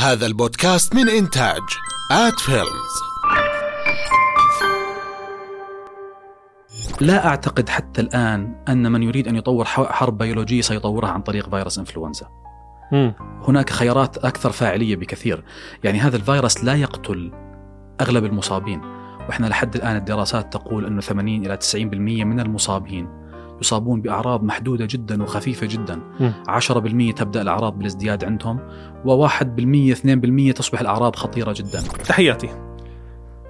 هذا البودكاست من إنتاج آت فيلمز. لا أعتقد حتى الآن أن من يريد أن يطور حرب بيولوجية سيطورها عن طريق فيروس إنفلونزا. هناك خيارات أكثر فاعلية بكثير. يعني هذا الفيروس لا يقتل أغلب المصابين. وإحنا لحد الآن الدراسات تقول أنه 80 إلى 90% من المصابين. يصابون بأعراض محدودة جدا وخفيفة جدا. مم. 10% تبدأ الأعراض بالازدياد عندهم و1% 2% تصبح الأعراض خطيرة جدا. تحياتي.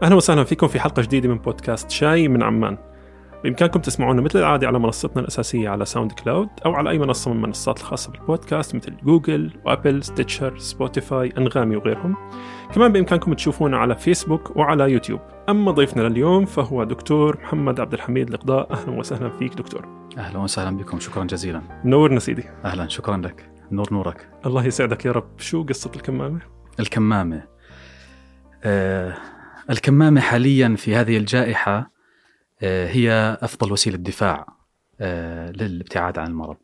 أهلا وسهلا فيكم في حلقة جديدة من بودكاست شاي من عمان. بإمكانكم تسمعونا مثل العادة على منصتنا الأساسية على ساوند كلاود أو على أي منصة من المنصات الخاصة بالبودكاست مثل جوجل وأبل ستيتشر سبوتيفاي أنغامي وغيرهم. كمان بإمكانكم تشوفونا على فيسبوك وعلى يوتيوب. أما ضيفنا لليوم فهو دكتور محمد عبد الحميد القضاء. أهلا وسهلا فيك دكتور. أهلا وسهلا بكم. شكرا جزيلا. منورنا سيدي. أهلا. شكرا لك. نور نورك. الله يسعدك يا رب. شو قصة الكمامة؟ الكمامة. آه الكمامة حاليا في هذه الجائحة آه هي أفضل وسيلة دفاع آه للابتعاد عن المرض.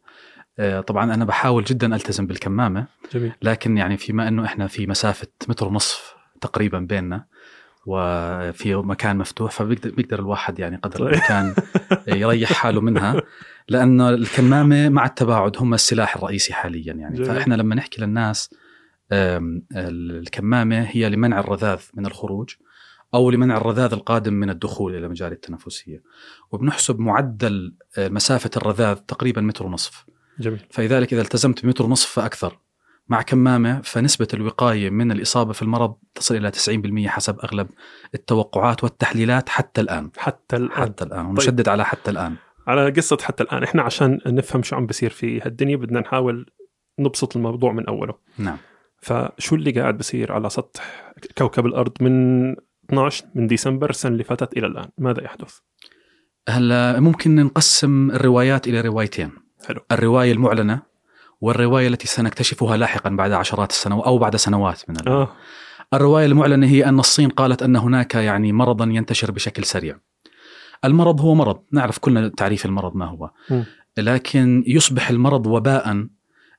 آه طبعا أنا بحاول جدا ألتزم بالكمامة جميل. لكن يعني فيما أنه إحنا في مسافة متر ونصف تقريبا بيننا وفي مكان مفتوح فبيقدر بيقدر الواحد يعني قدر طيب. الإمكان يريح حاله منها لأنه الكمامة مع التباعد هم السلاح الرئيسي حاليا يعني. جميل. فإحنا لما نحكي للناس الكمامة هي لمنع الرذاذ من الخروج أو لمنع الرذاذ القادم من الدخول إلى المجال التنفسية. وبنحسب معدل آه، مسافة الرذاذ تقريبا متر ونصف. جميل. فلذلك إذا التزمت بمتر ونصف فأكثر. مع كمامة فنسبة الوقاية من الإصابة في المرض تصل إلى 90% حسب أغلب التوقعات والتحليلات حتى الآن. حتى الآن. حتى الآن ونشدد على حتى الآن. على قصة حتى الآن إحنا عشان نفهم شو عم بصير في هالدنيا بدنا نحاول نبسط الموضوع من أوله. نعم. فشو اللي قاعد بصير على سطح كوكب الأرض من 12 من ديسمبر السنة اللي فاتت إلى الآن؟ ماذا يحدث؟ هلا ممكن نقسم الروايات إلى روايتين. حلو. الرواية المعلنة والرواية التي سنكتشفها لاحقا بعد عشرات السنوات أو بعد سنوات من الآن. آه الرواية المعلنة هي أن الصين قالت أن هناك يعني مرضا ينتشر بشكل سريع. المرض هو مرض، نعرف كلنا تعريف المرض ما هو. م. لكن يصبح المرض وباء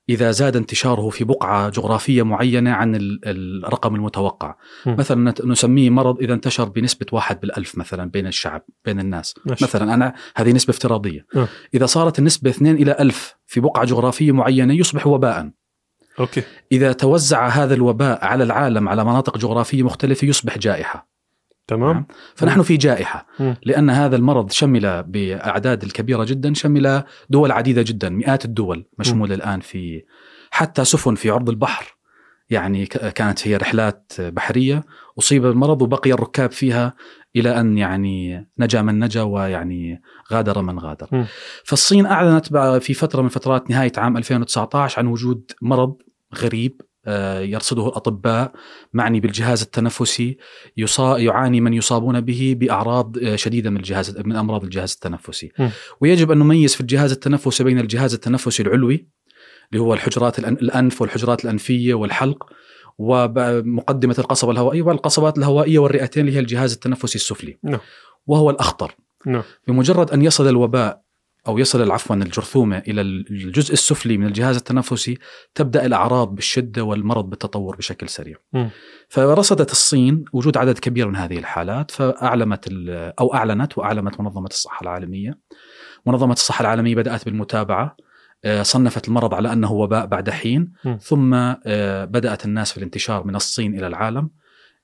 إذا زاد انتشاره في بقعة جغرافية معينة عن ال- الرقم المتوقع. م. مثلا نسميه مرض إذا انتشر بنسبة واحد بالألف مثلا بين الشعب بين الناس. ماشي. مثلا أنا هذه نسبة افتراضية. آه. إذا صارت النسبة 2 إلى ألف في بقعة جغرافية معينة يصبح وباء. أوكي. إذا توزع هذا الوباء على العالم على مناطق جغرافية مختلفة يصبح جائحة. تمام. نعم. فنحن في جائحة. لأن هذا المرض شمل بأعداد الكبيرة جدا شمل دول عديدة جدا مئات الدول مشمولة الآن في حتى سفن في عرض البحر. يعني كانت هي رحلات بحرية. أصيب بالمرض وبقي الركاب فيها إلى أن يعني نجا من نجا ويعني غادر من غادر مم. فالصين أعلنت بقى في فترة من فترات نهاية عام 2019 عن وجود مرض غريب آه، يرصده الأطباء معني بالجهاز التنفسي يصا... يعاني من يصابون به بأعراض آه، شديدة من الجهاز من أمراض الجهاز التنفسي مم. ويجب أن نميز في الجهاز التنفسي بين الجهاز التنفسي العلوي اللي هو الحجرات الأنف والحجرات الأنفية والحلق ومقدمة القصبة الهوائية والقصبات الهوائية والرئتين اللي هي الجهاز التنفسي السفلي نعم. وهو الأخطر نعم بمجرد أن يصل الوباء أو يصل عفوا الجرثومة إلى الجزء السفلي من الجهاز التنفسي تبدأ الأعراض بالشدة والمرض بالتطور بشكل سريع. مم. فرصدت الصين وجود عدد كبير من هذه الحالات فأعلمت أو أعلنت وأعلمت منظمة الصحة العالمية. منظمة الصحة العالمية بدأت بالمتابعة صنفت المرض على أنه وباء بعد حين. ثم آه، بدأت الناس في الانتشار من الصين إلى العالم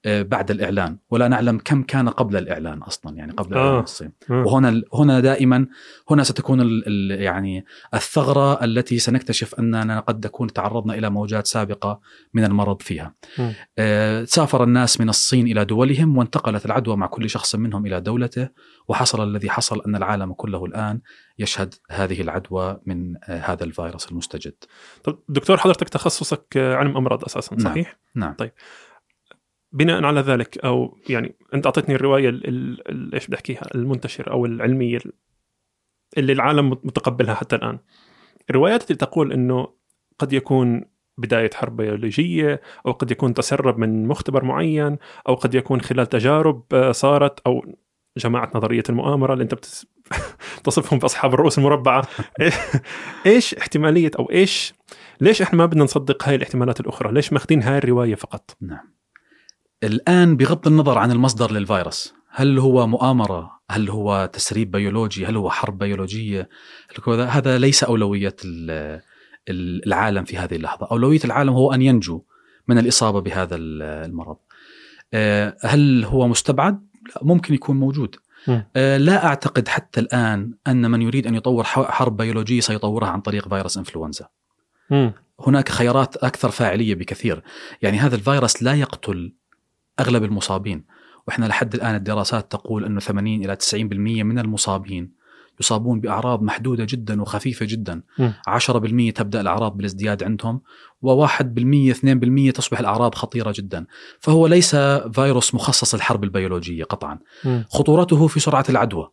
آه، بعد الإعلان ولا نعلم كم كان قبل الإعلان أصلا يعني قبل آه. إعلان الصين. آه. وهنا هنا دائما هنا ستكون ال ال يعني الثغرة التي سنكتشف أننا قد نكون تعرضنا إلى موجات سابقة من المرض فيها. آه، سافر الناس من الصين إلى دولهم وانتقلت العدوى مع كل شخص منهم إلى دولته وحصل الذي حصل أن العالم كله الآن يشهد هذه العدوى من آه، هذا الفيروس المستجد. طب دكتور حضرتك تخصصك آه، علم أمراض أساسا نعم. صحيح؟ نعم. بناء على ذلك أو يعني أنت أعطيتني الرواية ال- ال- ال- إيش بدي أحكيها المنتشرة أو العلمية ال- اللي العالم متقبلها حتى الآن الروايات التي تقول إنه قد يكون بداية حرب بيولوجية أو قد يكون تسرب من مختبر معين أو قد يكون خلال تجارب آه، صارت أو جماعة نظرية المؤامرة اللي أنت بتس... تصفهم بأصحاب الرؤوس المربعة. إيش احتمالية أو إيش ليش إحنا ما بدنا نصدق هاي الاحتمالات الأخرى؟ ليش ماخذين هاي الرواية فقط؟ نعم. الآن بغض النظر عن المصدر للفيروس هل هو مؤامرة؟ هل هو تسريب بيولوجي؟ هل هو حرب هو هذا- ليس ال- العالم في هذه اللحظة. أولوية العالم هو أن ينجو من الإصابة بهذا ال- المرض. آه، هل هو مستبعد؟ لا، ممكن يكون موجود. لا أعتقد حتى الآن أن من يريد أن يطور حرب بيولوجية سيطورها عن طريق فيروس إنفلونزا. مم. هناك خيارات أكثر فاعلية بكثير، يعني هذا الفيروس لا يقتل أغلب المصابين، وإحنا لحد الآن الدراسات تقول أنه 80 إلى 90% من المصابين يصابون بأعراض محدودة جدا وخفيفة جدا، مم. 10% تبدأ الأعراض بالازدياد عندهم، و1% 2% تصبح الأعراض خطيرة جدا، فهو ليس فيروس مخصص للحرب البيولوجية قطعا، مم. خطورته في سرعة العدوى.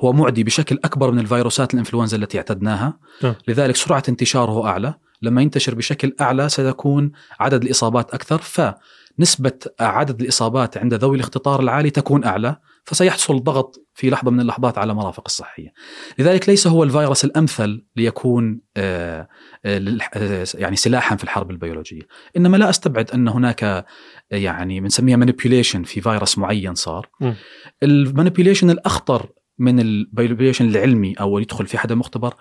هو معدي بشكل أكبر من الفيروسات الإنفلونزا التي اعتدناها نعم. لذلك سرعة انتشاره أعلى لما ينتشر بشكل أعلى سيكون عدد الإصابات أكثر فنسبة عدد الإصابات عند ذوي الاختطار العالي تكون أعلى فسيحصل ضغط في لحظة من اللحظات على المرافق الصحية. لذلك ليس هو الفيروس الأمثل ليكون آه، آه، آه، يعني سلاحا في الحرب البيولوجية، إنما لا أستبعد أن هناك يعني بنسميها manipulation في فيروس معين صار. ال manipulation الأخطر من ال manipulation العلمي أو يدخل في حدا مختبر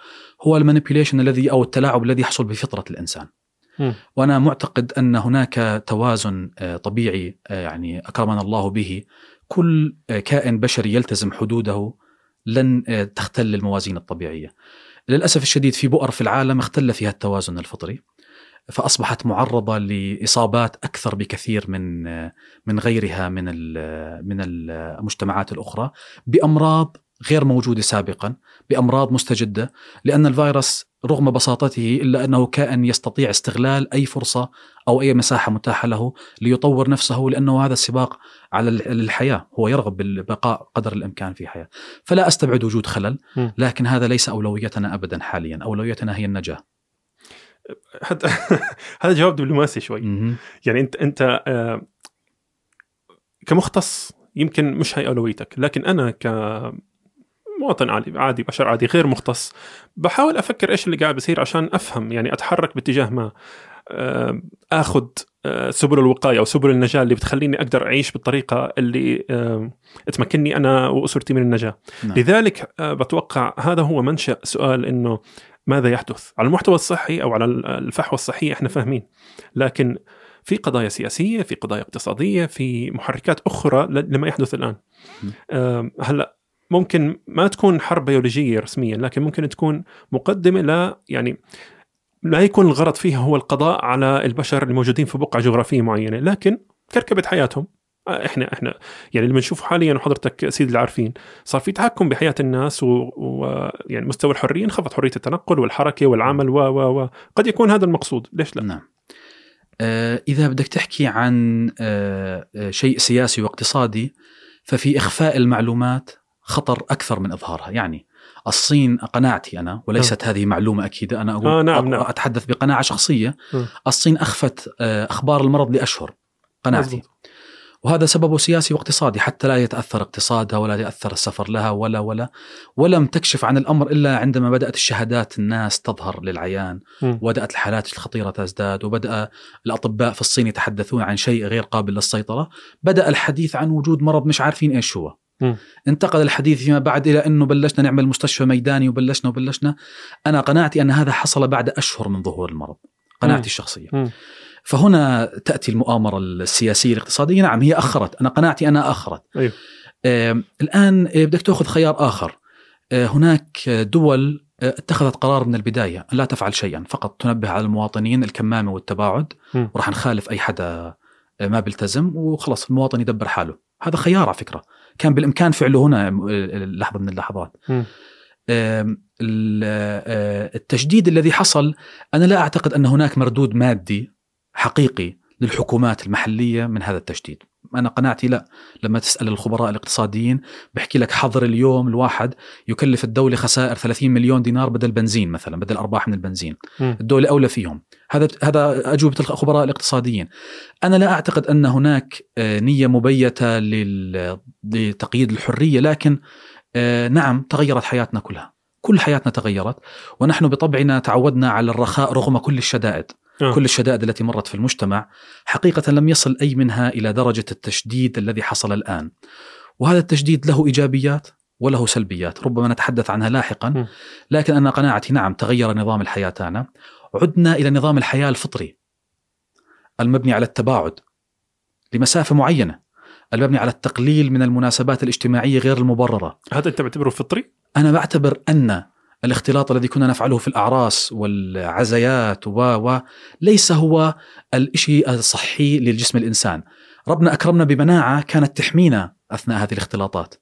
هو المانيبيوليشن الذي أو التلاعب الذي يحصل بفطرة الإنسان. وأنا معتقد أن هناك توازن طبيعي يعني أكرمنا الله به كل آه، كائن بشري يلتزم حدوده لن آه، تختل الموازين الطبيعية. للأسف الشديد في بؤر في العالم اختل فيها التوازن الفطري فأصبحت معرضة لإصابات أكثر بكثير من آه، من غيرها من من المجتمعات الأخرى بأمراض غير موجودة سابقا بأمراض مستجدة لأن الفيروس رغم بساطته إلا أنه كائن يستطيع استغلال أي فرصة أو أي مساحة متاحة له ليطور نفسه لأنه هذا السباق على ال- الحياة هو يرغب بالبقاء قدر الإمكان في حياة. فلا أستبعد وجود خلل. لكن هذا ليس أولويتنا ابدا حاليا. أولويتنا هي النجاة. حتى هذا جواب دبلوماسي شوي. يعني انت أنت آه، كمختص يمكن مش هي أولويتك لكن أنا ك مواطن عادي عادي بشر عادي غير مختص بحاول أفكر إيش اللي قاعد بيصير عشان أفهم يعني أتحرك باتجاه ما. آخذ آه، سبل الوقاية أو سبل النجاة اللي بتخليني أقدر أعيش بالطريقة اللي آه، تمكنني أنا وأسرتي من النجاة نعم. لذلك آه، بتوقع هذا هو منشأ سؤال إنه ماذا يحدث على المحتوى الصحي أو على الفحوى الصحية إحنا فاهمين لكن في قضايا سياسية في قضايا اقتصادية في محركات أخرى لما يحدث الآن م. آه، هلأ ممكن ما تكون حرب بيولوجية رسميا لكن ممكن تكون مقدمة ل يعني لا يكون الغرض فيها هو القضاء على البشر الموجودين في بقعة جغرافية معينة لكن كركبة حياتهم. آه، إحنا إحنا يعني اللي بنشوفه حاليا وحضرتك سيد العارفين صار في تحكم بحياة الناس ويعني و... يعني مستوى الحرية انخفض حرية التنقل والحركة والعمل و و و. قد يكون هذا المقصود. ليش لا؟ نعم. آه، إذا بدك تحكي عن آه، شيء سياسي واقتصادي ففي إخفاء المعلومات خطر أكثر من إظهارها. يعني الصين قناعتي أنا وليست هذه معلومة أكيدة أنا أقول آه، نعم، نعم. أتحدث بقناعة شخصية م. الصين أخفت آه، أخبار المرض لأشهر قناعتي. وهذا سببه سياسي واقتصادي حتى لا يتأثر اقتصادها ولا يتأثر السفر لها ولا ولا ولم تكشف عن الأمر إلا عندما بدأت الشهادات الناس تظهر للعيان. وبدأت الحالات الخطيرة تزداد وبدأ الأطباء في الصين يتحدثون عن شيء غير قابل للسيطرة بدأ الحديث عن وجود مرض مش عارفين إيش هو مم. انتقل الحديث فيما بعد إلى أنه بلشنا نعمل مستشفى ميداني وبلشنا وبلشنا أنا قناعتي أن هذا حصل بعد أشهر من ظهور المرض قناعتي مم. الشخصية مم. فهنا تأتي المؤامرة السياسية الاقتصادية نعم هي أخرت أنا قناعتي أنها أخرت أيوه. آه الآن آه، بدك تأخذ خيار آخر آه هناك دول آه، اتخذت قرار من البداية أن لا تفعل شيئا فقط تنبه على المواطنين الكمامة والتباعد. وراح نخالف أي حدا آه، ما بيلتزم وخلص المواطن يدبر حاله هذا خيار على فكرة كان بالإمكان فعله هنا لحظه من اللحظات مم. آم، ال- آه، التشديد الذي حصل أنا لا أعتقد أن هناك مردود مادي حقيقي للحكومات المحلية من هذا التشديد أنا قناعتي لا. لما تسأل الخبراء الاقتصاديين بحكي لك حظر اليوم الواحد يكلف الدولة خسائر 30 مليون دينار بدل بنزين مثلا بدل أرباح من البنزين. مم. الدولة أولى فيهم. هذا هذا أجوبة الخبراء الاقتصاديين. أنا لا أعتقد أن هناك آه، نية مبيتة لتقييد الحرية لكن آه، نعم تغيرت حياتنا كلها. كل حياتنا تغيرت ونحن بطبعنا تعودنا على الرخاء رغم كل الشدائد. آه. كل الشدائد التي مرت في المجتمع حقيقة لم يصل أي منها إلى درجة التشديد الذي حصل الآن وهذا التشديد له إيجابيات وله سلبيات ربما نتحدث عنها لاحقا. لكن أنا قناعتي نعم تغير نظام الحياة تاعنا عدنا إلى نظام الحياة الفطري المبني على التباعد لمسافة معينة المبني على التقليل من المناسبات الاجتماعية غير المبررة هذا أنت بتعتبره فطري؟ أنا بعتبر أن الاختلاط الذي كنا نفعله في الأعراس والعزيات و و ليس هو الشيء الصحي للجسم الإنسان. ربنا أكرمنا بمناعة كانت تحمينا أثناء هذه الاختلاطات.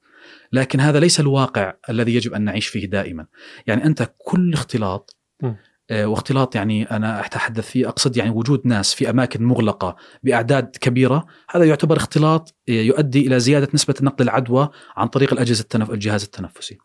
لكن هذا ليس الواقع الذي يجب أن نعيش فيه دائما. يعني أنت كل اختلاط م. آه، واختلاط يعني أنا أتحدث فيه أقصد يعني وجود ناس في أماكن مغلقة بأعداد كبيرة هذا يعتبر اختلاط آه، يؤدي إلى زيادة نسبة نقل العدوى عن طريق الأجهزة التنف... الجهاز التنفسي.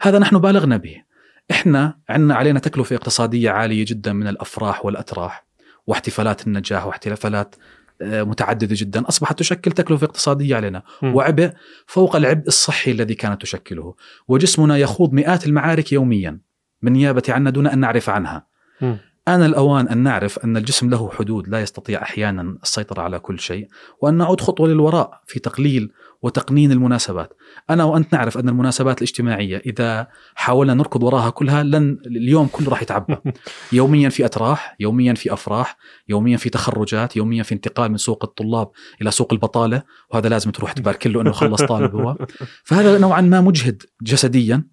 هذا نحن بالغنا به. إحنا عندنا علينا تكلفة اقتصادية عالية جدا من الأفراح والأتراح واحتفالات النجاح واحتفالات آه، متعددة جدا أصبحت تشكل تكلفة اقتصادية علينا م. وعبء فوق العبء الصحي الذي كانت تشكله وجسمنا يخوض مئات المعارك يوميا بالنيابه عنا دون أن نعرف عنها م. آن الأوان أن نعرف أن الجسم له حدود لا يستطيع أحيانا السيطرة على كل شيء وأن نعود خطوة للوراء في تقليل وتقنين المناسبات. أنا وأنت نعرف أن المناسبات الاجتماعية إذا حاولنا نركض وراها كلها لن اليوم كله راح يتعبى. يوميا في أتراح يوميا في أفراح يوميا في تخرجات يوميا في انتقال من سوق الطلاب إلى سوق البطالة وهذا لازم تروح تبارك له أنه خلص طالب هو. فهذا نوعا ما مجهد جسديا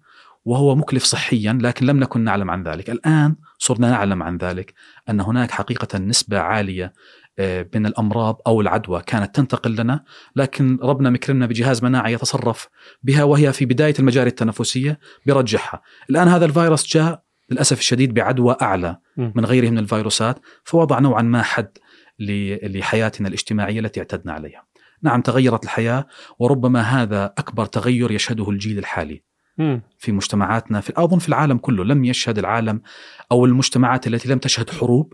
وهو مكلف صحيا لكن لم نكن نعلم عن ذلك. الآن صرنا نعلم عن ذلك أن هناك حقيقة نسبة عالية من الأمراض أو العدوى كانت تنتقل لنا لكن ربنا مكرمنا بجهاز مناعي يتصرف بها وهي في بداية المجاري التنفسية برجعها الآن هذا الفيروس جاء للأسف الشديد بعدوى أعلى م. من غيره من الفيروسات فوضع نوعا ما حد لحياتنا الاجتماعية التي اعتدنا عليها نعم تغيرت الحياة وربما هذا أكبر تغير يشهده الجيل الحالي. في مجتمعاتنا في أظن في العالم كله لم يشهد العالم أو المجتمعات التي لم تشهد حروب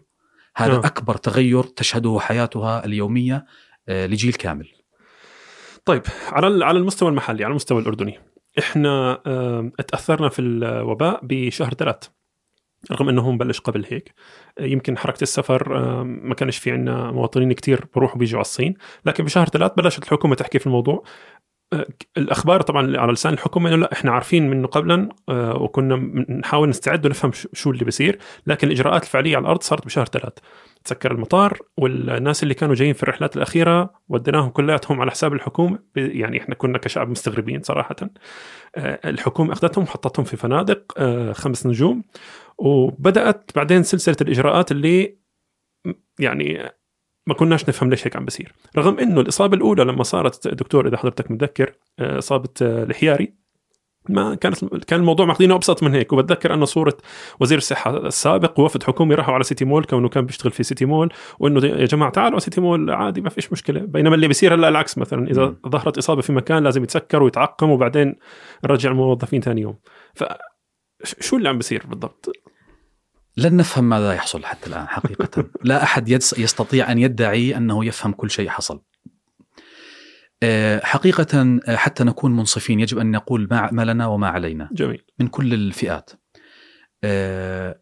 هذا آه. أكبر تغير تشهده حياتها اليومية آه، لجيل كامل. طيب على على المستوى المحلي على المستوى الأردني إحنا آم، اتاثرنا في الوباء بشهر ثلاث رغم إنه مبلش قبل هيك. آه، يمكن حركة السفر ما كانش في عندنا مواطنين كتير بروحوا بيجوا على الصين لكن بشهر ثلاث بلشت الحكومة تحكي في الموضوع. آه، الأخبار طبعا على لسان الحكومة إنه لا إحنا عارفين منه قبلا آه، وكنا نحاول نستعد ونفهم شو اللي بيصير لكن الإجراءات الفعلية على الأرض صارت بشهر ثلاث. تسكر المطار والناس اللي كانوا جايين في الرحلات الأخيرة وديناهم كلياتهم على حساب الحكومة يعني إحنا كنا كشعب مستغربين صراحة. آه، الحكومة أخذتهم وحطتهم في فنادق آه، خمس نجوم وبدأت بعدين سلسلة الإجراءات اللي يعني ما كناش نفهم ليش هيك عم بصير. رغم إنه الإصابة الأولى لما صارت دكتور إذا حضرتك متذكر آه، إصابة آه، الحياري ما كانت كان الموضوع ماخذينه أبسط من هيك. وبتذكر أنه صورة وزير الصحة السابق ووفد حكومي راحوا على سيتي مول كونه كان بيشتغل في سيتي مول وإنه يا جماعة تعالوا سيتي مول عادي ما فيش مشكلة. بينما اللي بيصير هلأ العكس مثلا. إذا مم. ظهرت إصابة في مكان لازم يتسكر ويتعقم وبعدين نرجع الموظفين ثاني يوم. ف شو اللي عم بيصير بالضبط؟ لن نفهم ماذا يحصل حتى الآن حقيقة. لا يدس- يستطيع أن يدعي أنه يفهم كل شيء حصل. آه، حقيقة آه، حتى نكون منصفين يجب أن نقول ما لنا وما علينا. جميل. من كل الفئات. آه،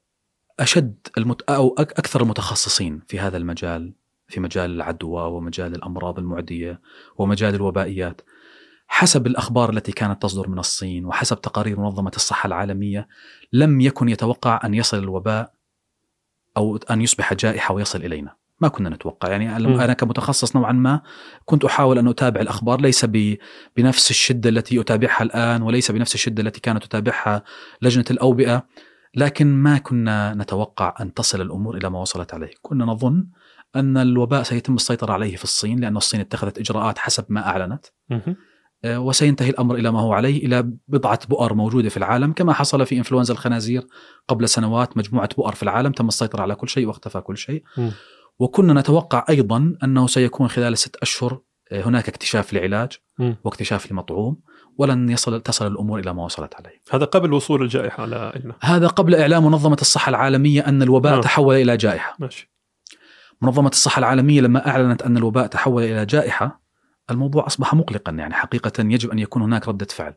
أشد المت... أو أك- أكثر المتخصصين في هذا المجال في مجال العدوى ومجال الأمراض المعدية ومجال الوبائيات. حسب الأخبار التي كانت تصدر من الصين وحسب تقارير منظمة الصحة العالمية لم يكن يتوقع أن يصل الوباء أو أن يصبح جائحة ويصل إلينا ما كنا نتوقع يعني أنا كمتخصص نوعا ما كنت أحاول أن أتابع الأخبار ليس. بنفس الشدة التي أتابعها الآن وليس بنفس الشدة التي كانت تتابعها لجنة الأوبئة لكن ما كنا نتوقع أن تصل الأمور إلى ما وصلت عليه كنا نظن أن الوباء سيتم السيطرة عليه في الصين لأن الصين اتخذت إجراءات حسب ما. آه، وسينتهي الأمر إلى ما هو عليه إلى بضعة بؤر موجودة في العالم كما حصل في إنفلونزا الخنازير قبل سنوات مجموعة بؤر في العالم تم السيطرة على كل شيء واختفى كل شيء مم. وكنا نتوقع أيضا أنه سيكون خلال ست أشهر آه، هناك اكتشاف لعلاج مم. واكتشاف لمطعوم ولن يصل تصل الأمور إلى ما وصلت عليه هذا قبل وصول الجائحة لنا هذا قبل إعلان منظمة الصحة العالمية أن الوباء آه. تحول إلى جائحة ماشي منظمة الصحة العالمية لما أعلنت أن الوباء تحول إلى جائحة الموضوع أصبح مقلقا يعني حقيقة يجب أن يكون هناك ردة فعل.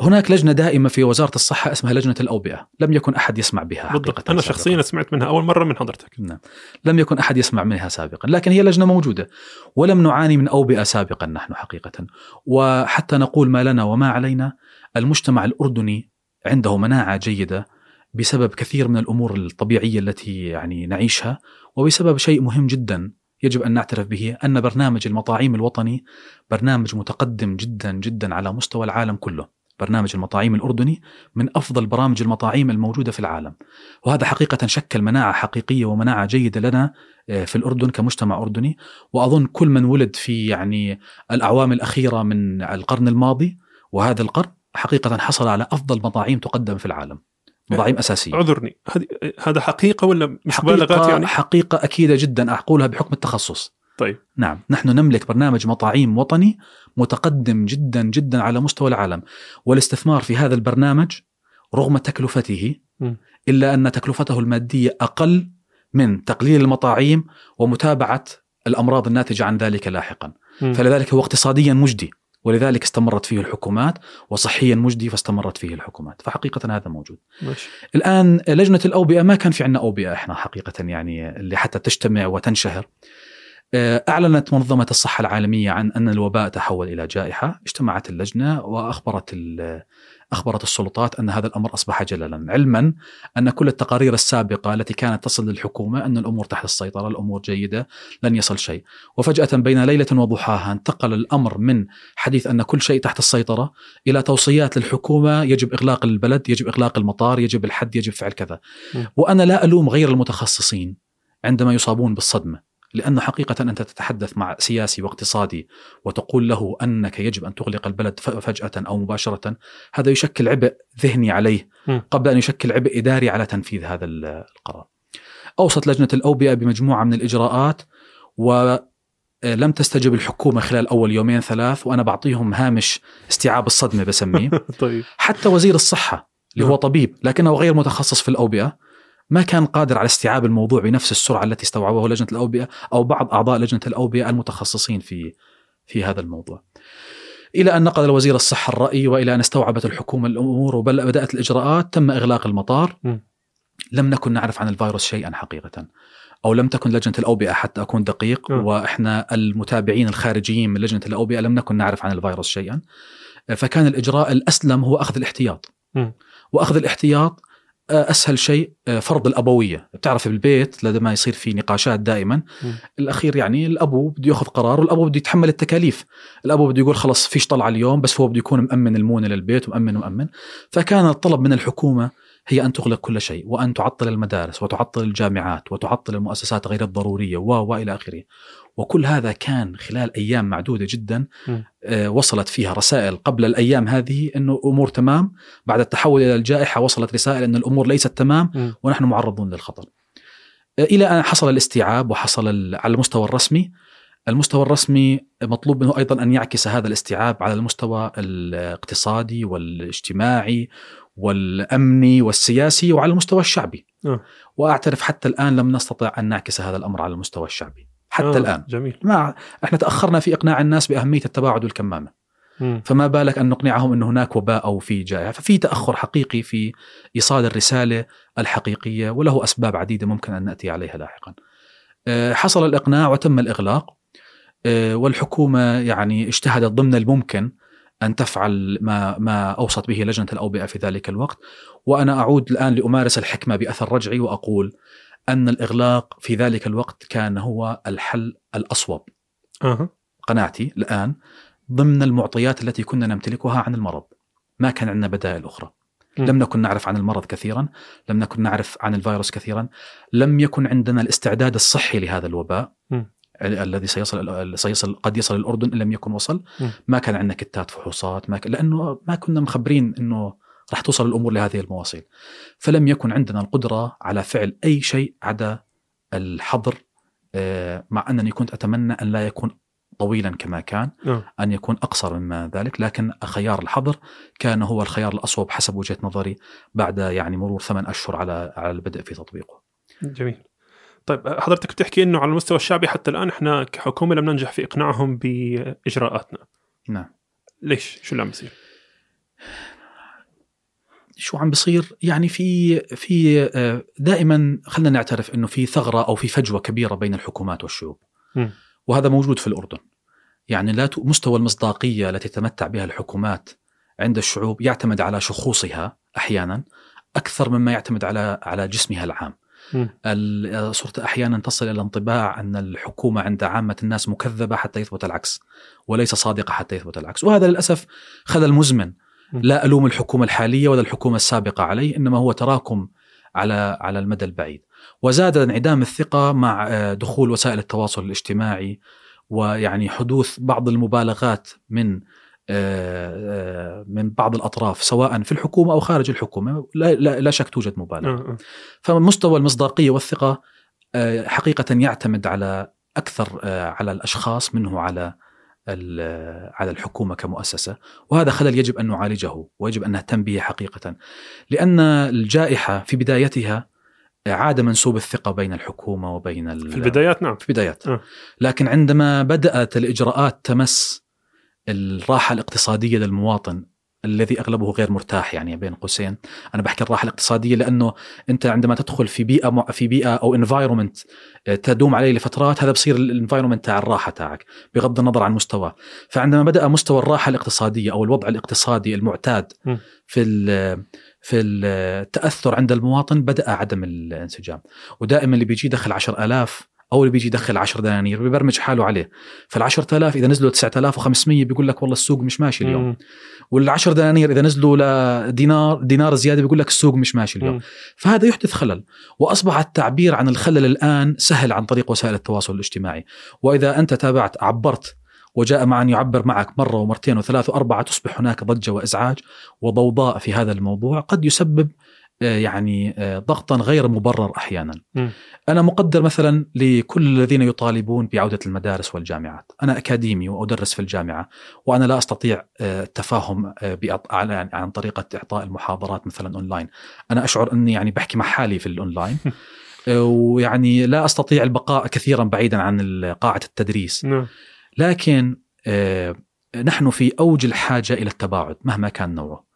هناك لجنة دائمة في وزارة الصحة اسمها لجنة الأوبئة، لم يكن أحد يسمع بها بالضبط. حقيقة أنا سابقاً. شخصيا سمعت منها أول مرة من حضرتك. نعم. لم يكن أحد يسمع منها سابقا، لكن هي لجنة موجودة. ولم نعاني من أوبئة سابقا نحن حقيقة، وحتى نقول ما لنا وما علينا المجتمع الأردني عنده مناعة جيدة بسبب كثير من الأمور الطبيعية التي يعني نعيشها وبسبب شيء مهم جدا يجب أن نعترف به أن برنامج المطاعيم الوطني برنامج متقدم جدا جدا على مستوى العالم كله. برنامج المطاعيم الأردني من أفضل برامج المطاعيم الموجودة في العالم. وهذا حقيقة شكل مناعة حقيقية ومناعة جيدة لنا آه، في الأردن كمجتمع أردني وأظن كل من ولد في يعني الأعوام الأخيرة من القرن الماضي وهذا القرن حقيقة حصل على أفضل مطاعيم تقدم في العالم. مطاعيم اساسيه. اعذرني هذا حقيقة ولا مش مبالغات حقيقة, يعني؟ حقيقة أكيدة جدا. أقولها بحكم التخصص. طيب. نعم. نحن نملك برنامج مطاعيم وطني متقدم جدا جدا على مستوى العالم. والاستثمار في هذا البرنامج رغم تكلفته م. إلا أن تكلفته المادية أقل من تقليل المطاعيم ومتابعة الأمراض الناتجة عن ذلك لاحقا. مم. فلذلك هو اقتصاديا مجدي. ولذلك استمرت فيه الحكومات وصحيا مجدي فاستمرت فيه الحكومات. فحقيقة هذا موجود. ماشي. الآن لجنة الأوبئة ما كان في عندنا أوبئة إحنا حقيقة يعني اللي حتى تجتمع وتنشهر. آه، أعلنت منظمة الصحة العالمية عن أن الوباء تحول إلى جائحة، اجتمعت اللجنة وأخبرت ال- أخبرت السلطات أن هذا الأمر أصبح جللا، علما أن كل التقارير السابقة التي كانت تصل للحكومة أن الأمور تحت السيطرة، الأمور جيدة، لن يصل شيء. وفجأة بين ليلة وضحاها انتقل الأمر من حديث أن كل شيء تحت السيطرة إلى توصيات للحكومة يجب إغلاق البلد، يجب إغلاق المطار، يجب الحد، يجب فعل كذا. م. وأنا لا ألوم غير المتخصصين عندما يصابون بالصدمة، لأنه حقيقة أنت تتحدث مع سياسي واقتصادي وتقول له أنك يجب أن تغلق البلد ف- فجأة أو مباشرة، هذا يشكل عبء ذهني عليه. قبل أن يشكل عبء إداري على تنفيذ هذا ال- القرار. اوصت لجنة الأوبئة بمجموعة من الإجراءات و لم تستجب الحكومة خلال أول يومين ثلاث وأنا بعطيهم هامش استيعاب الصدمة بسميه طيب حتى وزير الصحة اللي هو. طبيب لكنه غير متخصص في الأوبئة ما كان قادر على استيعاب الموضوع بنفس السرعة التي استوعبه لجنة الأوبئة أو بعض أعضاء لجنة الأوبئة المتخصصين في في هذا الموضوع. إلى أن نقل وزير الصحة الرأي وإلى أن استوعبت الحكومة الأمور وبدأت الإجراءات تم إغلاق المطار م. لم نكن نعرف عن الفيروس شيئا حقيقة أو لم تكن لجنة الأوبئة حتى أكون دقيق نعم. وإحنا المتابعين الخارجيين من لجنة الأوبئة لم نكن نعرف عن الفيروس شيئا فكان الإجراء الأسلم هو أخذ الاحتياط م. وأخذ الاحتياط أسهل شيء آه، فرض الأبوية، بتعرف بالبيت لما يصير في نقاشات دائما م. الأخير يعني الأبو بده يأخذ قرار والأبو بده يتحمل التكاليف، الأبو بده يقول خلص فيش طلعه اليوم بس هو بده يكون مأمن المونة للبيت ومأمن ومأمن، فكان الطلب من الحكومة هي أن تغلق كل شيء وأن تعطل المدارس وتعطل الجامعات وتعطل المؤسسات غير الضرورية و والى آخره. وكل هذا كان خلال أيام معدودة جدا. آه، وصلت فيها رسائل قبل الأيام هذه إنه امور تمام بعد التحول إلى الجائحة وصلت رسائل إن الأمور ليست تمام م. ونحن معرضون للخطر. آه، إلى أن حصل الاستيعاب وحصل على المستوى الرسمي المستوى الرسمي مطلوب منه أيضا أن يعكس هذا الاستيعاب على المستوى الاقتصادي والاجتماعي والأمني والسياسي وعلى المستوى الشعبي. آه. وأعترف حتى الآن لم نستطع أن نعكس هذا الأمر على المستوى الشعبي حتى آه، الآن. جميل ما إحنا تأخرنا في إقناع الناس بأهمية التباعد والكمامة. م. فما بالك أن نقنعهم إنه هناك وباء أو في جائحة، ففي تأخر حقيقي في إيصال الرسالة الحقيقية وله أسباب عديدة ممكن أن نأتي عليها لاحقا. آه، حصل الإقناع وتم الإغلاق آه، والحكومة يعني اجتهدت ضمن الممكن أن تفعل ما ما أوصت به لجنة الأوبئة في ذلك الوقت، وأنا أعود الآن لأمارس الحكمة بأثر رجعي وأقول أن الإغلاق في ذلك الوقت كان هو الحل الأصوب. أها قناعتي الآن ضمن المعطيات التي كنا نمتلكها عن المرض ما كان عندنا بدائل أخرى م. لم نكن نعرف عن المرض كثيرا لم نكن نعرف عن الفيروس كثيرا لم يكن عندنا الاستعداد الصحي لهذا الوباء م. ال- الذي سيصل سيصل قد يصل الأردن إن لم يكن وصل م. ما كان عندنا كتات فحوصات ما ك... لأنه ما كنا مخبرين إنه راح توصل الأمور لهذه المواصيل فلم يكن عندنا القدرة على فعل أي شيء عدا الحظر آه، مع أنني كنت أتمنى أن لا يكون طويلا كما كان آه. أن يكون أقصر مما ذلك لكن خيار الحظر كان هو الخيار الأصوب حسب وجهة نظري بعد يعني مرور ثمان أشهر على على البدء في تطبيقه. جميل طيب حضرتك بتحكي إنه على المستوى الشعبي حتى الآن إحنا كحكومة لم ننجح في إقناعهم بإجراءاتنا نعم. ليش شو اللي عم بيصير شو عم بصير؟ يعني في في آه، دائما خلينا نعترف إنه في ثغرة أو في فجوة كبيرة بين الحكومات والشعوب. م. وهذا موجود في الأردن. يعني لا ت- مستوى المصداقية التي تتمتع بها الحكومات عند الشعوب يعتمد على شخوصها أحيانا أكثر مما يعتمد على على جسمها العام. صرت أحيانا تصل إلى انطباع أن الحكومة عند عامة الناس مكذبة حتى يثبت العكس وليس صادقة حتى يثبت العكس. وهذا للأسف خلل مزمن. لا ألوم الحكومة الحالية ولا الحكومة السابقة عليه إنما هو تراكم على على المدى البعيد. وزاد انعدام الثقة مع آه، دخول وسائل التواصل الاجتماعي ويعني حدوث بعض المبالغات من آه، آه، من بعض الأطراف سواء في الحكومة أو خارج الحكومة لا, لا, لا شك توجد مبالغة. فمستوى المصداقية والثقة حقيقة يعتمد على أكثر على الأشخاص منه على على الحكومة كمؤسسة وهذا خلل يجب أن نعالجه ويجب أن نهتم به حقيقة لأن الجائحة في بدايتها عاد منسوب الثقة بين الحكومة وبين في البدايات نعم في البدايات آه. لكن عندما بدأت الإجراءات تمس الراحة الاقتصادية للمواطن الذي أغلبه غير مرتاح يعني بين قوسين. أنا بحكي الراحة الاقتصادية لأنه أنت عندما تدخل في بيئة مع- في بيئة أو environment تدوم عليه لفترات هذا بصير ال environment تاع الراحة تاعك بغض النظر عن مستواه فعندما بدأ مستوى الراحة الاقتصادية أو الوضع الاقتصادي المعتاد م. في ال- في التاثر عند المواطن بدأ عدم الانسجام. ودائما اللي بيجي دخل 10000 أو اللي بيجي يدخل 10 دنانير بيبرمج حاله عليه. فال 10000 إذا نزلوا 9500 بيقول لك والله السوق مش ماشي اليوم. م. وال 10 دنانير إذا نزلوا لدينار دينار زيادة بيقول لك السوق مش ماشي اليوم. فهذا يحدث خلل. واصبح التعبير عن الخلل الآن سهل عن طريق وسائل التواصل الاجتماعي. وإذا أنت تابعت عبرت وجاء مع ان يعبر معك مرة ومرتين وثلاث وأربعة تصبح هناك ضجة وإزعاج وضوضاء في هذا الموضوع قد يسبب يعني آه، ضغطا غير مبرر أحيانا. م. أنا مقدر مثلا لكل الذين يطالبون بعودة المدارس والجامعات، أنا أكاديمي وأدرس في الجامعة وأنا لا أستطيع آه، التفاهم آه، عن طريقة إعطاء المحاضرات مثلا أونلاين، أنا أشعر أني يعني بحكي مع حالي في الأونلاين آه، ويعني لا أستطيع البقاء كثيرا بعيدا عن قاعه التدريس. نعم لكن آه، نحن في أوج الحاجة إلى التباعد مهما كان نوعه.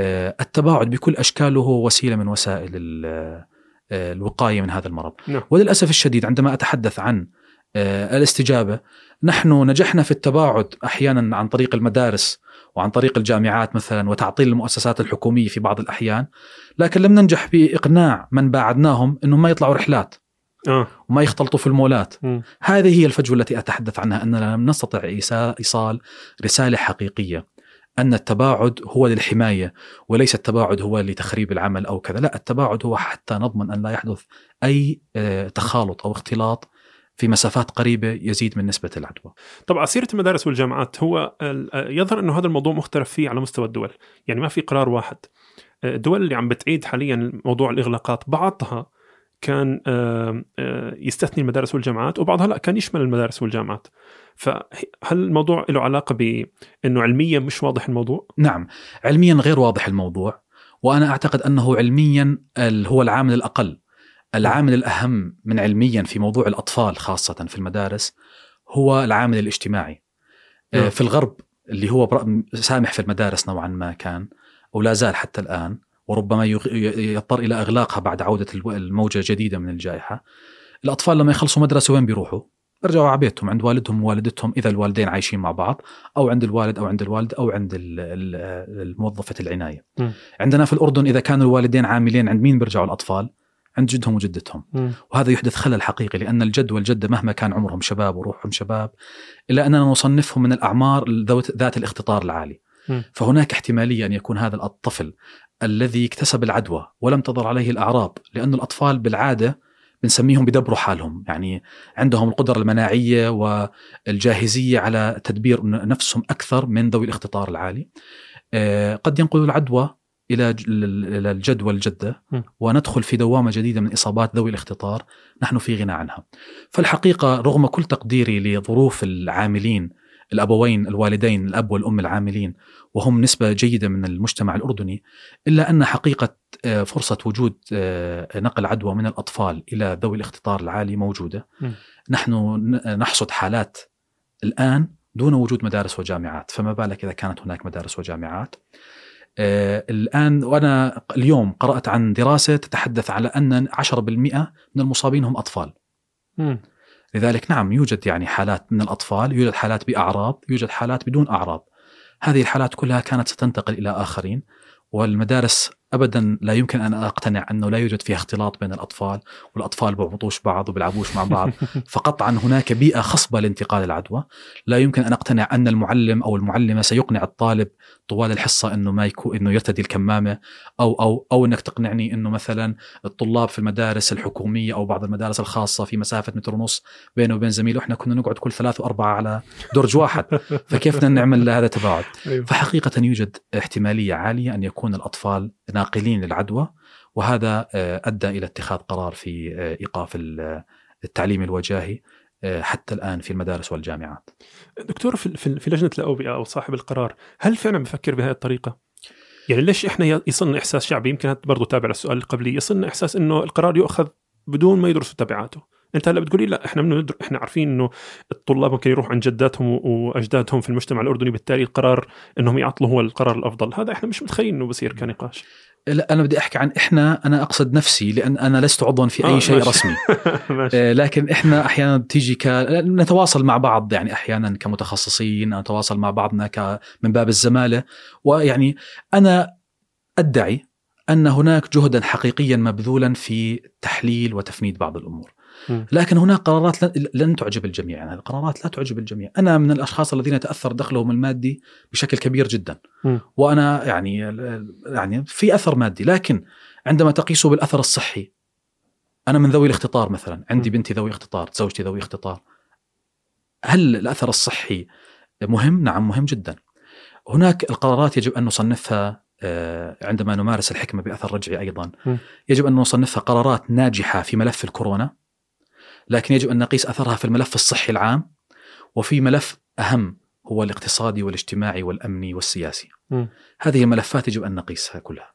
آه، التباعد بكل أشكاله هو وسيلة من وسائل آه، الوقاية من هذا المرض. نعم. وللأسف الشديد عندما أتحدث عن آه، الاستجابة نحن نجحنا في التباعد أحيانا عن طريق المدارس وعن طريق الجامعات مثلا وتعطيل المؤسسات الحكومية في بعض الأحيان لكن لم ننجح بإقناع من باعدناهم انهم ما يطلعوا رحلات آه وما يختلطوا في المولات م. هذه هي الفجوة التي أتحدث عنها أننا لم نستطع إيصال رسالة حقيقية أن التباعد هو للحماية وليس التباعد هو لتخريب العمل أو كذا. لا التباعد هو حتى نضمن أن لا يحدث أي آه، تخالط أو اختلاط في مسافات قريبة يزيد من نسبة العدوى. طبعا سيرة المدارس والجامعات هو ال- يظهر أنه هذا الموضوع مختلف فيه على مستوى الدول، يعني ما في قرار واحد. الدول اللي عم بتعيد حاليا موضوع الإغلاقات بعضها كان آه، آه، يستثني المدارس والجامعات وبعضها لا كان يشمل المدارس والجامعات. فهل الموضوع له علاقة بأنه علميا مش واضح الموضوع؟ نعم علميا غير واضح الموضوع وأنا أعتقد أنه علميا هو العامل الأقل العامل الأهم من علميا في موضوع الأطفال خاصة في المدارس هو العامل الاجتماعي آه، نعم. في الغرب اللي هو سامح في المدارس نوعا ما كان ولا زال حتى الآن وربما يضطر إلى إغلاقها بعد عودة الو- الموجة الجديدة من الجائحة الأطفال لما يخلصوا مدرسة وين بيروحوا؟ بيرجعوا على بيتهم عند والدهم ووالدتهم إذا الوالدين عايشين مع بعض أو عند الوالد أو عند الوالد أو عند ال- ال- الموظفة العناية م. عندنا في الأردن إذا كانوا الوالدين عاملين عند مين بيرجعوا الأطفال؟ عند جدهم وجدتهم وهذا يحدث خلل حقيقي لأن الجد والجدة مهما كان عمرهم شباب وروحهم شباب إلا أننا نصنفهم من الأعمار ذات الاختطار العالي م. فهناك احتمالية أن يكون هذا الطفل الذي اكتسب العدوى ولم تظهر عليه الأعراض لأن الأطفال بالعادة بنسميهم بدبروا حالهم. يعني عندهم القدرة المناعية والجاهزية على تدبير نفسهم أكثر من ذوي الاختطار العالي. آه، قد ينقلوا العدوى إلى الجد والجدة. وندخل في دوامة جديدة من إصابات ذوي الاختطار نحن في غنى عنها. فالحقيقة رغم كل تقديري لظروف العاملين الأبوين الوالدين الأب والأم العاملين وهم نسبة جيدة من المجتمع الأردني إلا أن حقيقة آه، فرصة وجود آه، نقل عدوى من الأطفال إلى ذوي الاختطار العالي موجودة م. نحن نحصد حالات الآن دون وجود مدارس وجامعات فما بالك إذا كانت هناك مدارس وجامعات آه، الآن وأنا اليوم قرأت عن دراسة تتحدث على أن 10% من المصابين هم أطفال مم. لذلك نعم يوجد يعني حالات من الأطفال يوجد حالات بأعراض يوجد حالات بدون أعراض. هذه الحالات كلها كانت ستنتقل إلى آخرين والمدارس ابدا لا يمكن أن أقتنع أنه لا يوجد فيها اختلاط بين الأطفال والأطفال بيعبطوش بعض وبيلعبوش مع بعض. فقطعا هناك بيئة خصبة لانتقال العدوى. لا يمكن أن أقتنع أن المعلم أو المعلمة سيقنع الطالب طوال الحصة إنه ما يكون إنه يرتدي الكمامة أو أو أو إنك تقنعني إنه مثلا الطلاب في المدارس الحكومية أو بعض المدارس الخاصة في مسافة متر ونص بينه وبين زميله إحنا كنا نقعد كل ثلاث وأربعة على درج واحد. فكيف نعمل هذا تباعد؟ أيوه. فحقيقة يوجد احتمالية عالية أن يكون الأطفال ناقلين للعدوى وهذا آه، أدى إلى اتخاذ قرار في آه، إيقاف ال- التعليم الوجاهي آه، حتى الآن في المدارس والجامعات. دكتور في, لجنة الاوبئه أو صاحب القرار هل فعلا بفكر بهذه الطريقة؟ يعني ليش إحنا يصلنا إحساس شعبي؟ يمكن هذا برضه تابع للسؤال اللي قبلي يصلنا إحساس إنه القرار يؤخذ بدون ما يدرسوا تبعاته. أنت هلأ بتقولي لأ إحنا من إحنا عارفين إنه الطلاب ممكن يروحوا عند جداتهم وأجدادهم في المجتمع الأردني بالتالي القرار إنهم يعطلوا هو القرار الأفضل. هذا إحنا مش متخيل إنه بصير كنقاش. لا أنا بدي أحكي عن إحنا أنا أقصد نفسي لأن أنا لست عضوا في أي آه، شيء ماشي. رسمي ماشي آه، لكن إحنا أحيانا بتيجي ك نتواصل مع بعض يعني أحيانا كمتخصصين نتواصل مع بعضنا ك من باب الزمالة ويعني أنا أدعي أن هناك جهدا حقيقيا مبذولا في تحليل وتفنيد بعض الأمور. لكن هناك قرارات لن- تعجب الجميع. يعني هذه القرارات لا تعجب الجميع. أنا من الأشخاص الذين يتاثر دخلهم المادي بشكل كبير جدا. مم. وأنا يعني يعني في أثر مادي لكن عندما تقيسه بالأثر الصحي أنا من ذوي الاختطار مثلا. عندي م. بنتي ذوي اختطار زوجتي ذوي اختطار. هل الأثر الصحي مهم؟ نعم مهم جدا. هناك القرارات يجب أن نصنفها آه، عندما نمارس الحكمة بأثر رجعي أيضا. م. يجب أن نصنفها قرارات ناجحة في ملف الكورونا. لكن يجب أن نقيس أثرها في الملف الصحي العام وفي ملف أهم هو الاقتصادي والاجتماعي والأمني والسياسي. م. هذه الملفات يجب أن نقيسها كلها.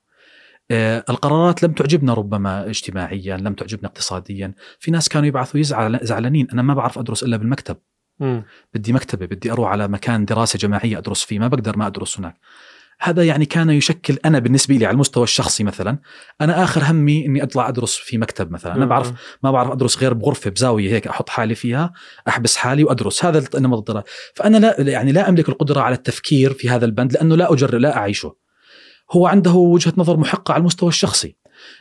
آه، القرارات لم تعجبنا ربما اجتماعيا لم تعجبنا اقتصاديا. في ناس كانوا يبعثوا يزعل زعلانين أنا ما بعرف أدرس إلا بالمكتب. مم. بدي مكتبة بدي أروح على مكان دراسة جماعية أدرس فيه ما بقدر ما أدرس هناك. هذا يعني كان يشكل أنا بالنسبة لي على المستوى الشخصي مثلا أنا آخر همي إني أطلع أدرس في مكتب مثلا. أنا بعرف ما بعرف أدرس غير بغرفة بزاوية هيك أحط حالي فيها أحبس حالي وأدرس. هذا نمط الدراسه فأنا لا يعني لا أملك القدرة على التفكير في هذا البند لأنه لا اجرب لا أعيشه. هو عنده وجهة نظر محقة على المستوى الشخصي.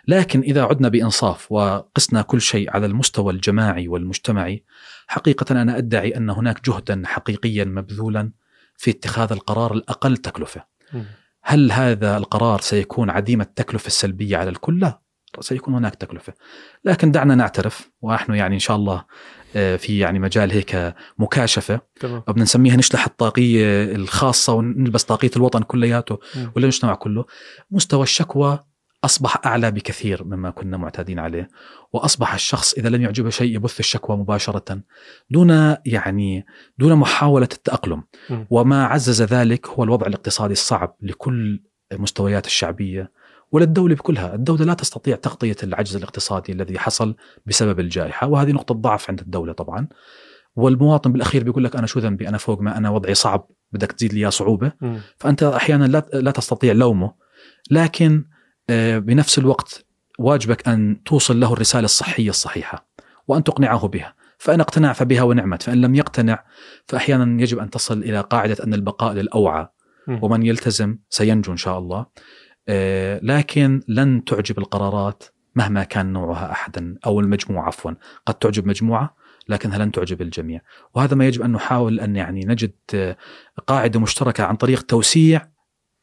لكن إذا عدنا بإنصاف وقسنا كل شيء على المستوى الجماعي والمجتمعي حقيقة أنا أدعي أن هناك جهدا حقيقيا مبذولا في اتخاذ القرار الأقل تكلفة. هل هذا القرار سيكون عديم التكلفة السلبية على الكل؟ لا. سيكون هناك تكلفة. لكن دعنا نعترف ونحن يعني إن شاء الله آه، في يعني مجال هيك مكاشفة. تمام. بدنا نسميها نشلح الطاقية الخاصة ونلبس طاقية الوطن كلياته. ولا المجتمع كله. مستوى الشكوى أصبح أعلى بكثير مما كنا معتادين عليه وأصبح الشخص إذا لم يعجبه شيء يبث الشكوى مباشرة دون يعني دون محاولة التأقلم. وما عزز ذلك هو الوضع الاقتصادي الصعب لكل مستويات الشعبية وللدولة بكلها. الدولة لا تستطيع تغطية العجز الاقتصادي الذي حصل بسبب الجائحة وهذه نقطة ضعف عند الدولة طبعا. والمواطن بالأخير بيقول لك أنا شو ذنبي؟ أنا فوق ما أنا وضعي صعب بدك تزيد لي مم. فأنت أحيانا لا لا تستطيع لومه. لكن بنفس الوقت واجبك أن توصل له الرسالة الصحية الصحيحة وأن تقنعه بها. فأن اقتنع فبها ونعمت. فإن لم يقتنع فأحيانا يجب أن تصل إلى قاعدة أن البقاء للأوعى مم. ومن يلتزم سينجو إن شاء الله. آه، لكن لن تعجب القرارات مهما كان نوعها أحدا أو المجموعة عفوا. قد تعجب مجموعة لكنها لن تعجب الجميع. وهذا ما يجب أن نحاول أن يعني نجد آه، قاعدة مشتركة عن طريق توسيع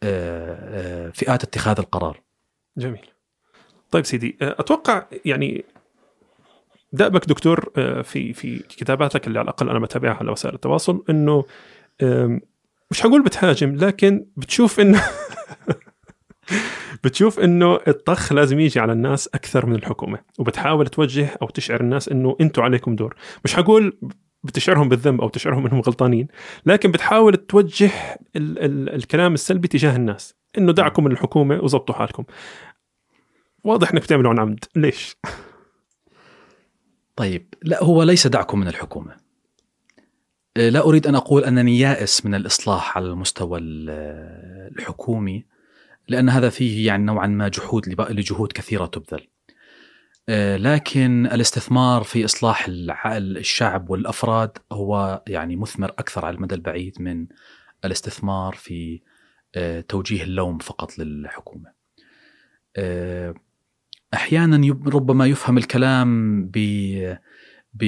آه، آه، فئات اتخاذ القرار. جميل. طيب سيدي أه، أتوقع يعني دأبك دكتور أه، في في كتاباتك اللي على الأقل أنا بتابعها على وسائل التواصل إنه مش حقول بتهاجم لكن بتشوف إنه بتشوف إنه الطخ لازم يجي على الناس أكثر من الحكومة وبتحاول توجه أو تشعر الناس إنه أنتم عليكم دور. مش حقول بتشعرهم بالذنب أو تشعرهم إنهم غلطانين لكن بتحاول توجه ال- ال- الكلام السلبي تجاه الناس. إنه دعكم من الحكومة وزبطوا حالكم. واضح إنك بتعملوا عن عمد. ليش؟ طيب لا هو ليس دعكم من الحكومة. آه، لا أريد أن أقول أنني يائس من الإصلاح على المستوى ال- الحكومي لأن هذا فيه يعني نوعا ما جحود لجهود كثيرة تبذل. آه، لكن الاستثمار في إصلاح الشعب والأفراد هو يعني مثمر أكثر على المدى البعيد من الاستثمار في توجيه اللوم فقط للحكومة. آه، أحيانا ربما يفهم الكلام ب ب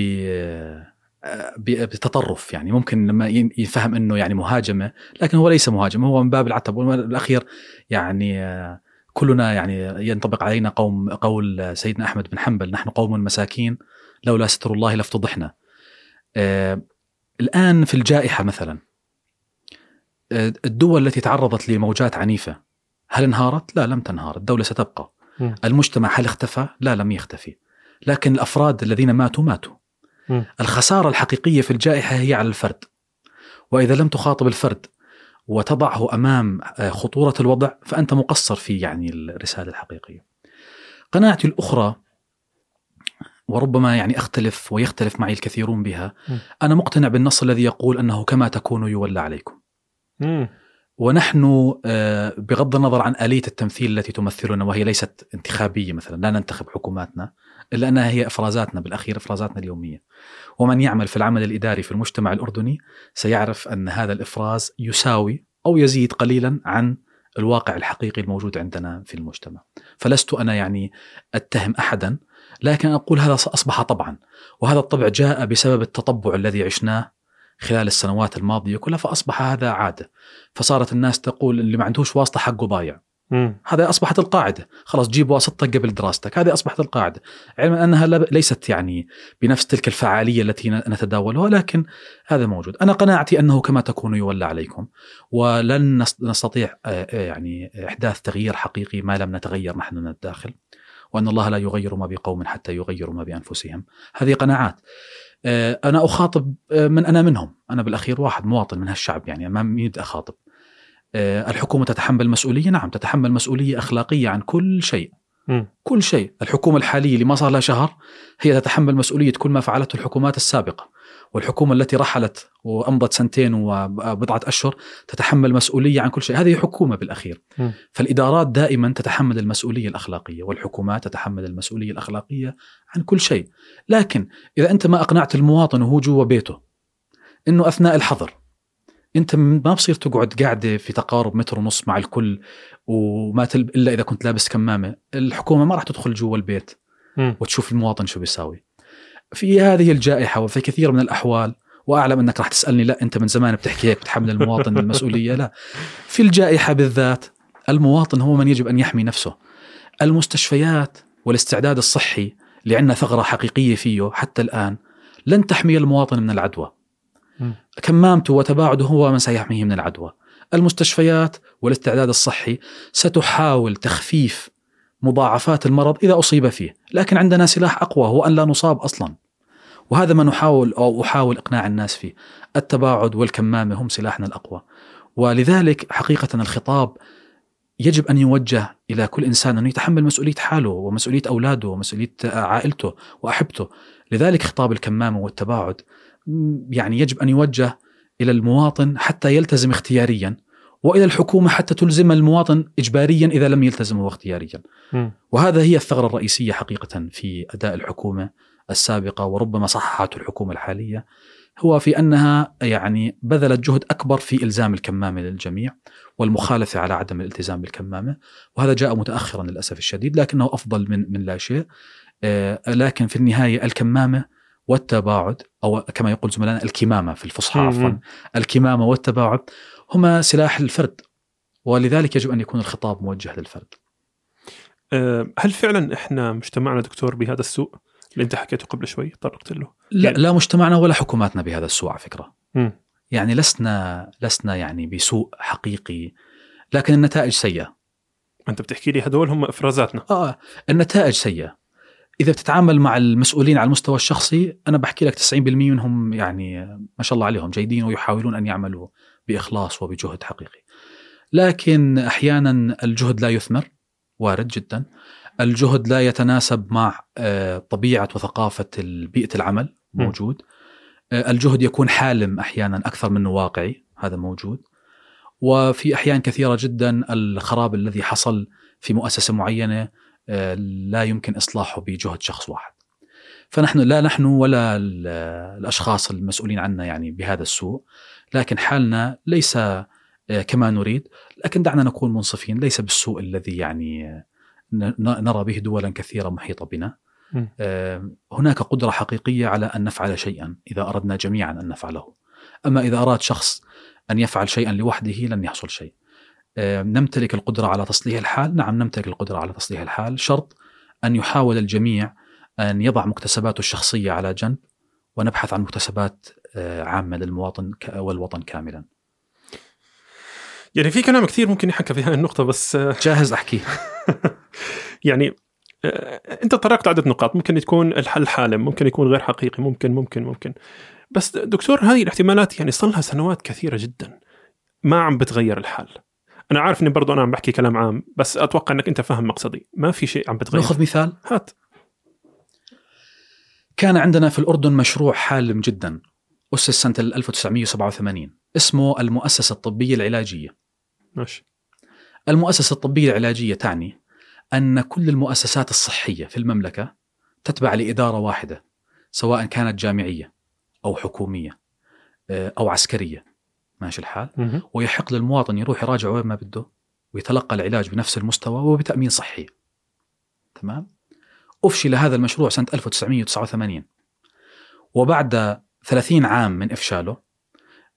بتطرف يعني ممكن لما يفهم إنه يعني مهاجمة لكن هو ليس مهاجمه هو من باب العتب والاخير يعني آه، كلنا يعني ينطبق علينا قوم قول سيدنا أحمد بن حنبل نحن قوم مساكين لولا ستر الله لافتضحنا. آه، الآن في الجائحة مثلا آه، الدول التي تعرضت لموجات عنيفة هل انهارت؟ لا لم تنهار، الدولة ستبقى. مم. المجتمع هل اختفى؟ لا لم يختفي. لكن الأفراد الذين ماتوا ماتوا. مم. الخسارة الحقيقية في الجائحة هي على الفرد. وإذا لم تخاطب الفرد وتضعه أمام آه، خطورة الوضع فأنت مقصر في يعني الرسالة الحقيقية. قناعتي الأخرى وربما يعني أختلف ويختلف معي الكثيرون بها، م. أنا مقتنع بالنص الذي يقول أنه كما تكونوا يولى عليكم. ونحن آه، بغض النظر عن آلية التمثيل التي تمثلنا وهي ليست انتخابية مثلا لا ننتخب حكوماتنا إلا أنها هي إفرازاتنا بالأخير إفرازاتنا اليومية. ومن يعمل في العمل الإداري في المجتمع الأردني سيعرف أن هذا الإفراز يساوي أو يزيد قليلا عن الواقع الحقيقي الموجود عندنا في المجتمع. فلست أنا يعني أتهم أحدا لكن أقول هذا أصبح طبعا. وهذا الطبع جاء بسبب التطبع الذي عشناه خلال السنوات الماضية كلها فأصبح هذا عادة. فصارت الناس تقول اللي ما عندوش واسطة حقه ضايع. مم. هذا أصبحت القاعدة. خلاص جيب واسطتك قبل دراستك. هذه أصبحت القاعدة. علما أنها لا- ليست يعني بنفس تلك الفعالية التي نتداولها لكن هذا موجود. أنا قناعتي أنه كما تكون يولى عليكم ولن نس- نستطيع آه، آه، يعني إحداث تغيير حقيقي ما لم نتغير نحن من الداخل وأن الله لا يغير ما بقوم حتى يغيروا ما بأنفسهم. هذه قناعات. آه، أنا أخاطب آه، من أنا منهم. أنا بالأخير واحد مواطن من هالشعب يعني ما مين بدي أخاطب. آه، الحكومة تتحمل مسؤولية؟ نعم تتحمل مسؤولية أخلاقية عن كل شيء. كل شيء. الحكومة الحالية اللي ما صار لها شهر هي تتحمل مسؤولية كل ما فعلته الحكومات السابقة. والحكومة التي رحلت وأمضت سنتين وبضعة أشهر تتحمل مسؤولية عن كل شيء هذه حكومة بالأخير م. فالإدارات دائما تتحمل المسؤولية الأخلاقية والحكومات تتحمل المسؤولية الأخلاقية عن كل شيء لكن إذا أنت ما أقنعت المواطن وهو جوا بيته أنه أثناء الحظر أنت ما بصير تقعد قاعدة في تقارب متر ونص مع الكل وما تلب إلا إذا كنت لابس كمامة، الحكومة ما راح تدخل جوا البيت. وتشوف المواطن شو بيساوي. في هذه الجائحة وفي كثير من الأحوال وأعلم أنك راح تسألني لا أنت من زمان بتحكي هيك بتحمل المواطن المسؤوليه لا. في الجائحة بالذات المواطن هو من يجب أن يحمي نفسه. المستشفيات والاستعداد الصحي اللي عندنا ثغرة حقيقية فيه حتى الآن لن تحمي المواطن من العدوى. كمامته وتباعده هو من سيحميه من العدوى. المستشفيات والاستعداد الصحي ستحاول تخفيف مضاعفات المرض إذا أصيب فيه، لكن عندنا سلاح أقوى هو أن لا نصاب أصلا. وهذا ما نحاول أو أحاول إقناع الناس فيه. التباعد والكمامة هم سلاحنا الأقوى. ولذلك حقيقة الخطاب يجب أن يوجه إلى كل إنسان انه يتحمل مسؤولية حاله ومسؤولية أولاده ومسؤولية عائلته وأحبته. لذلك خطاب الكمامة والتباعد م، يعني يجب أن يوجه إلى المواطن حتى يلتزم اختياريا وإلى الحكومة حتى تلزم المواطن اجباريا إذا لم يلتزم هو اختياريا. مم. وهذا هي الثغرة الرئيسية حقيقة في أداء الحكومة السابقة وربما صححته الحكومة الحالية هو في أنها يعني بذلت جهد أكبر في إلزام الكمامة للجميع والمخالفة على عدم الالتزام بالكمامة وهذا جاء متاخرا للأسف الشديد لكنه أفضل من من لا شيء آه، لكن في النهاية الكمامة والتباعد أو كما يقول زملائنا الكمامة في الفصحى. عفوا الكمامة والتباعد هما سلاح الفرد ولذلك يجب أن يكون الخطاب موجه للفرد. أه، هل فعلا إحنا مجتمعنا دكتور بهذا السوء اللي انت حكيته قبل شوي طرقت له لا يعني- لا مجتمعنا ولا حكوماتنا بهذا السوء على فكرة. مم. يعني لسنا لسنا يعني بسوء حقيقي لكن النتائج سيئة. انت بتحكي لي هدول هم إفرازاتنا آه النتائج سيئة. إذا بتتعامل مع المسؤولين على المستوى الشخصي أنا بحكي لك 90% منهم يعني ما شاء الله عليهم جيدين ويحاولون أن يعملوا بإخلاص وبجهد حقيقي. لكن أحيانا الجهد لا يثمر وارد جدا. الجهد لا يتناسب مع آه، طبيعة وثقافة بيئة العمل. موجود. آه، الجهد يكون حالم أحيانا أكثر منه واقعي هذا موجود. وفي أحيان كثيرة جدا الخراب الذي حصل في مؤسسة معينة آه، لا يمكن إصلاحه بجهد شخص واحد. فنحن لا نحن ولا ال- الأشخاص المسؤولين عنا يعني بهذا السوء، لكن حالنا ليس كما نريد، لكن دعنا نكون منصفين ليس بالسوء الذي يعني نرى به دولا كثيره محيطه بنا. هناك قدرة حقيقية على أن نفعل شيئا إذا أردنا جميعا أن نفعله. أما إذا أراد شخص أن يفعل شيئا لوحده لن يحصل شيء. نمتلك القدرة على تصليح الحال، نعم نمتلك القدرة على تصليح الحال، شرط أن يحاول الجميع أن يضع مكتسباته الشخصية على جنب ونبحث عن مكتسبات آه، عامة للمواطن والوطن كاملا. يعني في كلام كثير ممكن يحكى في هذه النقطة بس آه، جاهز أحكي. يعني آه، أنت طرقت عدة نقاط ممكن تكون الحل حالم ممكن يكون غير حقيقي ممكن ممكن ممكن. بس دكتور هذه الاحتمالات يعني صار لها سنوات كثيرة جدا ما عم بتغير الحال. أنا عارف إني برضو أنا عم بحكي كلام عام بس أتوقع إنك أنت فاهم مقصدي. ما في شيء عم بتغير. ناخذ مثال؟ هات. كان عندنا في الأردن مشروع حالم جدا أسس سنة 1987 اسمه المؤسسة الطبية العلاجية. ماشي. المؤسسة الطبية العلاجية تعني أن كل المؤسسات الصحية في المملكة تتبع لإدارة واحدة سواء كانت جامعية أو حكومية آه، أو عسكرية. ماشي الحال؟ مهم. ويحق للمواطن يروح يراجع وين ما بده ويتلقى العلاج بنفس المستوى وبتأمين صحي. تمام؟ أفشل هذا المشروع سنة 1989 وبعد 30 عام من إفشاله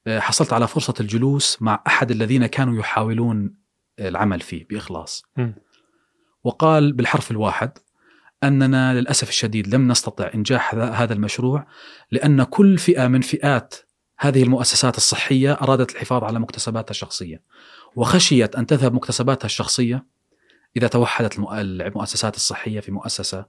حصلت على فرصة الجلوس مع أحد الذين كانوا يحاولون العمل فيه بإخلاص مم. وقال بالحرف الواحد أننا للأسف الشديد لم نستطع إنجاح هذا- المشروع لأن كل فئة من فئات هذه المؤسسات الصحية أرادت الحفاظ على مكتسباتها الشخصية وخشيت أن تذهب مكتسباتها الشخصية إذا توحدت المؤ- المؤسسات الصحية في مؤسسة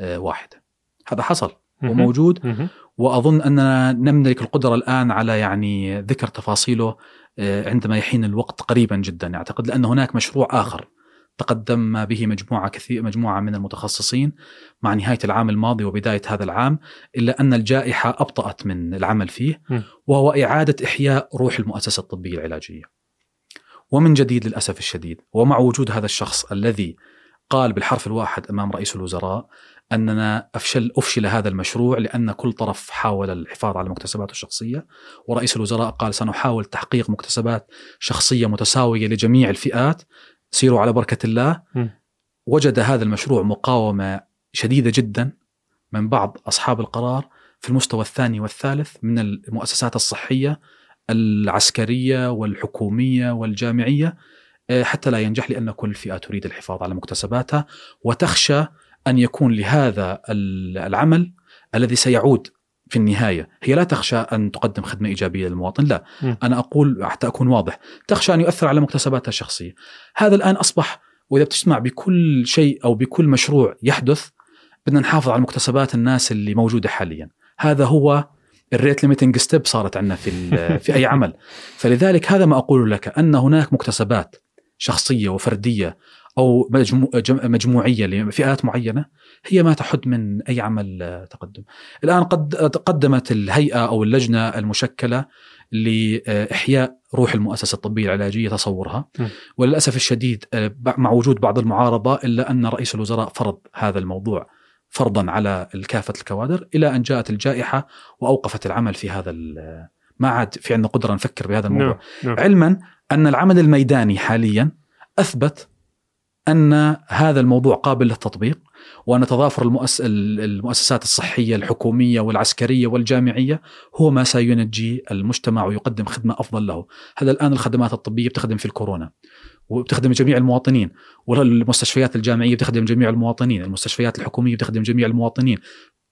آه، واحدة هذا حصل. وموجود. وأظن أننا نملك القدرة الآن على يعني ذكر تفاصيله آه، عندما يحين الوقت قريبا جدا أعتقد لأن هناك مشروع آخر تقدم به مجموعة كثير مجموعة من المتخصصين مع نهاية العام الماضي وبداية هذا العام إلا أن الجائحة أبطأت من العمل فيه. وهو إعادة إحياء روح المؤسسة الطبية العلاجية. ومن جديد للأسف الشديد ومع وجود هذا الشخص الذي قال بالحرف الواحد أمام رئيس الوزراء أننا أفشل أفشل هذا المشروع لأن كل طرف حاول الحفاظ على مكتسباته الشخصية. ورئيس الوزراء قال سنحاول تحقيق مكتسبات شخصية متساوية لجميع الفئات. سيروا على بركة الله. م. وجد هذا المشروع مقاومة شديدة جدا من بعض أصحاب القرار في المستوى الثاني والثالث من المؤسسات الصحية العسكرية والحكومية والجامعية. آه، حتى لا ينجح لأن كل فئة تريد الحفاظ على مكتسباتها وتخشى أن يكون لهذا ال- العمل الذي سيعود في النهاية. هي لا تخشى أن تقدم خدمة إيجابية للمواطن لا. م. أنا أقول حتى أكون واضح تخشى أن يؤثر على مكتسباتها الشخصية. هذا الآن أصبح وإذا بتجتمع بكل شيء أو بكل مشروع يحدث بدنا نحافظ على مكتسبات الناس اللي موجودة حاليا. هذا هو ال rate limiting step صارت عندنا في في أي عمل. فلذلك هذا ما أقول لك أن هناك مكتسبات شخصية وفردية أو مجمو- جم- مجموعية لفئات معينة هي ما تحد من أي عمل آه، تقدم. الآن قد قدمت الهيئة أو اللجنة المشكلة لإحياء روح المؤسسة الطبية العلاجية تصورها م. وللأسف الشديد آه، مع وجود بعض المعارضة إلا أن رئيس الوزراء فرض هذا الموضوع فرضا على كافه الكوادر إلى أن جاءت الجائحة وأوقفت العمل في هذا ما عاد في عندنا قدرة نفكر بهذا الموضوع نعم نعم علما أن العمل الميداني حاليا أثبت أن هذا الموضوع قابل للتطبيق وأن تضافر المؤس... المؤسسات الصحية الحكومية والعسكرية والجامعية هو ما سينجي المجتمع ويقدم خدمة أفضل له، هذا الآن الخدمات الطبية بتخدم في الكورونا وبتخدم جميع المواطنين، والمستشفيات الجامعية بتخدم جميع المواطنين، المستشفيات الحكومية بتخدم جميع المواطنين.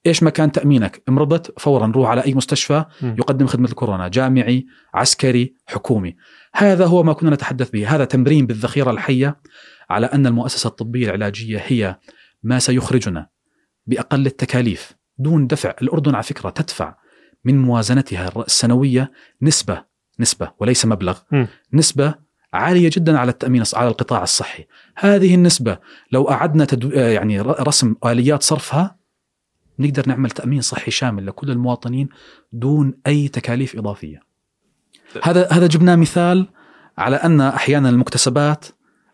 إيش مكان تأمينك؟ مرضت فورا روح على أي مستشفى. يقدم خدمة الكورونا، جامعي، عسكري، حكومي. هذا هو ما كنا نتحدث به، هذا تمرين بالذخيرة الحية على أن المؤسسة الطبية العلاجية هي ما سيخرجنا بأقل التكاليف دون دفع، الأردن على فكرة تدفع من موازنتها السنوية نسبة نسبة وليس مبلغ، م. نسبة عالية جدا على التأمين على القطاع الصحي. هذه النسبة لو أعدنا تدو... يعني رسم آليات صرفها نقدر نعمل تأمين صحي شامل لكل المواطنين دون أي تكاليف إضافية. هذا هذا جبناه مثال على أن أحيانا المكتسبات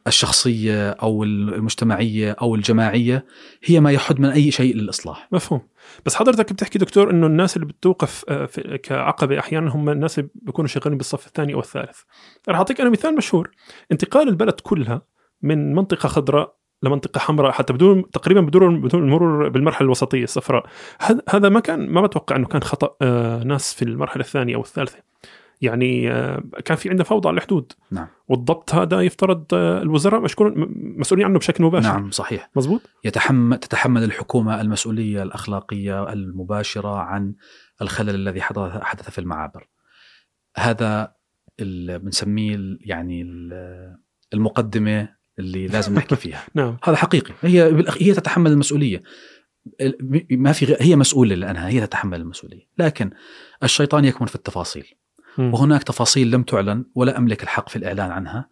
الشخصية أو المجتمعية أو الجماعية هي ما يحد من أي شيء للإصلاح. مفهوم بس حضرتك بتحكي دكتور إنه الناس اللي بتوقف آه، كعقبة أحيانا هم الناس اللي بيكونوا شغالين بالصف الثاني أو الثالث رح أعطيك أنا مثال مشهور انتقال البلد كلها من منطقة خضراء لمنطقة حمراء حتى بدون تقريبا بدون بدون المرور بالمرحلة الوسطية الصفراء هذا- ما كان ما بتوقع إنه كان خطأ آه، ناس في المرحلة الثانية أو الثالثة يعني آه، كان في عندنا فوضى على الحدود نعم. والضبط هذا يفترض آه، الوزراء مشكور مسؤولين عنه بشكل مباشر نعم صحيح. مزبوط يتحمل تتحمل الحكومة المسؤولية الأخلاقية المباشرة عن الخلل الذي حدث حدث في المعابر. هذا بنسميه يعني ال- المقدمة اللي لازم نحكي فيها. نعم. هذا حقيقي. هي بالأخ- هي تتحمل المسؤولية. ال- ما في غ- هي مسؤولة لأنها هي تتحمل المسؤولية. لكن الشيطان يكمن في التفاصيل. مم. وهناك تفاصيل لم تعلن ولا أملك الحق في الإعلان عنها.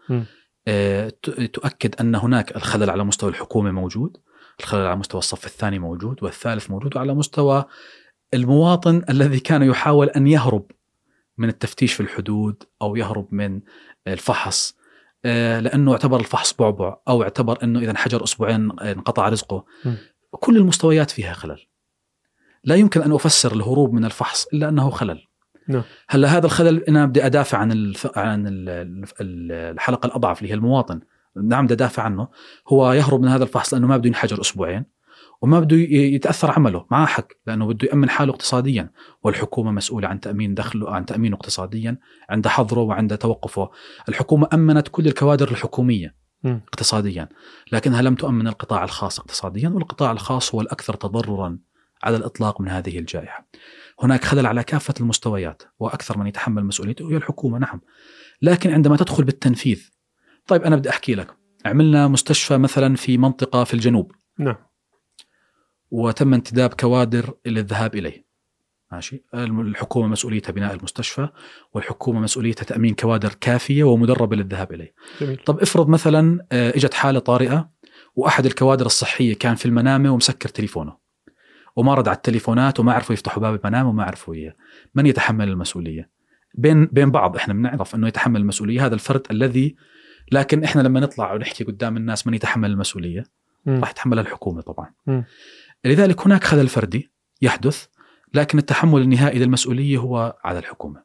آه، تؤكد أن هناك الخلل على مستوى الحكومة موجود. الخلل على مستوى الصف الثاني موجود والثالث موجود وعلى مستوى المواطن الذي كان يحاول أن يهرب من التفتيش في الحدود أو يهرب من الفحص لأنه اعتبر الفحص بعبع أو اعتبر إنه إذا انحجر أسبوعين انقطع رزقه. م. كل المستويات فيها خلل. لا يمكن أن أفسر الهروب من الفحص إلا أنه خلل. نعم. هلأ هذا الخلل أنا بدي أدافع عن الف... عن ال- ال- الحلقة الأضعف اللي هي المواطن. نعم بدي أدافع عنه. هو يهرب من هذا الفحص لأنه ما بده ينحجر أسبوعين. وما بده يتأثر عمله معه حق لأنه بده يأمن حاله اقتصاديا والحكومة مسؤولة عن تأمين دخله عن تأمينه اقتصاديا عند حظره وعند توقفه الحكومة أمنت كل الكوادر الحكومية مم. اقتصاديا لكنها لم تؤمن القطاع الخاص اقتصاديا والقطاع الخاص هو الأكثر تضررا على الإطلاق من هذه الجائحة. هناك خلل على كافة المستويات وأكثر من يتحمل مسؤوليته هي الحكومة نعم. لكن عندما تدخل بالتنفيذ طيب أنا بدي أحكي لك عملنا مستشفى مثلا في منطقة في الجنوب نعم وتم انتداب كوادر للذهاب إليه. ماشي الحكومة مسؤوليتها بناء المستشفى والحكومة مسؤوليتها تأمين كوادر كافية ومدربة للذهاب إليه. جميل طب افرض مثلا آه، إجت حالة طارئة وأحد الكوادر الصحية كان في المنامة ومسكر تليفونه وما رد على التليفونات وما عرفوا يفتحوا باب المنام وما عرفوا إياه من يتحمل المسؤولية بين بين بعض إحنا بنعرف إنه يتحمل المسؤولية هذا الفرد الذي لكن إحنا لما نطلع ونحكي قدام الناس من يتحمل المسؤولية. راح يتحملها الحكومة طبعا. مم. لذلك هناك خلل فردي يحدث لكن التحمل النهائي للمسؤولية هو على الحكومة.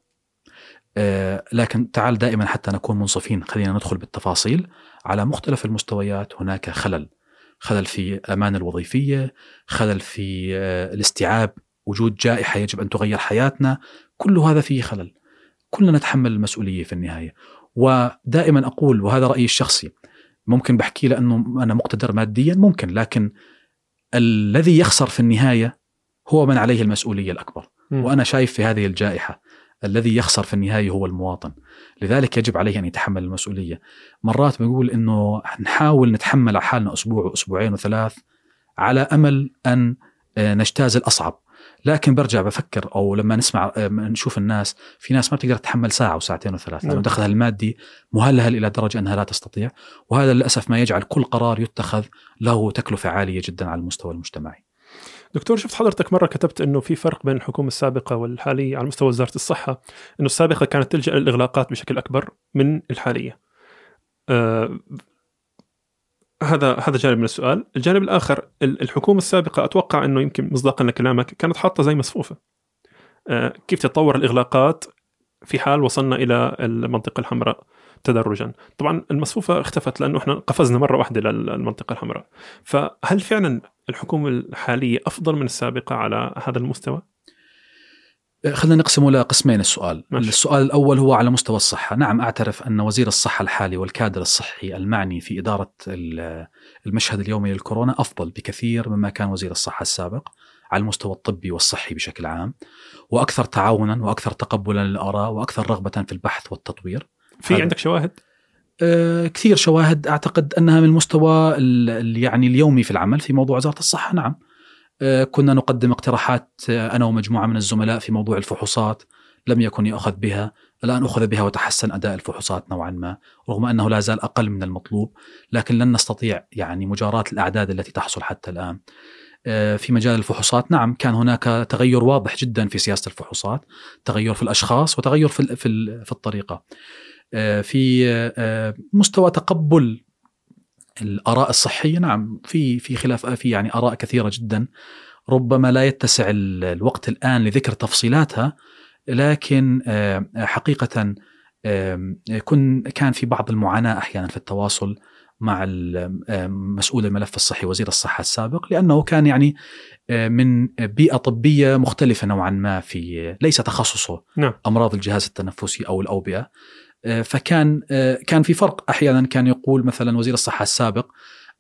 آه، لكن تعال دائما حتى نكون منصفين خلينا ندخل بالتفاصيل. على مختلف المستويات هناك خلل. خلل في الأمان الوظيفية خلل في آه، الاستيعاب وجود جائحة يجب أن تغير حياتنا. كل هذا فيه خلل. كلنا نتحمل المسؤولية في النهاية. ودائما أقول وهذا رأيي الشخصي ممكن بحكي لأنه أنا مقتدر ماديا ممكن لكن الذي يخسر في النهاية هو من عليه المسؤولية الأكبر. مم. وأنا شايف في هذه الجائحة الذي يخسر في النهاية هو المواطن. لذلك يجب عليه أن يتحمل المسؤولية. مرات بقول إنه نحاول نتحمل على حالنا أسبوع وأسبوعين وثلاث على أمل أن آه، نجتاز الأصعب. لكن برجع بفكر أو لما نسمع آه، نشوف الناس في ناس ما بتقدر تتحمل ساعة وساعتين وثلاث لأنه نعم. دخلها المادي مهلهل إلى درجة أنها لا تستطيع وهذا للأسف ما يجعل كل قرار يتخذ له تكلفة عالية جدا على المستوى المجتمعي دكتور شفت حضرتك مرة كتبت إنه في فرق بين الحكومة السابقة والحالية على مستوى وزارة الصحة إنه السابقة كانت تلجأ للإغلاقات بشكل أكبر من الحالية آه هذا هذا جانب من السؤال. الجانب الآخر ال- الحكومة السابقة أتوقع إنه يمكن مصداقا لكلامك كانت حاطة زي مصفوفة. آه كيف تتطور الإغلاقات في حال وصلنا إلى المنطقة الحمراء تدرجا؟ طبعا المصفوفة اختفت لأنه إحنا قفزنا مرة واحدة للمنطقة الحمراء. فهل فعلا الحكومة الحالية أفضل من السابقة على هذا المستوى؟ خلينا نقسمه لقسمين السؤال. ماشي. السؤال الأول هو على مستوى الصحة. نعم أعترف أن وزير الصحة الحالي والكادر الصحي المعني في إدارة ال- المشهد اليومي للكورونا أفضل بكثير مما كان وزير الصحة السابق على المستوى الطبي والصحي بشكل عام وأكثر تعاونا وأكثر تقبلا للآراء وأكثر رغبة في البحث والتطوير. في عندك شواهد؟ آه، كثير شواهد. أعتقد أنها من المستوى ال- ال- يعني اليومي في العمل في موضوع وزارة الصحة. نعم. كنا نقدم اقتراحات آه، أنا ومجموعة من الزملاء في موضوع الفحوصات لم يكن يؤخذ بها الآن أخذ بها وتحسن أداء الفحوصات نوعا ما رغم أنه لا زال أقل من المطلوب لكن لن نستطيع يعني مجاراه الأعداد التي تحصل حتى الآن. آه، في مجال الفحوصات نعم كان هناك تغير واضح جدا في سياسة الفحوصات تغير في الأشخاص وتغير في في ال- في الطريقة. آه، في آه، مستوى تقبل الآراء الصحية نعم في في خلاف في يعني آراء كثيرة جدا ربما لا يتسع الوقت الآن لذكر تفصيلاتها لكن حقيقه كن كان في بعض المعاناة أحيانا في التواصل مع مسؤول الملف الصحي وزير الصحة السابق لأنه كان يعني من بيئة طبية مختلفة نوعا ما في ليس تخصصه نعم. أمراض الجهاز التنفسي أو الأوبئة فكان كان في فرق أحيانا كان يقول مثلا وزير الصحة السابق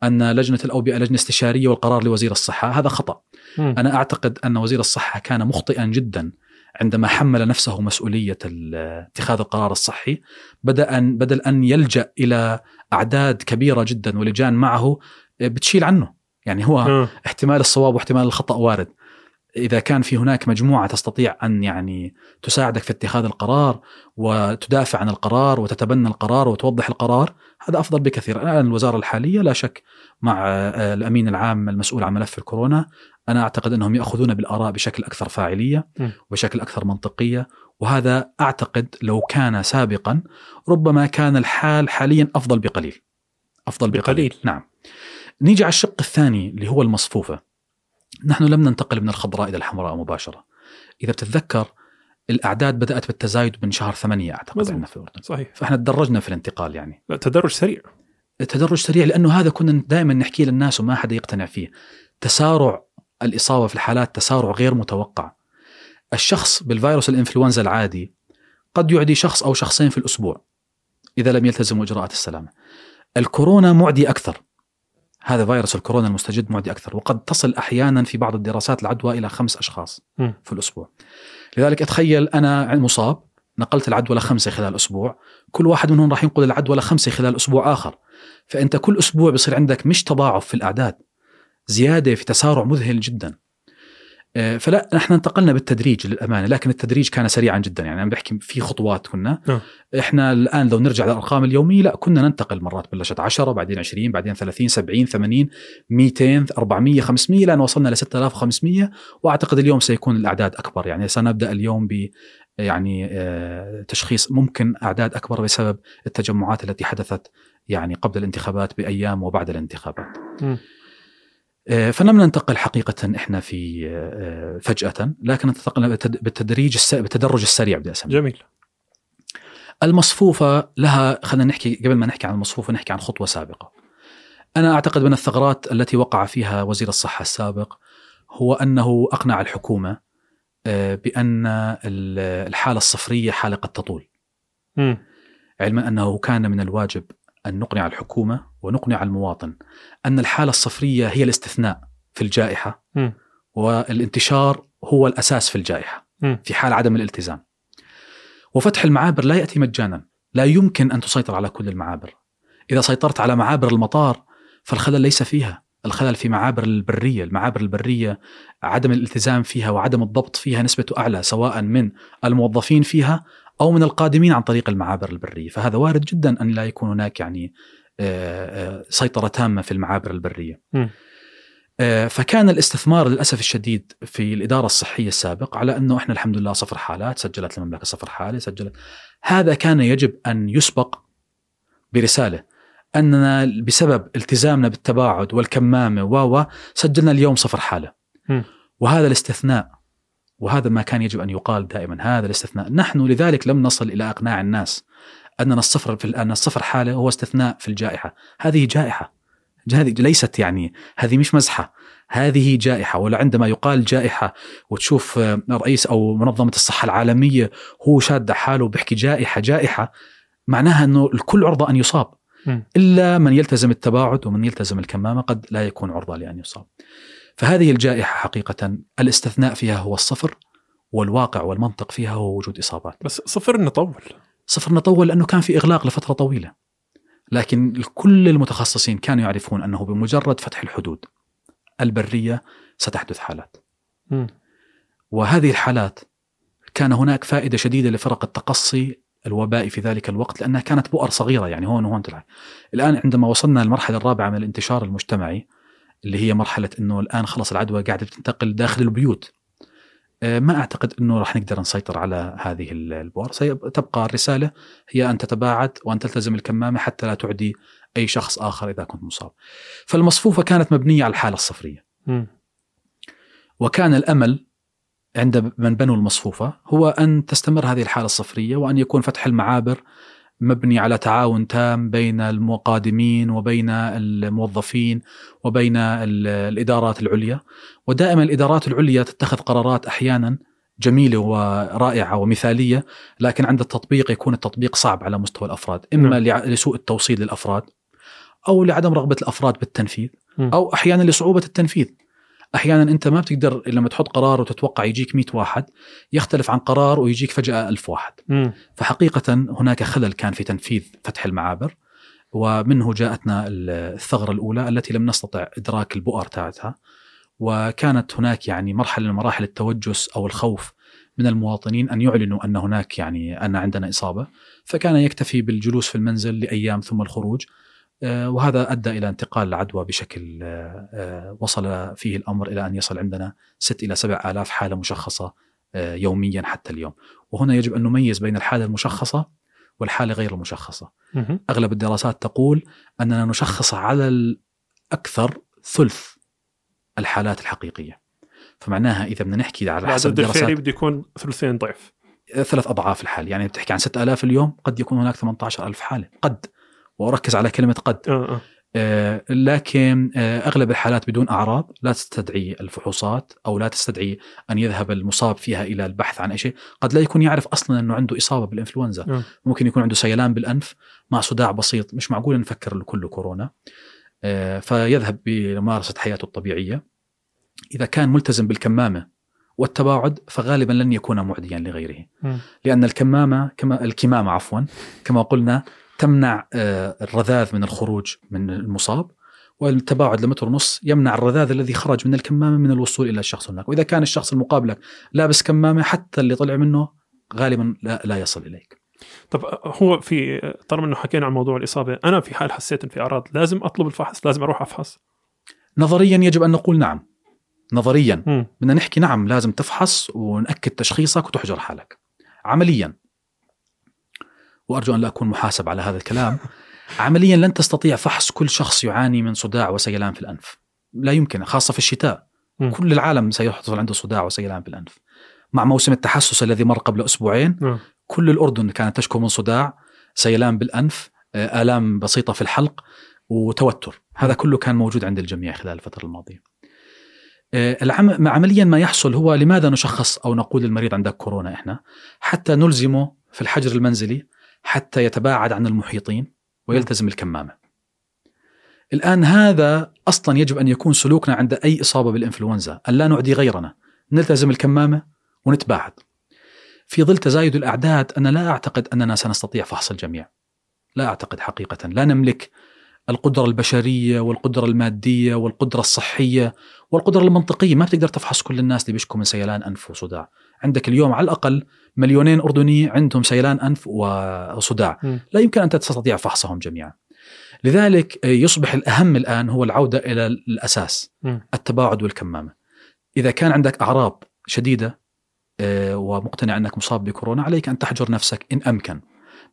أن لجنة الأوبئة لجنة استشارية والقرار لوزير الصحة هذا خطأ م. أنا أعتقد أن وزير الصحة كان مخطئا جدا عندما حمل نفسه مسؤولية اتخاذ القرار الصحي بدأ أن بدل أن يلجأ إلى أعداد كبيرة جدا ولجان معه بتشيل عنه يعني هو م. احتمال الصواب واحتمال الخطأ وارد إذا كان في هناك مجموعة تستطيع أن يعني تساعدك في اتخاذ القرار وتدافع عن القرار وتتبنى القرار وتوضح القرار هذا أفضل بكثير. الآن الوزارة الحالية لا شك مع آه، الأمين العام المسؤول عن ملف الكورونا أنا أعتقد أنهم يأخذون بالآراء بشكل أكثر فاعلية وبشكل أكثر منطقية وهذا أعتقد لو كان سابقا ربما كان الحال حاليا أفضل بقليل. أفضل بقليل, بقليل. نعم. نيجي على الشق الثاني اللي هو المصفوفة. نحن لم ننتقل من الخضراء إلى الحمراء مباشرة. إذا بتتذكر الأعداد بدأت بالتزايد من شهر ثمانية أعتقد عندنا في الأردن. صحيح. فإحنا تدرجنا في الانتقال يعني. تدرج سريع. تدرج سريع لأنه هذا كنا دائما نحكيه للناس وما حدا يقتنع فيه. تسارع الإصابة في الحالات تسارع غير متوقع. الشخص بالفيروس الإنفلونزا العادي قد يعدي شخص أو شخصين في الأسبوع إذا لم يلتزموا إجراءات السلامة. الكورونا معدي أكثر. هذا فيروس الكورونا المستجد معدي أكثر وقد تصل أحيانا في بعض الدراسات العدوى إلى خمس أشخاص م. في الأسبوع. لذلك اتخيل أنا مصاب نقلت العدوى لخمسه خلال أسبوع كل واحد منهم راح ينقل العدوى لخمسة خلال أسبوع آخر. فأنت كل أسبوع بصير عندك مش تضاعف في الأعداد زيادة في تسارع مذهل جدا. فلا نحن انتقلنا بالتدريج للأمانة لكن التدريج كان سريعا جدا يعني أنا بحكي في خطوات كنا أه. إحنا الآن لو نرجع للأرقام اليومية لا كنا ننتقل مرات بلشت 10 بعدين 20 بعدين 30 70 80 200 400 500 لأن وصلنا ل 6500 وأعتقد اليوم سيكون الأعداد أكبر يعني سنبدأ اليوم ب يعني آه، تشخيص ممكن أعداد أكبر بسبب التجمعات التي حدثت يعني قبل الانتخابات بأيام وبعد الانتخابات. م. آه، فلم ننتقل حقيقة إحنا في آه، فجأة لكن انتقلنا بالتدريج بالتدرج السريع بدي اسميه. جميل. المصفوفة لها خلينا نحكي قبل ما نحكي عن المصفوفة نحكي عن خطوة سابقة. أنا أعتقد من الثغرات التي وقع فيها وزير الصحة السابق هو أنه أقنع الحكومة آه، بأن الحالة الصفرية حالة قد تطول. م. علما أنه كان من الواجب أن نقنع الحكومة ونقنع المواطن أن الحالة الصفرية هي الاستثناء في الجائحة م. والانتشار هو الأساس في الجائحة م. في حال عدم الالتزام وفتح المعابر لا يأتي مجانا لا يمكن أن تسيطر على كل المعابر إذا سيطرت على معابر المطار فالخلل ليس فيها الخلل في معابر البرية المعابر البرية عدم الالتزام فيها وعدم الضبط فيها نسبته أعلى سواء من الموظفين فيها أو من القادمين عن طريق المعابر البرية فهذا وارد جدا أن لا يكون هناك يعني آه، آه، سيطرة تامة في المعابر البرية م. آه، فكان الاستثمار للأسف الشديد في الإدارة الصحية السابق على أنه إحنا الحمد لله صفر حالات سجلت المملكة صفر حالة سجلت هذا كان يجب أن يسبق برسالة أننا بسبب التزامنا بالتباعد والكمامة و سجلنا اليوم صفر حالة م. وهذا الاستثناء وهذا ما كان يجب أن يقال دائما هذا الاستثناء نحن لذلك لم نصل إلى إقناع الناس أننا الصفر في أن الصفر حالة هو استثناء في الجائحة. هذه جائحة. هذه ليست يعني هذه مش مزحة. هذه جائحة. ولا عندما يقال جائحة وتشوف رئيس أو منظمة الصحة العالمية هو شاد حاله بيحكي جائحة جائحة معناها أنه الكل عرضة أن يصاب. إلا من يلتزم التباعد ومن يلتزم الكمامة قد لا يكون عرضة لأن يصاب. فهذه الجائحة حقيقة الاستثناء فيها هو الصفر والواقع والمنطق فيها هو وجود إصابات. بس صفر نطول. صفر نطول لأنه كان في إغلاق لفترة طويلة. لكن كل المتخصصين كانوا يعرفون أنه بمجرد فتح الحدود البرية ستحدث حالات. م. وهذه الحالات كان هناك فائدة شديدة لفرق التقصي الوبائي في ذلك الوقت لأنها كانت بؤر صغيرة يعني هون وهون تلعب. الآن عندما وصلنا للمرحلة الرابعة من الانتشار المجتمعي اللي هي مرحلة إنه الآن خلص العدوى قاعدة بتنتقل داخل البيوت ما أعتقد إنه راح نقدر نسيطر على هذه ال- البؤر ستبقى الرسالة هي أن تتباعد وأن تلتزم الكمامة حتى لا تعدي أي شخص آخر إذا كنت مصاب. فالمصفوفة كانت مبنية على الحالة الصفرية. وكان الأمل عند من بنوا المصفوفة هو أن تستمر هذه الحالة الصفرية وأن يكون فتح المعابر مبني على تعاون تام بين المقادمين وبين الموظفين وبين ال- الإدارات العليا ودائما الإدارات العليا تتخذ قرارات أحيانا جميلة ورائعة ومثالية لكن عند التطبيق يكون التطبيق صعب على مستوى الأفراد إما نعم. لسوء التوصيل للأفراد أو لعدم رغبة الأفراد بالتنفيذ. أو أحيانا لصعوبة التنفيذ أحيانا أنت ما بتقدر لما تحط قرار وتتوقع يجيك 100 واحد يختلف عن قرار ويجيك فجأة 1000 واحد. مم. فحقيقة هناك خلل كان في تنفيذ فتح المعابر ومنه جاءتنا الثغرة الأولى التي لم نستطع إدراك البؤر تاعتها وكانت هناك يعني مرحلة من مراحل التوجس أو الخوف من المواطنين أن يعلنوا أن هناك يعني أن عندنا إصابة. فكان يكتفي بالجلوس في المنزل لأيام ثم الخروج. وهذا أدى إلى انتقال العدوى بشكل آه، آه، وصل فيه الأمر إلى أن يصل عندنا 6 إلى 7 آلاف حالة مشخصة آه، يوميا حتى اليوم. وهنا يجب أن نميز بين الحالة المشخصة والحالة غير المشخصة. أغلب الدراسات تقول أننا نشخص على الأكثر ثلث الحالات الحقيقية. فمعناها إذا بدنا نحكي على حسب الدراسات بده يكون ثلثين ضعف. ثلاث أضعاف الحاله يعني بتحكي عن 6000 اليوم قد يكون هناك 18000 حالة. قد. وأركز على كلمة قد آه آه آه، لكن آه، أغلب الحالات بدون أعراض لا تستدعي الفحوصات أو لا تستدعي أن يذهب المصاب فيها إلى البحث عن أي شيء، قد لا يكون يعرف أصلا أنه عنده إصابة بالإنفلونزا، آه. ممكن يكون عنده سيلان بالأنف مع صداع بسيط، مش معقول نفكر انه كله كورونا. آه، فيذهب بممارسة حياته الطبيعية. إذا كان ملتزم بالكمامة والتباعد فغالبا لن يكون معديا لغيره. لأن الكمامة كما الكمامة عفوا كما قلنا تمنع آه، الرذاذ من الخروج من المصاب والتباعد لمتر ونص يمنع الرذاذ الذي خرج من الكمامة من الوصول إلى الشخص هناك، وإذا كان الشخص المقابلك لابس كمامة حتى اللي طلع منه غالبا لا, لا يصل إليك. طب هو في طالما إنه حكينا عن موضوع الإصابة أنا في حال حسيت إن في أعراض لازم أطلب الفحص لازم أروح أفحص نظريا يجب أن نقول نعم. نظريا. بدنا نحكي نعم لازم تفحص ونأكد تشخيصك وتحجر حالك. عمليا وأرجو أن لا أكون محاسب على هذا الكلام عمليا لن تستطيع فحص كل شخص يعاني من صداع وسيلان في الأنف. لا يمكن خاصة في الشتاء. مم. كل العالم سيحصل عنده صداع وسيلان في الأنف. مع موسم التحسس الذي مر قبل أسبوعين آه. كل الأردن كانت تشكو من صداع، سيلان بالأنف، آه، آلام بسيطة في الحلق وتوتر، هذا كله كان موجود عند الجميع خلال الفترة الماضية. آه، العم... عمليا ما يحصل هو لماذا نشخص أو نقول للمريض عندك كورونا إحنا؟ حتى نلزمه في الحجر المنزلي حتى يتباعد عن المحيطين ويلتزم الكمامة. الآن هذا أصلا يجب أن يكون سلوكنا عند أي إصابة بالإنفلونزا، أن لا نعدي غيرنا، نلتزم الكمامة ونتباعد. في ظل تزايد الأعداد أنا لا أعتقد أننا سنستطيع فحص الجميع. لا أعتقد حقيقة، لا نملك القدرة البشرية والقدرة المادية والقدرة الصحية والقدرة المنطقية، ما بتقدر تفحص كل الناس اللي بيشكوا من سيلان أنف وصداع. عندك اليوم على الأقل مليونين أردني عندهم سيلان أنف وصداع، مم. لا يمكن أن تستطيع فحصهم جميعا. لذلك يصبح الأهم الآن هو العودة إلى الأساس مم. التباعد والكمامة. إذا كان عندك أعراض شديدة آه، ومقتنع أنك مصاب بكورونا عليك أن تحجر نفسك إن أمكن.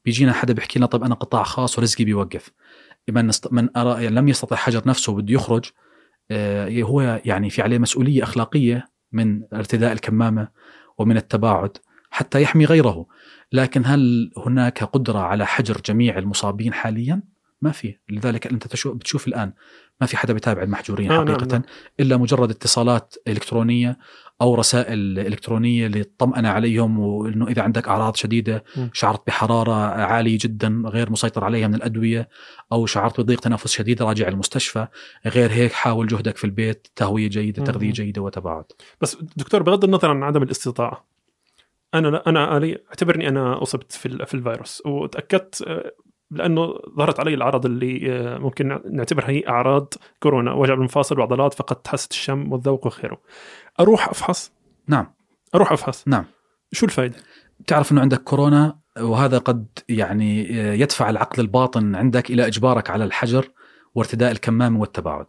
بيجينا حدا بيحكي لنا طب أنا قطاع خاص ورزقي بيوقف. من است... من أرى يعني لم يستطع حجر نفسه وبده يخرج آه، هو يعني في عليه مسؤولية أخلاقية من ارتداء الكمامة ومن التباعد حتى يحمي غيره. لكن هل هناك قدرة على حجر جميع المصابين حاليا؟ ما في، لذلك أنت تشوف الآن ما في حدا بيتابع المحجورين آه، نعم، حقيقة نعم. إلا مجرد اتصالات إلكترونية أو رسائل إلكترونية للطمأنة عليهم وإنه إذا عندك أعراض شديدة. شعرت بحرارة عالية جدا غير مسيطر عليها من الأدوية أو شعرت بضيق تنفس شديد راجع المستشفى غير هيك حاول جهدك في البيت تهوية جيدة. تغذية جيدة وتباعد بس دكتور بغض النظر عن عدم الاستطاعة أنا أنا أعتبرني أنا أصبت في في الفيروس وتأكدت آه، لأنه ظهرت علي الأعراض اللي آه، ممكن نعتبرها هي أعراض كورونا. وجع بالمفاصل وعضلات فقدت حاسه الشم والذوق وغيره. أروح أفحص؟ نعم. أروح أفحص؟ نعم. شو الفائده بتعرف إنه عندك كورونا وهذا قد يعني يدفع العقل الباطن عندك إلى إجبارك على الحجر وارتداء الكمامه والتباعد.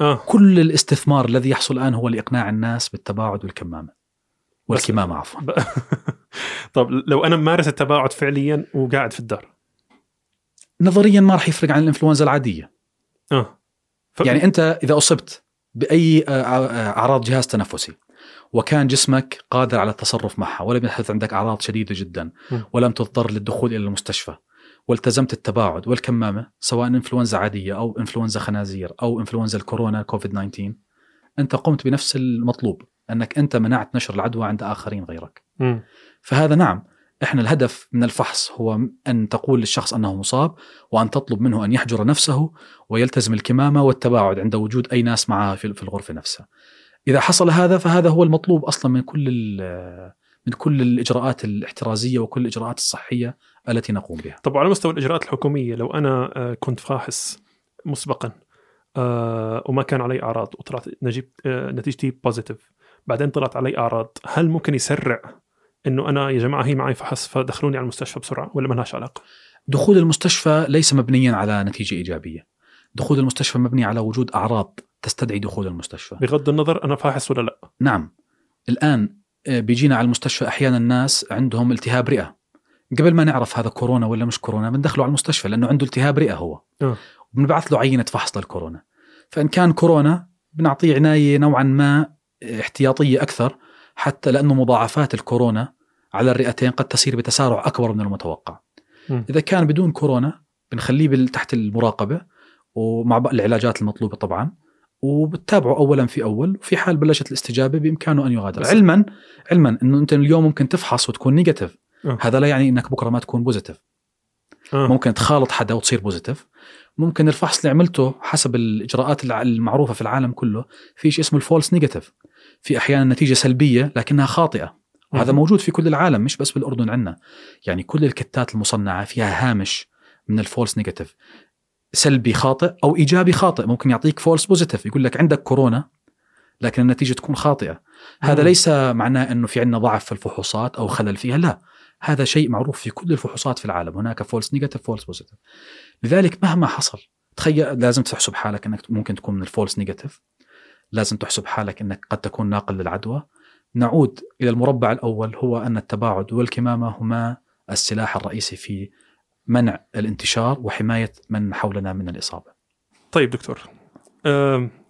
آه. كل الاستثمار الذي يحصل الآن هو لإقناع الناس بالتباعد والكمامة. والكمامة عفوا. طب لو أنا ممارس التباعد فعليا وقاعد في الدار نظريا ما راح يفرق عن الإنفلونزا العادية آه ف... يعني أنت إذا أصبت بأي آه، آه، أعراض جهاز تنفسي وكان جسمك قادر على التصرف معها ولم يحدث عندك أعراض شديدة جدا م. ولم تضطر للدخول إلى المستشفى والتزمت التباعد والكمامة سواء إنفلونزا عادية أو إنفلونزا خنازير أو إنفلونزا الكورونا كوفيد 19 أنت قمت بنفس المطلوب أنك أنت منعت نشر العدوى عند آخرين غيرك مم. فهذا نعم إحنا الهدف من الفحص هو أن تقول للشخص أنه مصاب وأن تطلب منه أن يحجر نفسه ويلتزم الكمامة والتباعد عند وجود أي ناس معه في الغرفة نفسها. إذا حصل هذا فهذا هو المطلوب أصلا من كل من كل الإجراءات الاحترازية وكل الإجراءات الصحية التي نقوم بها. طب على مستوى الإجراءات الحكومية لو أنا آه، كنت فاحص مسبقا آه، وما كان علي أعراض وطلعت آه، نتيجتي بوزيتيف بعدين طلعت علي أعراض هل ممكن يسرع إنه أنا يا جماعة هي معي فحص فدخلوني على المستشفى بسرعة ولا ما لهاش علاقة؟ دخول المستشفى ليس مبنيا على نتيجة إيجابية. دخول المستشفى مبني على وجود أعراض تستدعي دخول المستشفى. بغض النظر أنا فاحص ولا لا؟ نعم الآن آه، بيجينا على المستشفى أحيانا ناس عندهم التهاب رئة قبل ما نعرف هذا كورونا ولا مش كورونا بندخله على المستشفى لأنه عنده التهاب رئة هو آه. وبنبعث له عينة فحص للكورونا فإن كان كورونا بنعطيه عناية نوعا ما احتياطية أكثر حتى لأنه مضاعفات الكورونا على الرئتين قد تسير بتسارع أكبر من المتوقع مم. إذا كان بدون كورونا بنخليه تحت المراقبة ومع العلاجات المطلوبة طبعا وبتتابعه أولا بأول وفي حال بلشت الاستجابة بإمكانه أن يغادر بس- علما علما إنه أنت اليوم ممكن تفحص وتكون negative آه. هذا لا يعني إنك بكرة ما تكون positive آه. ممكن تخالط حدا وتصير positive ممكن الفحص اللي عملته حسب الإجراءات المعروفة في العالم كله في شيء اسمه ال false negative في أحيانا نتيجة سلبية لكنها خاطئة. وهذا. موجود في كل العالم مش بس بالأردن عندنا. يعني كل الكتات المصنعة فيها هامش من ال false negative سلبي خاطئ أو إيجابي خاطئ. ممكن يعطيك false positive يقول لك عندك كورونا لكن النتيجة تكون خاطئة. هذا مم. ليس معناه إنه في عندنا ضعف في الفحوصات أو خلل فيها لا. هذا شيء معروف في كل الفحوصات في العالم. هناك false negative false positive لذلك مهما حصل تخيل لازم تحسب حالك إنك ممكن تكون من ال false negative لازم تحسب حالك إنك قد تكون ناقل للعدوى. نعود إلى المربع الأول هو أن التباعد والكمامة هما السلاح الرئيسي في منع الانتشار وحماية من حولنا من الإصابة. طيب دكتور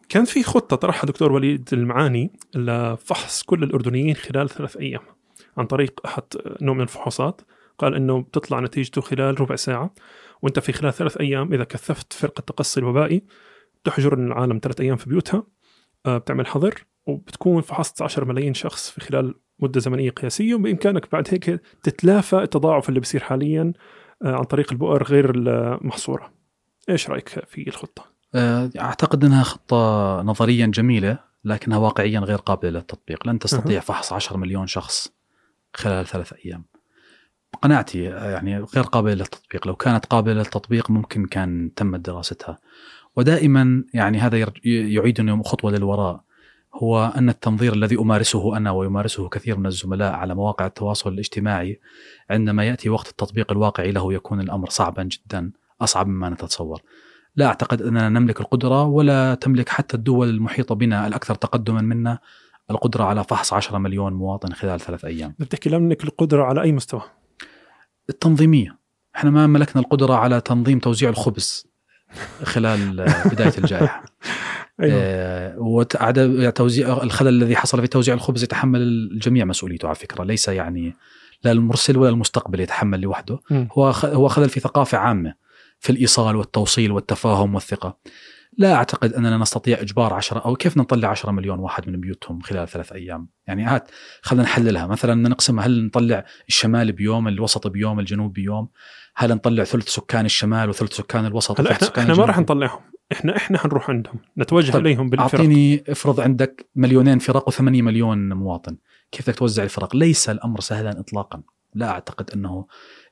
كان في خطة طرحها دكتور وليد المعاني لفحص كل الأردنيين خلال ثلاث أيام عن طريق أحد نوع من الفحوصات. قال أنه بتطلع نتيجته خلال ربع ساعة وأنت في خلال ثلاث أيام إذا كثفت فرق التقصي الوبائي تحجر العالم ثلاث أيام في بيوتها. بتعمل حظر وبتكون فحصت 10 ملايين شخص في خلال مدة زمنية قياسية وبإمكانك بعد هيك تتلافى التضاعف اللي بيصير حاليا آه، عن طريق البؤر غير المحصورة. إيش رأيك في الخطة؟ آه، أعتقد إنها خطة نظريا جميلة لكنها واقعيا غير قابلة للتطبيق. لن تستطيع فحص 10 مليون شخص خلال ثلاث أيام. قناعتي آه، يعني غير قابلة للتطبيق. لو كانت قابلة للتطبيق ممكن كان تمت دراستها. ودائما يعني هذا يعيدني خطوة للوراء هو أن التنظير الذي أمارسه أنا ويمارسه كثير من الزملاء على مواقع التواصل الاجتماعي عندما يأتي وقت التطبيق الواقعي له يكون الأمر صعبا جدا أصعب مما نتصور. لا أعتقد أننا نملك القدرة ولا تملك حتى الدول المحيطة بنا الأكثر تقدما منا القدرة على فحص 10 مليون مواطن خلال ثلاث أيام. بتحكي لمنك القدرة على أي مستوى التنظيمية إحنا ما ملكنا القدرة على تنظيم توزيع الخبز خلال آه، بداية الجائحة. أيوة. آه، وعدم توزيع الخلل الذي حصل في توزيع الخبز يتحمل الجميع مسؤوليته على فكرة ليس يعني لا المرسل ولا المستقبل يتحمل لوحده مم. هو هو خلل في ثقافة عامة في الإيصال والتوصيل والتفاهم والثقة لا أعتقد أننا نستطيع إجبار 10 أو كيف نطلع 10 مليون واحد من بيوتهم خلال ثلاث أيام يعني هات خلينا نحللها مثلا نقسمها هل نطلع الشمال بيوم الوسط بيوم الجنوب بيوم هل نطلع ثلث سكان الشمال وثلث سكان الوسط هلا وثلث إحنا سكان إحنا ما؟ راح نطلعهم. إحنا إحنا حنروح عندهم. نتوجه طيب، إليهم بالفرق. أعطيني افرض عندك مليونين فرق و8 مليون مواطن. كيف بدك توزع الفرق؟ ليس الأمر سهلا اطلاقا. لا أعتقد إنه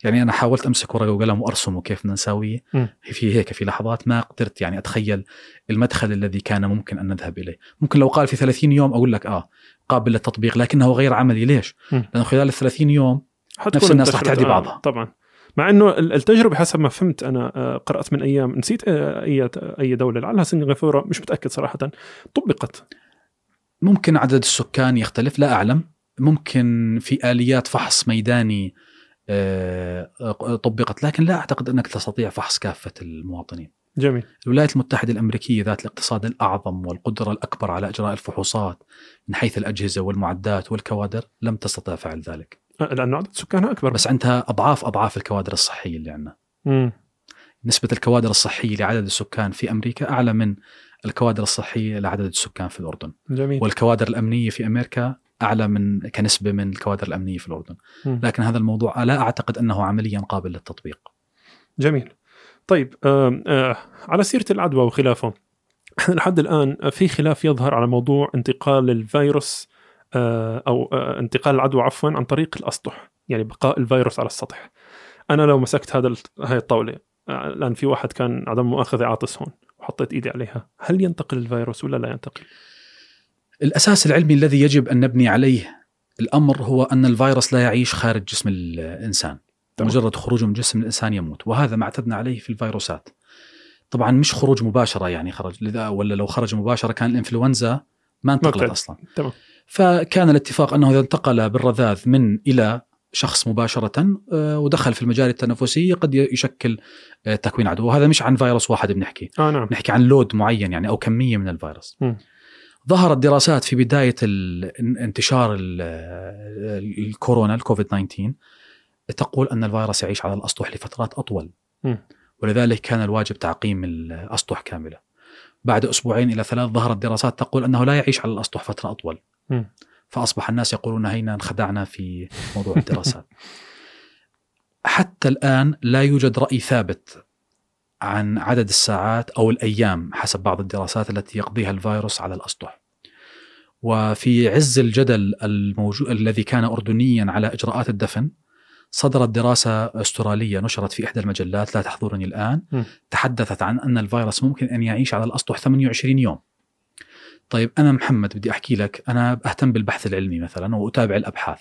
يعني أنا حاولت أمسك ورقة وقلم وأرسمه كيف بدنا نساويه. في هيك في لحظات ما قدرت يعني أتخيل المدخل الذي كان ممكن أن نذهب إليه. ممكن لو قال في 30 يوم أقول لك آه قابل للتطبيق لكنه غير عملي. ليش. لأنه خلال ال 30 يوم نفس الناس رح انتشرت. تعدي آه، بعضها. طبعا. مع إنه ال- التجربة حسب ما فهمت أنا آه، قرأت من أيام نسيت آه، أي أي دولة. لعلها سنغافوره مش متأكد صراحة. طبقت. ممكن عدد السكان يختلف لا أعلم. ممكن في آليات فحص ميداني آه، طبقت. لكن لا أعتقد إنك تستطيع فحص كافة المواطنين. جميل. الولايات المتحدة الأمريكية ذات الاقتصاد الأعظم والقدرة الأكبر على إجراء الفحوصات من حيث الأجهزة والمعدات والكوادر لم تستطع فعل ذلك. آه، لأنه عدد سكانها أكبر بس عندها أضعاف أضعاف الكوادر الصحية اللي عندنا. نسبة الكوادر الصحية لعدد السكان في أمريكا أعلى من الكوادر الصحية لعدد السكان في الأردن. جميل والكوادر الأمنية في أمريكا أعلى من كنسبة من الكوادر الأمنية في الأردن، مم. لكن هذا الموضوع لا أعتقد أنه عمليا قابل للتطبيق. جميل طيب آه آه على سيرة العدوى وخلافه لحد الآن في خلاف يظهر على موضوع انتقال الفيروس أو آه انتقال العدوى عفوا عن طريق الأسطح يعني بقاء الفيروس على السطح أنا لو مسكت هذا هاي الطاولة آه، الآن في واحد كان عدم مؤاخذة عاطس هون وحطيت إيدي عليها هل ينتقل الفيروس ولا لا ينتقل الأساس العلمي الذي يجب أن نبني عليه الأمر هو أن الفيروس لا يعيش خارج جسم الإنسان تمام. مجرد خروجه من جسم الإنسان يموت وهذا ما اعتدنا عليه في الفيروسات طبعا مش خروج مباشرة يعني خرج لذا ولا لو خرج مباشرة كان الإنفلونزا ما انتقلت. أصلا تمام. فكان الاتفاق أنه إذا انتقل بالرذاذ من إلى شخص مباشرة آه، ودخل في المجال التنفسي قد يشكل آه، تكوين عدوى وهذا مش عن فيروس واحد بنحكي آه نعم نحكي عن لود معين يعني أو كمية من الفيروس. مم. ظهرت دراسات في بداية ال- انتشار ال- الكورونا الكوفيد 19 تقول أن الفيروس يعيش على الأسطح لفترات أطول. مم. ولذلك كان الواجب تعقيم الأسطح كاملة. بعد أسبوعين إلى ثلاث ظهرت دراسات تقول أنه لا يعيش على الأسطح فترة أطول. فأصبح الناس يقولون هينا انخدعنا في موضوع الدراسات. حتى الآن لا يوجد رأي ثابت عن عدد الساعات أو الأيام حسب بعض الدراسات التي يقضيها الفيروس على الأسطح. وفي عز الجدل الموجود الذي كان اردنيا على إجراءات الدفن صدرت دراسة أسترالية نشرت في إحدى المجلات لا تحضرني الآن م. تحدثت عن أن الفيروس ممكن أن يعيش على الأسطح 28 يوم. طيب أنا محمد بدي أحكي لك أنا أهتم بالبحث العلمي مثلا وأتابع الأبحاث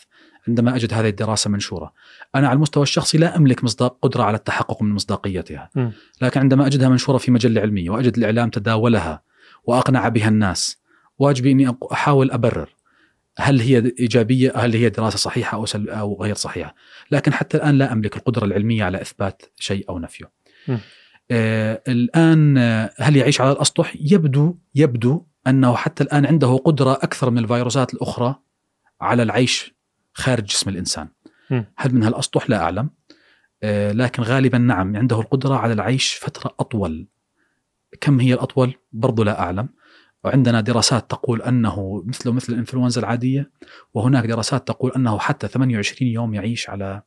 عندما أجد هذه الدراسة منشورة. أنا على المستوى الشخصي لا أملك مصداق قدرة على التحقق من مصداقيتها. لكن عندما أجدها منشورة في مجلة علمية وأجد الإعلام تداولها وأقنع بها الناس واجبي إني أحاول أبرر هل هي إيجابية هل هي دراسة صحيحة أو سل أو غير صحيحة. لكن حتى الآن لا أملك القدرة العلمية على إثبات شيء أو نفيه. آه الآن آه، هل يعيش على الأسطح؟ يبدو يبدو أنه حتى الآن عنده قدرة أكثر من الفيروسات الأخرى على العيش خارج جسم الإنسان. م. هل منها الاسطح لا أعلم. آه، لكن غالبا نعم عنده القدرة على العيش فترة أطول. كم هي الأطول؟ برضو لا أعلم. وعندنا دراسات تقول أنه مثله مثل الإنفلونزا العادية وهناك دراسات تقول أنه حتى 28 يوم يعيش على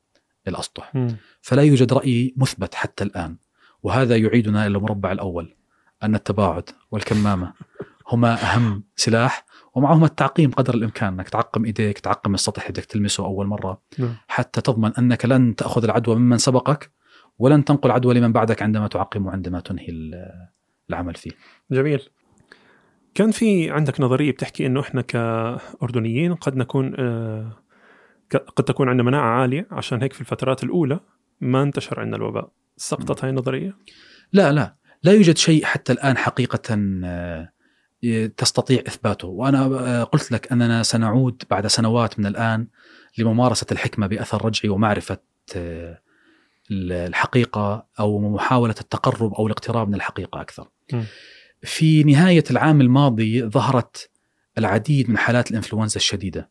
الأسطح. مم. فلا يوجد رأي مثبت حتى الآن. وهذا يعيدنا إلى المربع الأول أن التباعد والكمامة. هما أهم سلاح ومعهما التعقيم قدر الإمكان إنك تعقم إيديك تعقم السطح اللي بدك تلمسه أول مرة. نعم. حتى تضمن أنك لن تأخذ العدوى ممن سبقك ولن تنقل عدوى لمن بعدك عندما تعقم وعندما تنهي ال- العمل فيه. جميل. كان في عندك نظرية بتحكي إنه إحنا كأردنيين قد نكون آه، قد تكون عندنا مناعة عالية عشان هيك في الفترات الأولى ما انتشر عندنا الوباء. سقطت هاي النظرية؟ لا لا. لا يوجد شيء حتى الآن حقيقة آه، تستطيع إثباته وأنا آه، قلت لك أننا سنعود بعد سنوات من الآن لممارسة الحكمة بأثر رجعي ومعرفة آه، الحقيقة أو محاولة التقرب أو الاقتراب من الحقيقة أكثر. م. في نهاية العام الماضي ظهرت العديد من حالات الإنفلونزا الشديدة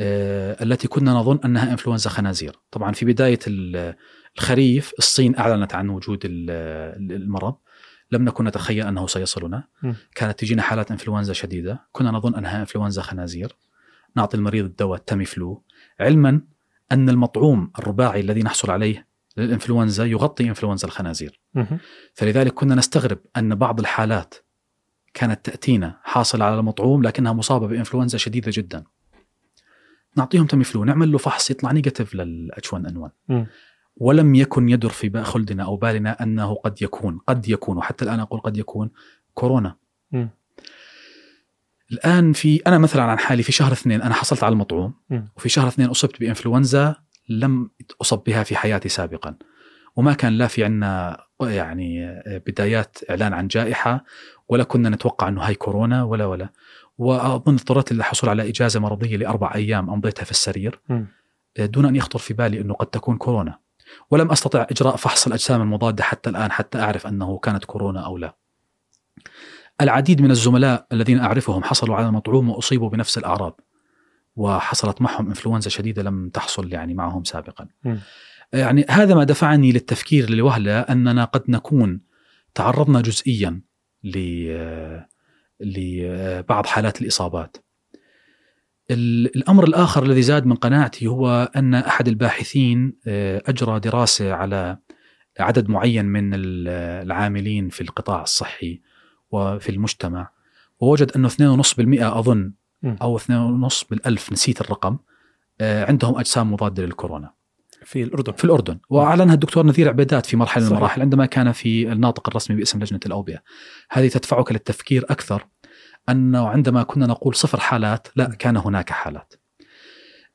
آه، التي كنا نظن أنها إنفلونزا خنازير، طبعا في بداية ال- الخريف الصين أعلنت عن وجود ال- المرض لم نكن نتخيل أنه سيصلنا. م. كانت تجينا حالات إنفلونزا شديدة. كنا نظن أنها إنفلونزا خنازير. نعطي المريض الدواء تاميفلو. علما أن المطعوم الرباعي الذي نحصل عليه للإنفلونزا يغطي إنفلونزا الخنازير. مهم. فلذلك كنا نستغرب أن بعض الحالات كانت تأتينا حاصلة على المطعوم لكنها مصابة بإنفلونزا شديدة جدا. نعطيهم تاميفلو نعمل له فحص يطلع negative لل H1N1 مم. ولم يكن يدور في خلدنا أو بالنا أنه قد يكون قد يكون وحتى الآن أقول قد يكون كورونا مم. الآن في أنا مثلا عن حالي في شهر اثنين أنا حصلت على المطعوم مم. وفي شهر اثنين أصبت بإنفلونزا لم أصب بها في حياتي سابقا وما كان لا في عنا يعني بدايات إعلان عن جائحة ولا كنا نتوقع إنه هاي كورونا ولا ولا وأظن اضطريت للحصول على إجازة مرضية لأربع أيام أمضيتها في السرير مم. دون أن يخطر في بالي إنه قد تكون كورونا ولم أستطع إجراء فحص الأجسام المضادة حتى الآن حتى أعرف أنه كانت كورونا أو لا. العديد من الزملاء الذين أعرفهم حصلوا على المطعوم وأصيبوا بنفس الأعراض. وحصلت معهم إنفلونزا شديدة لم تحصل يعني معهم سابقا. مم. يعني هذا ما دفعني للتفكير لوهله أننا قد نكون تعرضنا جزئيا ل لبعض حالات الإصابات. ال- الأمر الآخر الذي زاد من قناعتي هو أن أحد الباحثين آه، أجرى دراسة على عدد معين من ال- العاملين في القطاع الصحي وفي المجتمع ووجد أنه 2.5% أظن. أو 2.5 بالألف نسيت الرقم آه، عندهم أجسام مضادة للكورونا في الأردن في الأردن وأعلنها الدكتور نذير عبيدات في مرحلة من. المراحل عندما كان في الناطق الرسمي باسم لجنة الأوبئة هذه تدفعك للتفكير أكثر انه عندما كنا نقول صفر حالات لا كان هناك حالات.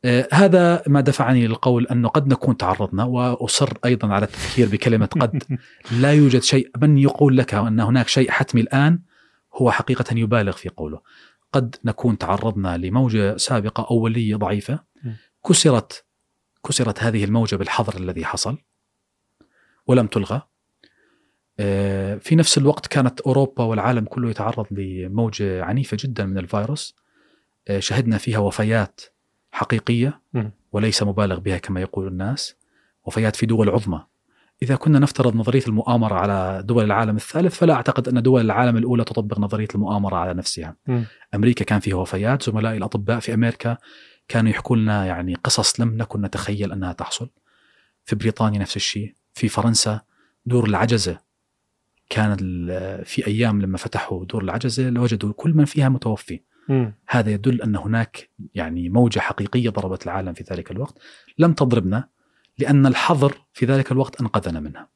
آه، هذا ما دفعني للقول انه قد نكون تعرضنا وأصر أيضا على التفكير بكلمة قد. لا يوجد شيء من يقول لك أن هناك شيء حتمي الآن هو حقيقة يبالغ في قوله. قد نكون تعرضنا لموجة سابقة أولية ضعيفة. كسرت كسرت هذه الموجة بالحظر الذي حصل ولم تلغى. في نفس الوقت كانت أوروبا والعالم كله يتعرض لموجة عنيفة جدا من الفيروس. آه، شهدنا فيها وفيات حقيقية. وليس مبالغ بها كما يقول الناس. وفيات في دول عظمى. إذا كنا نفترض نظرية المؤامرة على دول العالم الثالث فلا أعتقد أن دول العالم الأولى تطبق نظرية المؤامرة على نفسها. مم. أمريكا كان فيها وفيات زملائي الأطباء في أمريكا كانوا يحكوا لنا يعني قصص لم نكن نتخيل أنها تحصل. في بريطانيا نفس الشيء في فرنسا دور العجزة كان في أيام لما فتحوا دور العجزة لوجدوا كل من فيها متوفي. هذا يدل أن هناك يعني موجة حقيقية ضربت العالم في ذلك الوقت. لم تضربنا لأن الحظر في ذلك الوقت أنقذنا منها.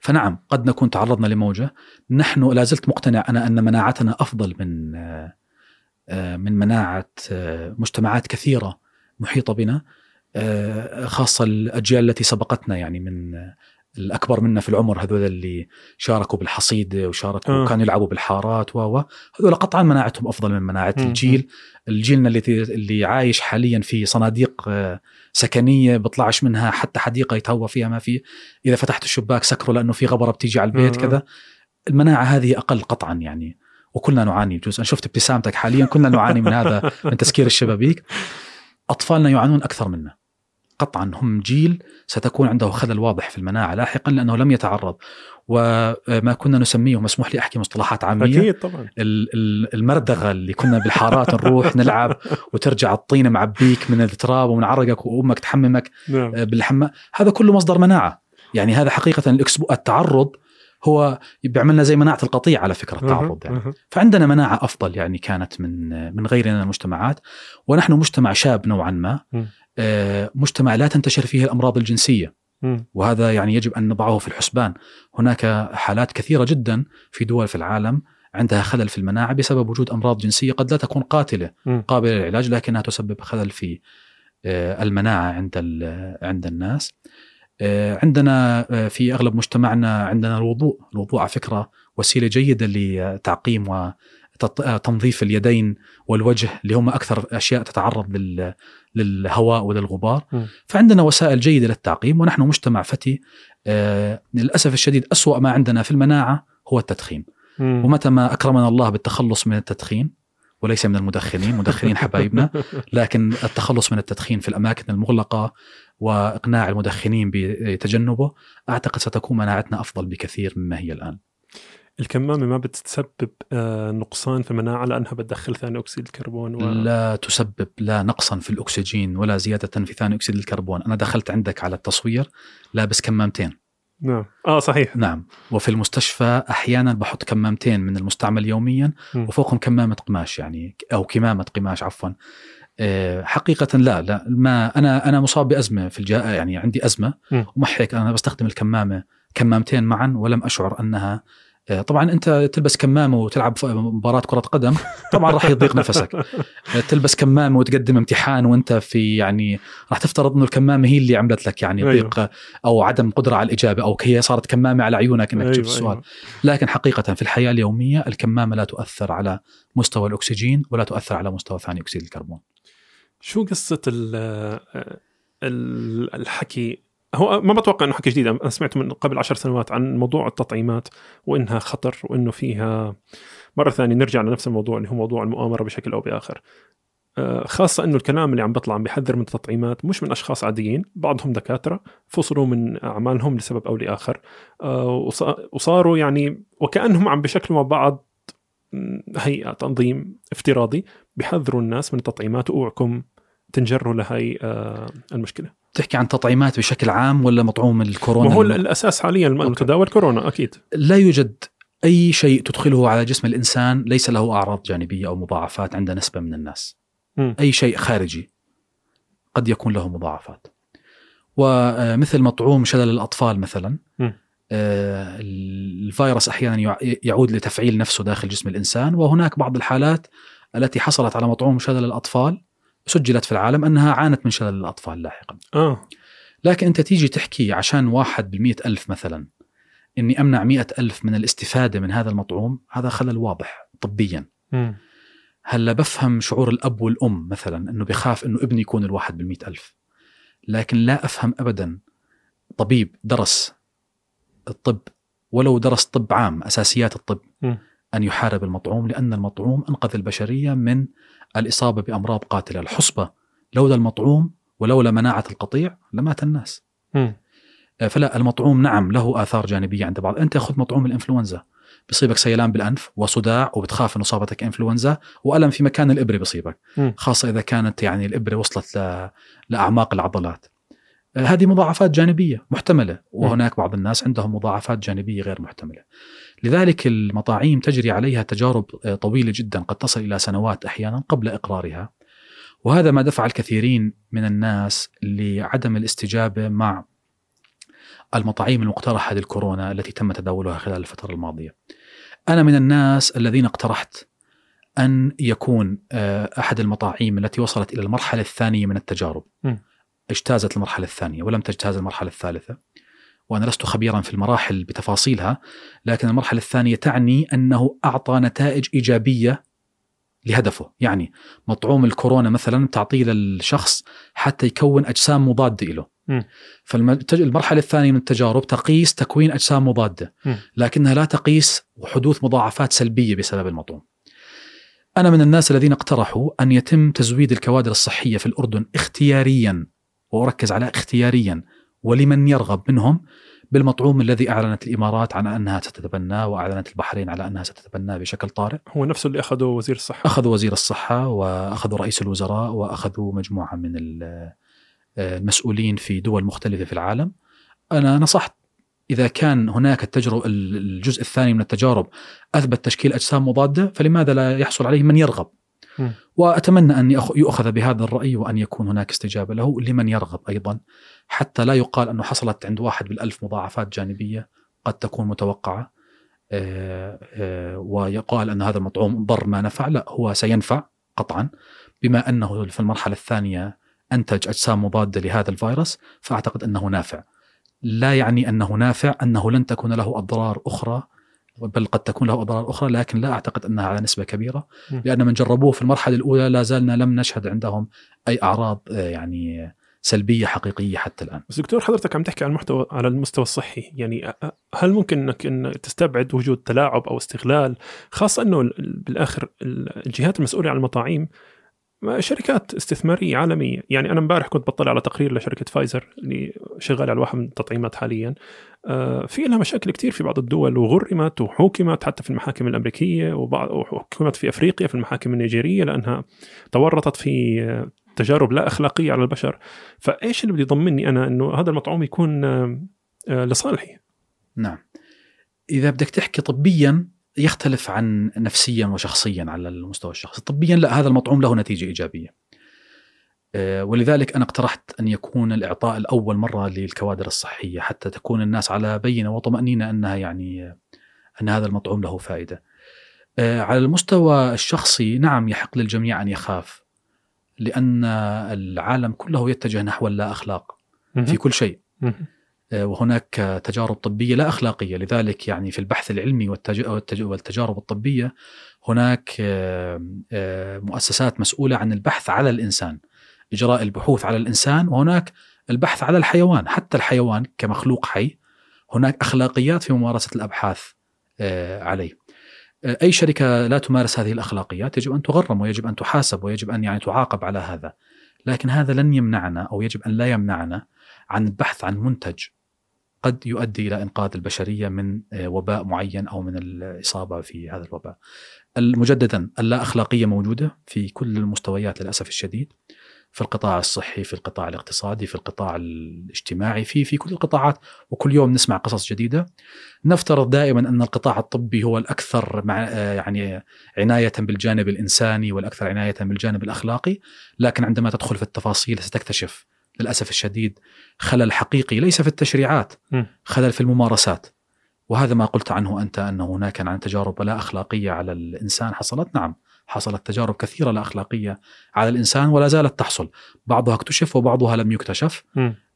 فنعم قد نكون تعرضنا لموجة. نحن لا زلت مقتنع أنا أن مناعتنا أفضل من آه، من مناعة آه، مجتمعات كثيرة محيطة بنا آه، خاصة الأجيال التي سبقتنا يعني من الأكبر منا في العمر هذول اللي شاركوا بالحصيدة وشاركوا آه. كانوا يلعبوا بالحارات و و هذول قطعا مناعتهم أفضل من مناعة مم. الجيل. الجيلنا اللي اللي عايش حاليا في صناديق آه، سكنية بيطلعش منها حتى حديقة يتهوى فيها ما في. إذا فتحت الشباك سكره لأنه في غبرة بتيجي على البيت. كذا. المناعة هذه أقل قطعا يعني. وكلنا نعاني. بجوز أنا شفت ابتسامتك حاليا. كلنا نعاني من هذا من تسكير الشبابيك. أطفالنا يعانون أكثر منا. قطعا هم جيل ستكون عنده خلل واضح في المناعة لاحقا لأنه لم يتعرض. وما كنا نسميه مسموح لي أحكي مصطلحات عامية. أكيد طبعا. ال- ال- المردغه اللي كنا بالحارات نروح نلعب وترجع الطين معبيك من التراب ومن عرقك وأمك تحممك نعم. بالحمام. هذا كله مصدر مناعة. يعني هذا حقيقة التعرض هو بيعملنا زي مناعة القطيع على فكرة التعرض يعني. فعندنا مناعة أفضل يعني كانت من من غيرنا من المجتمعات. ونحن مجتمع شاب نوعا ما. آه، مجتمع لا تنتشر فيه الأمراض الجنسية. وهذا يعني يجب أن نضعه في الحسبان هناك حالات كثيرة جدا في دول في العالم عندها خلل في المناعة بسبب وجود أمراض جنسية قد لا تكون قاتلة. قابلة للعلاج لكنها تسبب خلل في آه، المناعة عند عند الناس آه، عندنا آه، في أغلب مجتمعنا عندنا الوضوء، الوضوء على فكرة وسيلة جيدة لتعقيم وتنظيف اليدين والوجه اللي هم أكثر أشياء تتعرض لل- للهواء وللغبار، م. فعندنا وسائل جيدة للتعقيم ونحن مجتمع فتي آه، للأسف الشديد أسوأ ما عندنا في المناعة هو التدخين، مم. ومتى ما أكرمنا الله بالتخلص من التدخين وليس من المدخنين، مدخنين حبايبنا لكن التخلص من التدخين في الأماكن المغلقة وإقناع المدخنين بتجنبه أعتقد ستكون مناعتنا أفضل بكثير مما هي الآن. الكمامة ما بتسبب آه، نقصان في المناعه لأنها بتدخل ثاني أكسيد الكربون و... لا تسبب لا نقصا في الأكسجين ولا زيادة في ثاني أكسيد الكربون، أنا دخلت عندك على التصوير لابس كمامتين، نعم آه صحيح نعم، وفي المستشفى أحيانا بحط كمامتين من المستعمل يوميا مم. وفوقهم كمامة قماش يعني أو كمامة قماش عفوا. آه، حقيقة لا لا ما أنا أنا مصاب بأزمة في الجاء يعني عندي أزمة مم. ومع هيك أنا بستخدم الكمامة كمامتين معا ولم أشعر أنها آه، طبعا أنت تلبس كمامه وتلعب مباراة كرة قدم طبعا راح يضيق نفسك. آه، تلبس كمامه وتقدم امتحان وأنت في يعني راح تفترض إنه الكمامه هي اللي عملت لك يعني أيوة. ضيق أو عدم قدرة على الإجابة أو هي صارت كمامة على عيونك إنك تجيب السؤال. لكن حقيقة في الحياة اليومية الكمامة لا تؤثر على مستوى الأكسجين ولا تؤثر على مستوى ثاني أكسيد الكربون. شو قصة ال- الحكي هو ما بتوقع إنه حكي جديد. أنا سمعت من قبل عشر سنوات عن موضوع التطعيمات وإنها خطر وإنه فيها مرة ثانية نرجع لنفس الموضوع اللي هو موضوع المؤامرة بشكل أو بآخر. آه، خاصة إنه الكلام اللي عم بيطلع عم بيحذر من التطعيمات مش من أشخاص عاديين، بعضهم دكاترة فصلوا من أعمالهم لسبب أو لآخر. آه، وص- وصاروا يعني وكأنهم عم بشكلوا مع بعض هيئة تنظيم افتراضي بيحذروا الناس من التطعيمات واوعكم تنجروا لهي آه، المشكلة. تحكي عن تطعيمات بشكل عام ولا مطعوم الكورونا وهو الم- الأساس حاليا المتداول كورونا أكيد. لا يوجد أي شيء تدخله على جسم الإنسان ليس له أعراض جانبية أو مضاعفات عند نسبة من الناس. مم. أي شيء خارجي قد يكون له مضاعفات. ومثل مطعوم شلل الأطفال مثلا مم. آه، الفيروس أحيانا يع- يعود لتفعيل نفسه داخل جسم الإنسان وهناك بعض الحالات التي حصلت على مطعوم شلل الأطفال سجلت في العالم أنها عانت من شلل الأطفال لاحقا. آه لكن أنت تيجي تحكي عشان واحد بالمئة ألف مثلا إني أمنع مئة ألف من الاستفادة من هذا المطعوم هذا خلل واضح طبيا مم. هلأ بفهم شعور الأب والأم مثلا إنه بخاف إنه ابني يكون الواحد بالمئة ألف لكن لا أفهم ابدا طبيب درس الطب ولو درس طب عام أساسيات الطب مم. أن يحارب المطعوم لأن المطعوم أنقذ البشرية من الإصابة بأمراض قاتلة. الحصبة لولا المطعوم ولولا مناعة القطيع لمات الناس. مم. فلا المطعوم نعم له آثار جانبية عند بعض. أنت خذ مطعوم الإنفلونزا. بصيبك سيلان بالأنف وصداع وبتخاف انه صابتك إنفلونزا وألم في مكان الإبرة بصيبك. مم. خاصة إذا كانت يعني الإبرة وصلت ل... لأعماق العضلات. آه، هذه مضاعفات جانبية محتملة وهناك بعض الناس عندهم مضاعفات جانبية غير محتملة. لذلك المطاعيم تجري عليها تجارب آه، طويلة جدا قد تصل إلى سنوات أحيانا قبل إقرارها وهذا ما دفع الكثيرين من الناس لعدم الاستجابة مع المطاعيم المقترحة للكورونا التي تم تداولها خلال الفترة الماضية. أنا من الناس الذين اقترحت أن يكون آه، أحد المطاعيم التي وصلت إلى المرحلة الثانية من التجارب م. اجتازت المرحلة الثانية ولم تجتاز المرحلة الثالثة. وأنا لست خبيرا في المراحل بتفاصيلها لكن المرحلة الثانية تعني أنه أعطى نتائج إيجابية لهدفه، يعني مطعوم الكورونا مثلا تعطيه للشخص حتى يكون أجسام مضادة له. م. فالمرحله الثانية من التجارب تقيس تكوين أجسام مضادة، م. لكنها لا تقيس حدوث مضاعفات سلبية بسبب المطعوم. أنا من الناس الذين اقترحوا أن يتم تزويد الكوادر الصحية في الأردن اختياريا وأركز على اختياريا ولمن يرغب منهم بالمطعوم الذي أعلنت الإمارات عن أنها ستتبناه وأعلنت البحرين على أنها ستتبناه بشكل طارئ. هو نفسه اللي أخذه وزير الصحة اخذوا وزير الصحة واخذوا رئيس الوزراء واخذوا مجموعة من ال- المسؤولين في دول مختلفة في العالم. أنا نصحت إذا كان هناك التجربه الجزء الثاني من التجارب أثبت تشكيل أجسام مضادة فلماذا لا يحصل عليه من يرغب؟ م. وأتمنى أن يؤخذ بهذا الرأي وأن يكون هناك استجابة له لمن يرغب أيضا حتى لا يقال أنه حصلت عند واحد بالألف مضاعفات جانبية قد تكون متوقعة. آه، آه، ويقال أن هذا المطعوم ضر ما نفع لا هو سينفع قطعا. بما أنه في المرحلة الثانية أنتج أجسام مضادة لهذا الفيروس فأعتقد أنه نافع. لا يعني أنه نافع أنه لن تكون له أضرار أخرى بل قد تكون له أضرار أخرى لكن لا أعتقد أنها على نسبة كبيرة. لأن من جربوه في المرحلة الأولى لا زالنا لم نشهد عندهم أي أعراض آه، يعني سلبية حقيقية حتى الآن. بس دكتور حضرتك عم تحكي عن المحتوى على المستوى الصحي. يعني هل ممكن إنك إن تستبعد وجود تلاعب أو استغلال؟ خاصة إنه ال- ال- بالآخر ال- الجهات المسؤولة عن المطاعيم شركات استثمارية عالمية. يعني أنا امبارح كنت بطلع على تقرير لشركة فايزر اللي شغالة على واحد من التطعيمات حاليا. آه، في لها مشاكل كثير في بعض الدول وغرمت وحوكمت حتى في المحاكم الأمريكية وبعض وحكمت في أفريقيا في المحاكم النيجيرية لأنها تورطت في تجارب لا أخلاقية على البشر فإيش اللي بده يضمني أنا إنه هذا المطعوم يكون آه، آه، لصالحي نعم. إذا بدك تحكي طبيا يختلف عن نفسيا وشخصيا على المستوى الشخصي، طبيا لا هذا المطعوم له نتيجة إيجابية. آه، ولذلك أنا اقترحت أن يكون الإعطاء الأول مرة للكوادر الصحية حتى تكون الناس على بينة وطمأنينة أنها يعني أن هذا المطعوم له فائدة. آه، على المستوى الشخصي نعم يحق للجميع أن يخاف لأن العالم كله يتجه نحو اللا اخلاق في كل شيء. آه، وهناك تجارب طبية لا أخلاقية. لذلك يعني في البحث العلمي والتج- والتج- والتجارب الطبية هناك آه، آه، مؤسسات مسؤولة عن البحث على الإنسان إجراء البحوث على الإنسان وهناك البحث على الحيوان. حتى الحيوان كمخلوق حي هناك أخلاقيات في ممارسة الأبحاث آه، عليه. أي شركة لا تمارس هذه الأخلاقيات يجب أن تغرم ويجب أن تحاسب ويجب أن يعني تعاقب على هذا لكن هذا لن يمنعنا أو يجب أن لا يمنعنا عن البحث عن منتج قد يؤدي إلى إنقاذ البشرية من آه، وباء معين أو من الإصابة في هذا الوباء. مجددا اللا أخلاقية موجودة في كل المستويات للأسف الشديد في القطاع الصحي، في القطاع الاقتصادي، في القطاع الاجتماعي، في في كل القطاعات وكل يوم نسمع قصص جديدة. نفترض دائما أن القطاع الطبي هو الأكثر مع آه، يعني عناية بالجانب الإنساني والأكثر عناية بالجانب الأخلاقي، لكن عندما تدخل في التفاصيل ستكتشف للأسف الشديد خلل حقيقي ليس في التشريعات. خلل في الممارسات وهذا ما قلت عنه أنت أن هناك عن تجارب لا أخلاقية على الإنسان حصلت نعم حصلت تجارب كثيرة لا أخلاقية على الإنسان ولا زالت تحصل. بعضها اكتشف وبعضها لم يكتشف.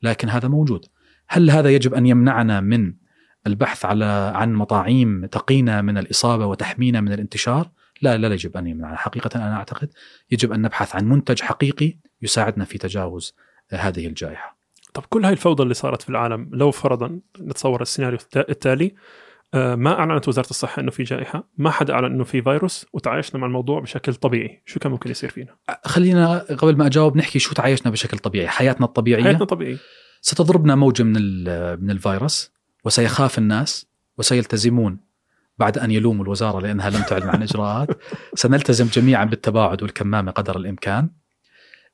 لكن هذا موجود. هل هذا يجب أن يمنعنا من البحث على عن مطاعيم تقينا من الإصابة وتحمينا من الانتشار؟ لا لا يجب أن يمنعنا. حقيقة أنا أعتقد يجب أن نبحث عن منتج حقيقي يساعدنا في تجاوز هذه الجائحة. طب كل هاي الفوضى اللي صارت في العالم لو فرضا نتصور السيناريو التا- التالي ما اعلنت وزارة الصحة إنه في جائحة، ما حدا أعلن إنه في فيروس وتعايشنا مع الموضوع بشكل طبيعي، شو كان ممكن يصير فينا؟ خلينا قبل ما أجاوب نحكي شو تعايشنا بشكل طبيعي حياتنا الطبيعية. حياتنا طبيعي ستضربنا موجة من من الفيروس وسيخاف الناس وسيلتزمون بعد أن يلوموا الوزارة لأنها لم تعلن عن إجراءات. سنلتزم جميعا بالتباعد والكمامة قدر الإمكان.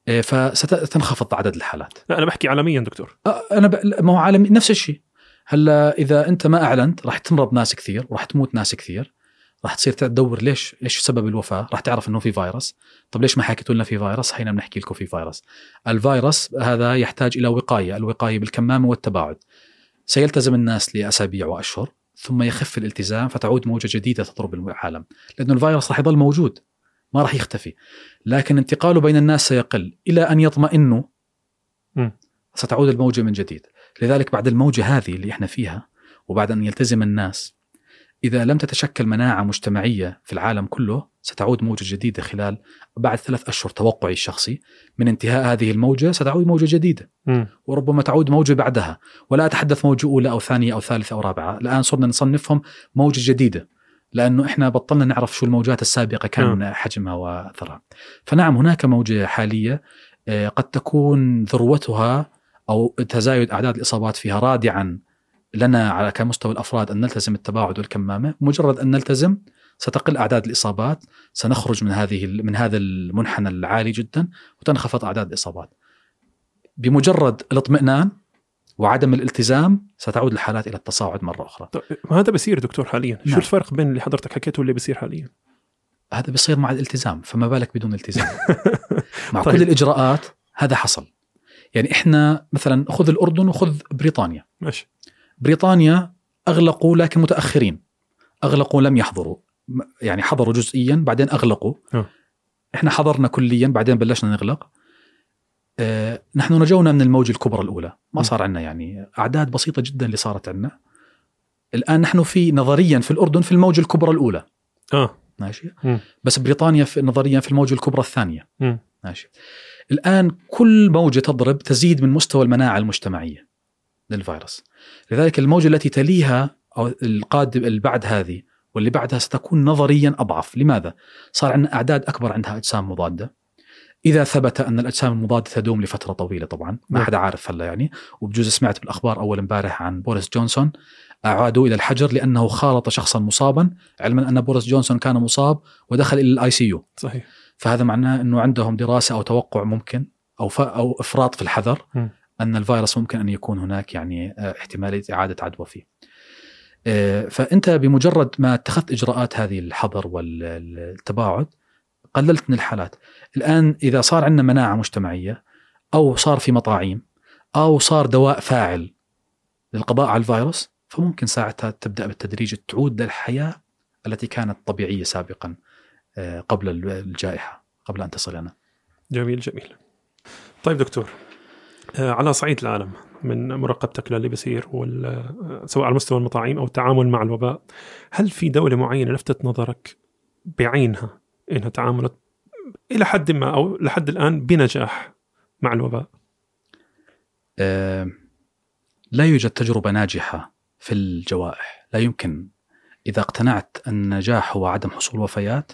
إيه، فستنخفض عدد الحالات. لا أنا بحكي عالميا دكتور. أنا ب... ما هو عالمي نفس الشيء. هلا إذا أنت ما أعلنت راح تمرض ناس كثير وراح تموت ناس كثير راح تصير تدور ليش إيش سبب الوفاة؟ راح تعرف إنه في فيروس. طب ليش ما حكيتوا لنا في فيروس؟ هينا بنحكي لكم في فيروس. الفيروس هذا يحتاج إلى وقاية الوقاية بالكمامة والتباعد. سيلتزم الناس لأسابيع وأشهر ثم يخف الالتزام فتعود موجة جديدة تضرب العالم. لأنه الفيروس راح يظل موجود ما راح يختفي. لكن انتقاله بين الناس سيقل إلى أن يطمئنوا. ستعود الموجة من جديد. لذلك بعد الموجة هذه اللي إحنا فيها وبعد أن يلتزم الناس إذا لم تتشكل مناعة مجتمعية في العالم كله ستعود موجة جديدة خلال بعد ثلاث أشهر توقعي الشخصي. من انتهاء هذه الموجة ستعود موجة جديدة. مم. وربما تعود موجة بعدها. ولا أتحدث موجة أولى أو ثانية أو ثالثة أو رابعة. الآن صرنا نصنفهم موجة جديدة لأنه إحنا بطلنا نعرف شو الموجات السابقة كان حجمها واثرها فنعم هناك موجة حالية آه، قد تكون ذروتها أو تزايد أعداد الإصابات فيها رادعا لنا على كمستوى الأفراد أن نلتزم التباعد والكمامة مجرد أن نلتزم ستقل أعداد الإصابات سنخرج من هذه من هذا المنحنى العالي جدا وتنخفض أعداد الإصابات بمجرد الاطمئنان وعدم الالتزام ستعود الحالات إلى التصاعد مرة أخرى طب ما هذا بصير دكتور حاليا، شو نعم. الفرق بين اللي حضرتك حكيته واللي بصير حاليا؟ هذا بيصير مع الالتزام فما بالك بدون التزام مع طيب. كل الإجراءات هذا حصل يعني إحنا مثلا خذ الأردن وخذ بريطانيا. ماشي. بريطانيا أغلقوا لكن متأخرين. أغلقوا لم يحضروا. يعني حضروا جزئيا بعدين أغلقوا. آه. إحنا حضرنا كليا بعدين بلشنا نغلق. آه نحن نجونا من الموجه الكبرى الأولى. ما. صار عندنا يعني أعداد بسيطة جدا اللي صارت عندنا الآن نحن في نظريا في الأردن في الموجه الكبرى الأولى. آه ماشي. م. بس بريطانيا في نظريا في الموجه الكبرى الثانية. م. ماشي. الآن كل موجة تضرب تزيد من مستوى المناعة المجتمعية للفيروس. لذلك الموجة التي تليها أو القادم بعد هذه واللي بعدها ستكون نظريا أضعف. لماذا؟ صار عندنا أعداد أكبر عندها أجسام مضادة. إذا ثبت أن الأجسام المضادة تدوم لفترة طويلة طبعا ما نعم. حدا عارف هلا يعني. وبجوز سمعت بالأخبار أول امبارح عن بوريس جونسون أعادوا إلى الحجر لأنه خالط شخصا مصابا علما أن بوريس جونسون كان مصاب ودخل إلى ال ICU صحيح. فهذا معناه إنه عندهم دراسة أو توقع ممكن أو ف أو إفراط في الحذر م. أن الفيروس ممكن أن يكون هناك يعني آه، احتماليه إعادة عدوى فيه. آه، فأنت بمجرد ما اتخذت إجراءات هذه الحظر والتباعد قللت من الحالات. الآن إذا صار عندنا مناعة مجتمعية أو صار في مطاعيم أو صار دواء فاعل للقضاء على الفيروس فممكن ساعتها تبدأ بالتدريج تعود للحياة التي كانت طبيعية سابقا قبل الجائحة قبل أن تصل لنا. جميل جميل. طيب دكتور آه، على صعيد العالم من مراقبتك للي بيصير سواء على مستوى المطاعيم أو التعامل مع الوباء هل في دولة معينة لفتت نظرك بعينها إنها تعاملت إلى حد ما أو لحد الآن بنجاح مع الوباء؟ أه لا يوجد تجربة ناجحة في الجوائح، لا يمكن إذا اقتنعت أن النجاح هو عدم حصول وفيات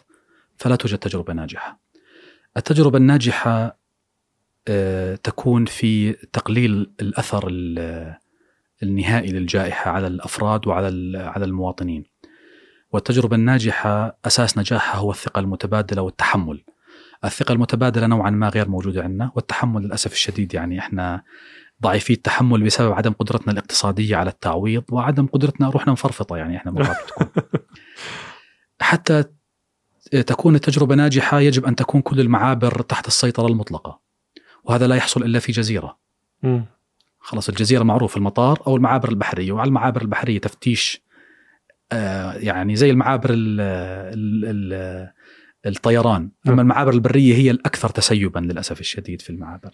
فلا توجد تجربة ناجحة. التجربة الناجحة أه تكون في تقليل الأثر النهائي للجائحة على الأفراد وعلى على المواطنين. والتجربة الناجحة أساس نجاحها هو الثقة المتبادلة والتحمل. الثقة المتبادلة نوعا ما غير موجودة عندنا والتحمل للأسف الشديد يعني إحنا ضعيفي التحمل بسبب عدم قدرتنا الاقتصادية على التعويض وعدم قدرتنا روحنا مفرفطة يعني إحنا مرات بتكون حتى تكون التجربة ناجحة يجب أن تكون كل المعابر تحت السيطرة المطلقة. وهذا لا يحصل إلا في جزيرة. خلاص الجزيرة معروف المطار أو المعابر البحرية. وعلى المعابر البحرية تفتيش آه يعني زي المعابر ال ال ال الطيران. نعم. المعابر البرية هي الأكثر تسيبا للأسف الشديد في المعابر.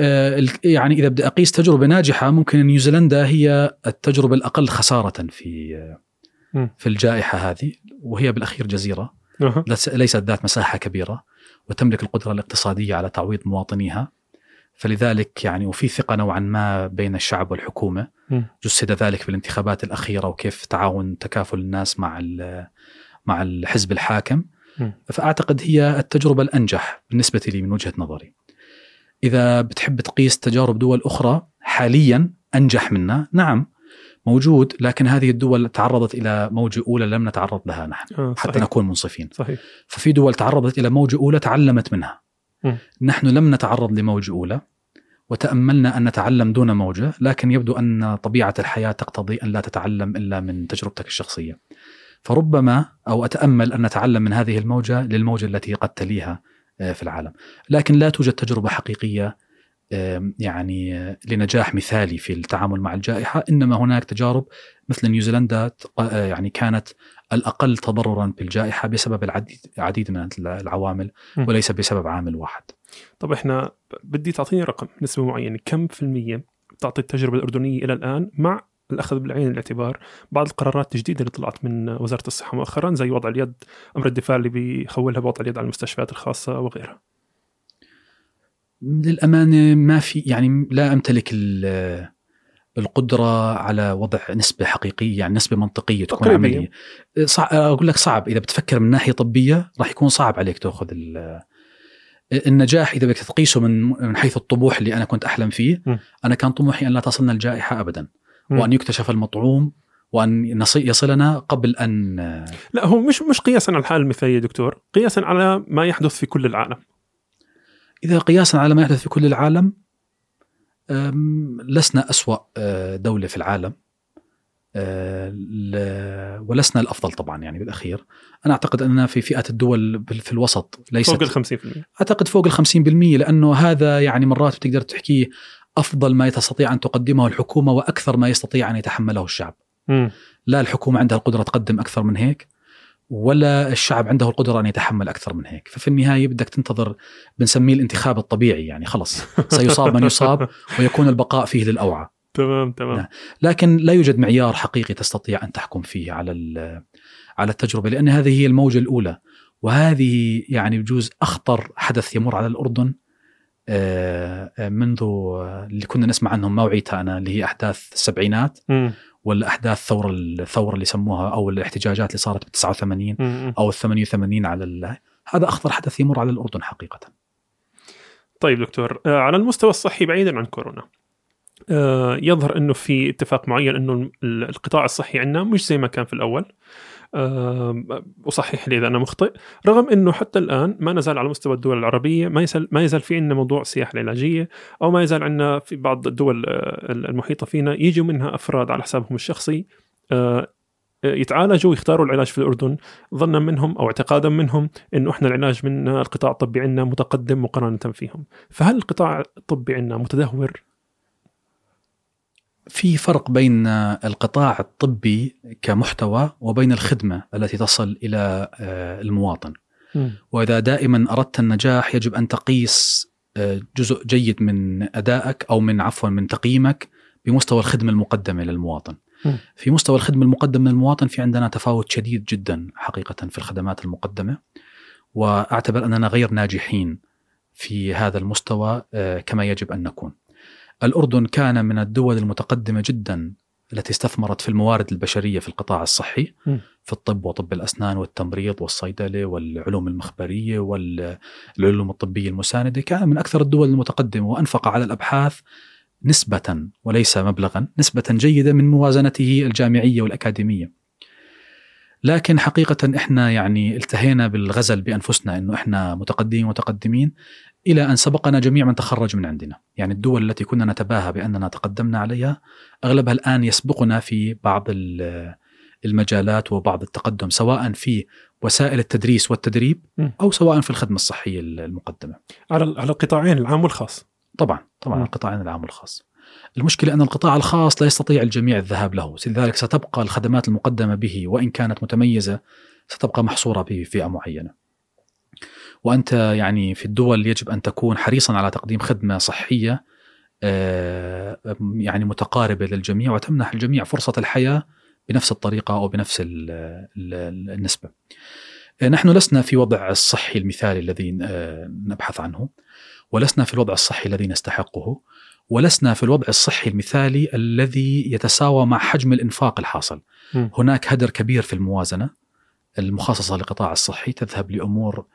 آه، يعني إذا بدي أقيس تجربة ناجحة ممكن نيوزيلندا هي التجربة الأقل خسارة في في الجائحة هذه. وهي بالأخير جزيرة. ليست ذات مساحة كبيرة وتملك القدرة الاقتصادية على تعويض مواطنيها. فلذلك يعني وفي ثقة نوعا ما بين الشعب والحكومة. جسد ذلك في الانتخابات الأخيرة وكيف تعاون تكافل الناس مع مع الحزب الحاكم. فأعتقد هي التجربة الأنجح بالنسبة لي من وجهة نظري. إذا بتحب تقيس تجارب دول أخرى حاليا أنجح منا، نعم. موجود لكن هذه الدول تعرضت إلى موجة أولى لم نتعرض لها نحن آه حتى نكون منصفين. صحيح. ففي دول تعرضت إلى موجة أولى تعلمت منها. م. نحن لم نتعرض لموجة أولى وتأملنا أن نتعلم دون موجة، لكن يبدو أن طبيعة الحياة تقتضي أن لا تتعلم إلا من تجربتك الشخصية. فربما أو أتأمل أن نتعلم من هذه الموجة للموجة التي قد تليها آه، في العالم، لكن لا توجد تجربة حقيقية يعني آه، لنجاح مثالي في التعامل مع الجائحة، إنما هناك تجارب مثل نيوزيلندا آه، يعني كانت الأقل تضررا بالجائحه بسبب العديد العديد من العوامل وليس بسبب عامل واحد. طب إحنا بدي تعطيني رقم نسبة معينة، كم في المية تعطي التجربة الأردنية إلى الآن مع الأخذ بالعين الاعتبار بعض القرارات الجديدة اللي طلعت من وزارة الصحة مؤخرا زي وضع اليد أمر الدفاع اللي بيخولها بوضع اليد على المستشفيات الخاصة وغيرها. للأمانة ما في يعني لا أمتلك القدرة على وضع نسبة حقيقية يعني نسبة منطقية تكون تقريباً. عملية صع... أقول لك صعب إذا بتفكر من ناحية طبية راح يكون صعب عليك تأخذ النجاح إذا بدك تقيسه من من حيث الطموح اللي أنا كنت أحلم فيه م. أنا كان طموحي أن لا تصلنا الجائحة ابدا وأن يكتشف المطعوم وأن يصلنا قبل أن لا هو مش مش قياسا على الحاله المثالية دكتور قياسا على ما يحدث في كل العالم إذا قياسا على ما يحدث في كل العالم لسنا أسوأ أه، دولة في العالم أه، ولسنا الأفضل طبعا يعني بالأخير أنا أعتقد أننا في فئة الدول في الوسط ليست فوق ال 50% أعتقد فوق ال 50% لأنه هذا يعني مرات بتقدر تحكيه أفضل ما تستطيع أن تقدمه الحكومة وأكثر ما يستطيع أن يتحمله الشعب. م. لا الحكومة عندها القدرة تقدم أكثر من هيك ولا الشعب عنده القدرة أن يتحمل أكثر من هيك، ففي النهاية بدك تنتظر بنسميه الانتخاب الطبيعي يعني خلص سيصاب من يصاب ويكون البقاء فيه للأوعى. تمام تمام. نعم. لكن لا يوجد معيار حقيقي تستطيع أن تحكم فيه على على التجربة لأن هذه هي الموجة الأولى وهذه يعني بجوز أخطر حدث يمر على الأردن آه، آه، منذ اللي كنا نسمع عنهم ما وعيتها أنا اللي هي أحداث السبعينات م. ولا احداث ثوره الثوره اللي سموها أو الاحتجاجات اللي صارت ب 89 م. أو ال 88 على. هذا أخطر حدث يمر على الأردن حقيقة. طيب دكتور آه، على المستوى الصحي بعيدا عن كورونا يظهر إنه في اتفاق معين إنه القطاع الصحي عندنا مش زي ما كان في الأول وصحح لي إذا أنا مخطئ. رغم إنه حتى الآن ما نزال على مستوى الدول العربية ما يزال ما يزال في عندنا موضوع السياحه العلاجية أو ما يزال عندنا في بعض الدول آه، المحيطة فينا يجوا منها أفراد على حسابهم الشخصي آه، يتعالجوا ويختاروا العلاج في الأردن. ظنا منهم أو اعتقادا منهم إنه إحنا العلاج منا القطاع الطبي عندنا متقدم مقارنة فيهم، فهل القطاع الطبي عندنا متدهور؟ في فرق بين القطاع الطبي كمحتوى وبين الخدمة التي تصل إلى آه، المواطن. وإذا دائما أردت النجاح يجب أن تقيس آه، جزء جيد من أدائك أو من عفوا من تقييمك بمستوى الخدمة المقدمة للمواطن. في مستوى الخدمة المقدمة للمواطن في عندنا تفاوت شديد جدا حقيقه في الخدمات المقدمة وأعتبر أننا غير ناجحين في هذا المستوى آه، كما يجب أن نكون. الأردن كان من الدول المتقدمة جدا التي استثمرت في الموارد البشرية في القطاع الصحي م. في الطب وطب الأسنان والتمريض والصيدلة والعلوم المخبرية والعلوم الطبية المساندة. كان من أكثر الدول المتقدمة وأنفق على الأبحاث نسبة وليس مبلغا نسبة جيدة من موازنته الجامعية والأكاديمية. لكن حقيقة إحنا يعني التهينا بالغزل بأنفسنا إنه إحنا متقدمين متقدمين إلى أن سبقنا جميع من تخرج من عندنا، يعني الدول التي كنا نتباهى بأننا تقدمنا عليها أغلبها الآن يسبقنا في بعض ال- المجالات وبعض التقدم سواء في وسائل التدريس والتدريب. أو سواء في الخدمة الصحية المقدمة. على على القطاعين العام والخاص طبعا طبعا م. القطاعين العام والخاص. المشكلة أن القطاع الخاص لا يستطيع الجميع الذهاب له، لذلك ستبقى الخدمات المقدمة به وإن كانت متميزة ستبقى محصورة به فئة معينة. وأنت يعني في الدول يجب أن تكون حريصا على تقديم خدمة صحية آه، يعني متقاربة للجميع وتمنح الجميع فرصة الحياة بنفس الطريقة أو بنفس ال- ال- النسبة. آه، نحن لسنا في وضع الصحي المثالي الذي آه، نبحث عنه ولسنا في الوضع الصحي الذي نستحقه ولسنا في الوضع الصحي المثالي الذي يتساوى مع حجم الإنفاق الحاصل. م. هناك هدر كبير في الموازنة المخصصة للقطاع الصحي تذهب لأمور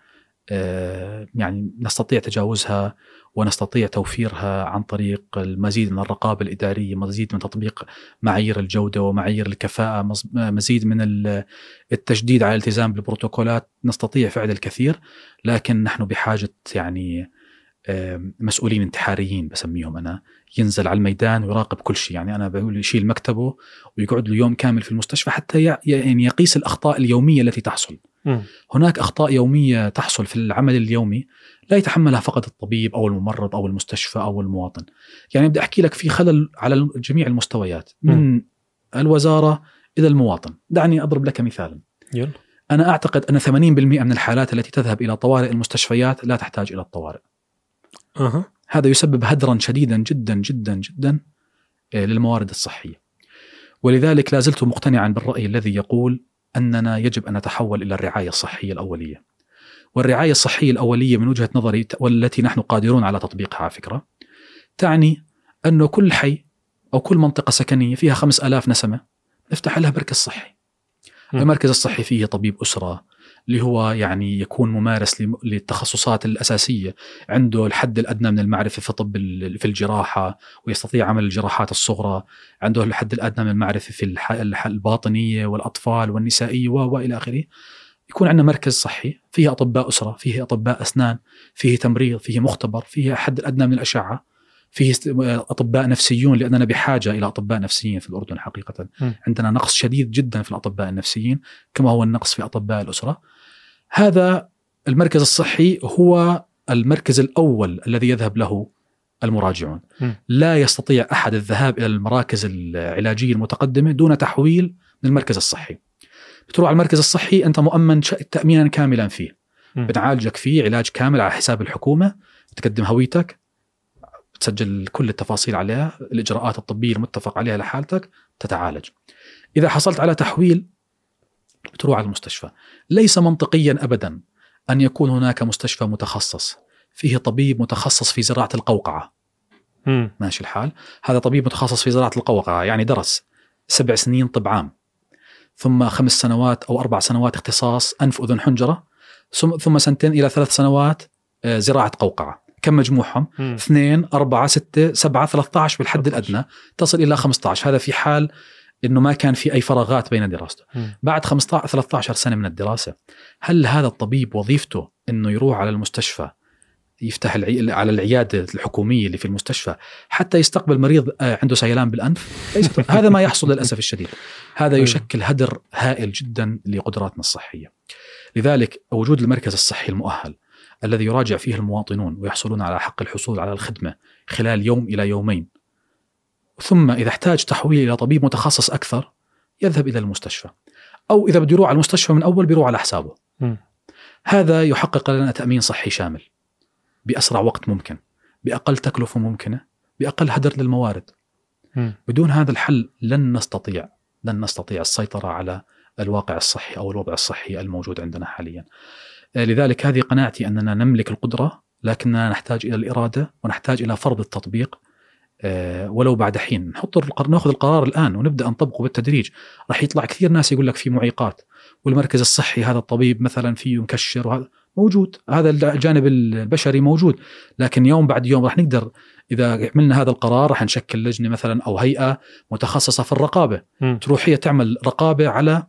يعني نستطيع تجاوزها ونستطيع توفيرها عن طريق المزيد من الرقابة الإدارية، مزيد من تطبيق معايير الجودة ومعايير الكفاءة، مز- مزيد من ال- التشديد على الالتزام بالبروتوكولات، نستطيع فعل الكثير لكن نحن بحاجة يعني آه، مسؤولين انتحاريين بسميهم أنا. ينزل على الميدان ويراقب كل شيء. يعني أنا بقول يشيل مكتبه ويقعد له يوم كامل في المستشفى حتى يعني يقيس الأخطاء اليومية التي تحصل. مم. هناك أخطاء يومية تحصل في العمل اليومي لا يتحملها فقط الطبيب أو الممرض أو المستشفى أو المواطن. يعني بدي أحكي لك في خلل على جميع المستويات من الوزارة إلى المواطن. دعني أضرب لك مثالا. يلا. أنا أعتقد أن 80% من الحالات التي تذهب إلى طوارئ المستشفيات لا تحتاج إلى الطوارئ. أها. هذا يسبب هدرا شديدا جدا جدا جدا آه، للموارد الصحية. ولذلك لا زلت مقتنعا بالرأي الذي يقول أننا يجب أن نتحول إلى الرعاية الصحية الأولية. والرعاية الصحية الأولية من وجهة نظري والتي نحن قادرون على تطبيقها على فكرة تعني انه كل حي أو كل منطقة سكنية فيها خمس ألاف نسمة نفتح لها مركز صحي. المركز الصحي فيه طبيب أسرة اللي هو يعني يكون ممارس للتخصصات الأساسية عنده الحد الأدنى من المعرفة في طب في الجراحة ويستطيع عمل الجراحات الصغرى، عنده الحد الأدنى من المعرفة في الباطنية والأطفال والنسائية وإلى آخره. يكون عندنا مركز صحي فيه أطباء أسرة، فيه أطباء أسنان، فيه تمريض، فيه مختبر، فيه حد الأدنى من الأشعة، فيه أطباء نفسيون لأننا بحاجة إلى أطباء نفسيين في الأردن حقيقة. م. عندنا نقص شديد جدا في الأطباء النفسيين كما هو النقص في أطباء الأسرة. هذا المركز الصحي هو المركز الأول الذي يذهب له المراجعون. م. لا يستطيع أحد الذهاب إلى المراكز العلاجية المتقدمة دون تحويل من المركز الصحي. بتروح على المركز الصحي أنت مؤمن تامينا كاملا فيه. م. بنعالجك فيه علاج كامل على حساب الحكومة، بتقدم هويتك، بتسجل كل التفاصيل عليها، الإجراءات الطبية المتفق عليها لحالتك، تتعالج. إذا حصلت على تحويل بتروح على المستشفى. ليس منطقيا ابدا أن يكون هناك مستشفى متخصص فيه طبيب متخصص في زراعة القوقعة، مم. ماشي الحال؟ هذا طبيب متخصص في زراعة القوقعة، يعني درس سبع سنين طب عام ثم خمس سنوات أو أربع سنوات اختصاص أنف أذن حنجرة ثم سنتين إلى ثلاث سنوات آه، زراعة قوقعة. كم مجموعهم؟ مم. اثنين أربعة ستة سبعة 13 بالحد 13. الأدنى تصل إلى 15 هذا في حال أنه ما كان في أي فراغات بين دراسته مم. بعد 15 13 سنة من الدراسة هل هذا الطبيب وظيفته أنه يروح على المستشفى يفتح العي... على العيادة الحكومية اللي في المستشفى حتى يستقبل مريض آه، عنده سيلان بالأنف؟ ليس. هذا ما يحصل للأسف الشديد. هذا. يشكل هدر هائل جدا لقدراتنا الصحية. لذلك وجود المركز الصحي المؤهل الذي يراجع فيه المواطنون ويحصلون على حق الحصول على الخدمة خلال يوم إلى يومين ثم إذا احتاج تحويل إلى طبيب متخصص أكثر يذهب إلى المستشفى أو إذا بده يروح على المستشفى من أول بيروح على حسابه مم. هذا يحقق لنا تأمين صحي شامل بأسرع وقت ممكن بأقل تكلفة ممكنة بأقل هدر للموارد مم. بدون هذا الحل لن نستطيع لن نستطيع السيطرة على الواقع الصحي أو الوضع الصحي الموجود عندنا حاليا. آه، لذلك هذه قناعتي أننا نملك القدرة لكننا نحتاج إلى الإرادة ونحتاج إلى فرض التطبيق ولو بعد حين. نحط القرار ناخذ القرار الآن ونبدأ نطبقه بالتدريج. راح يطلع كثير ناس يقول لك في معيقات. والمركز الصحي هذا الطبيب مثلا فيه مكشر وهذا موجود. هذا الجانب البشري موجود. لكن يوم بعد يوم راح نقدر إذا عملنا هذا القرار راح نشكل لجنة مثلا أو هيئة متخصصة في الرقابة. مم. تروح هي تعمل رقابة على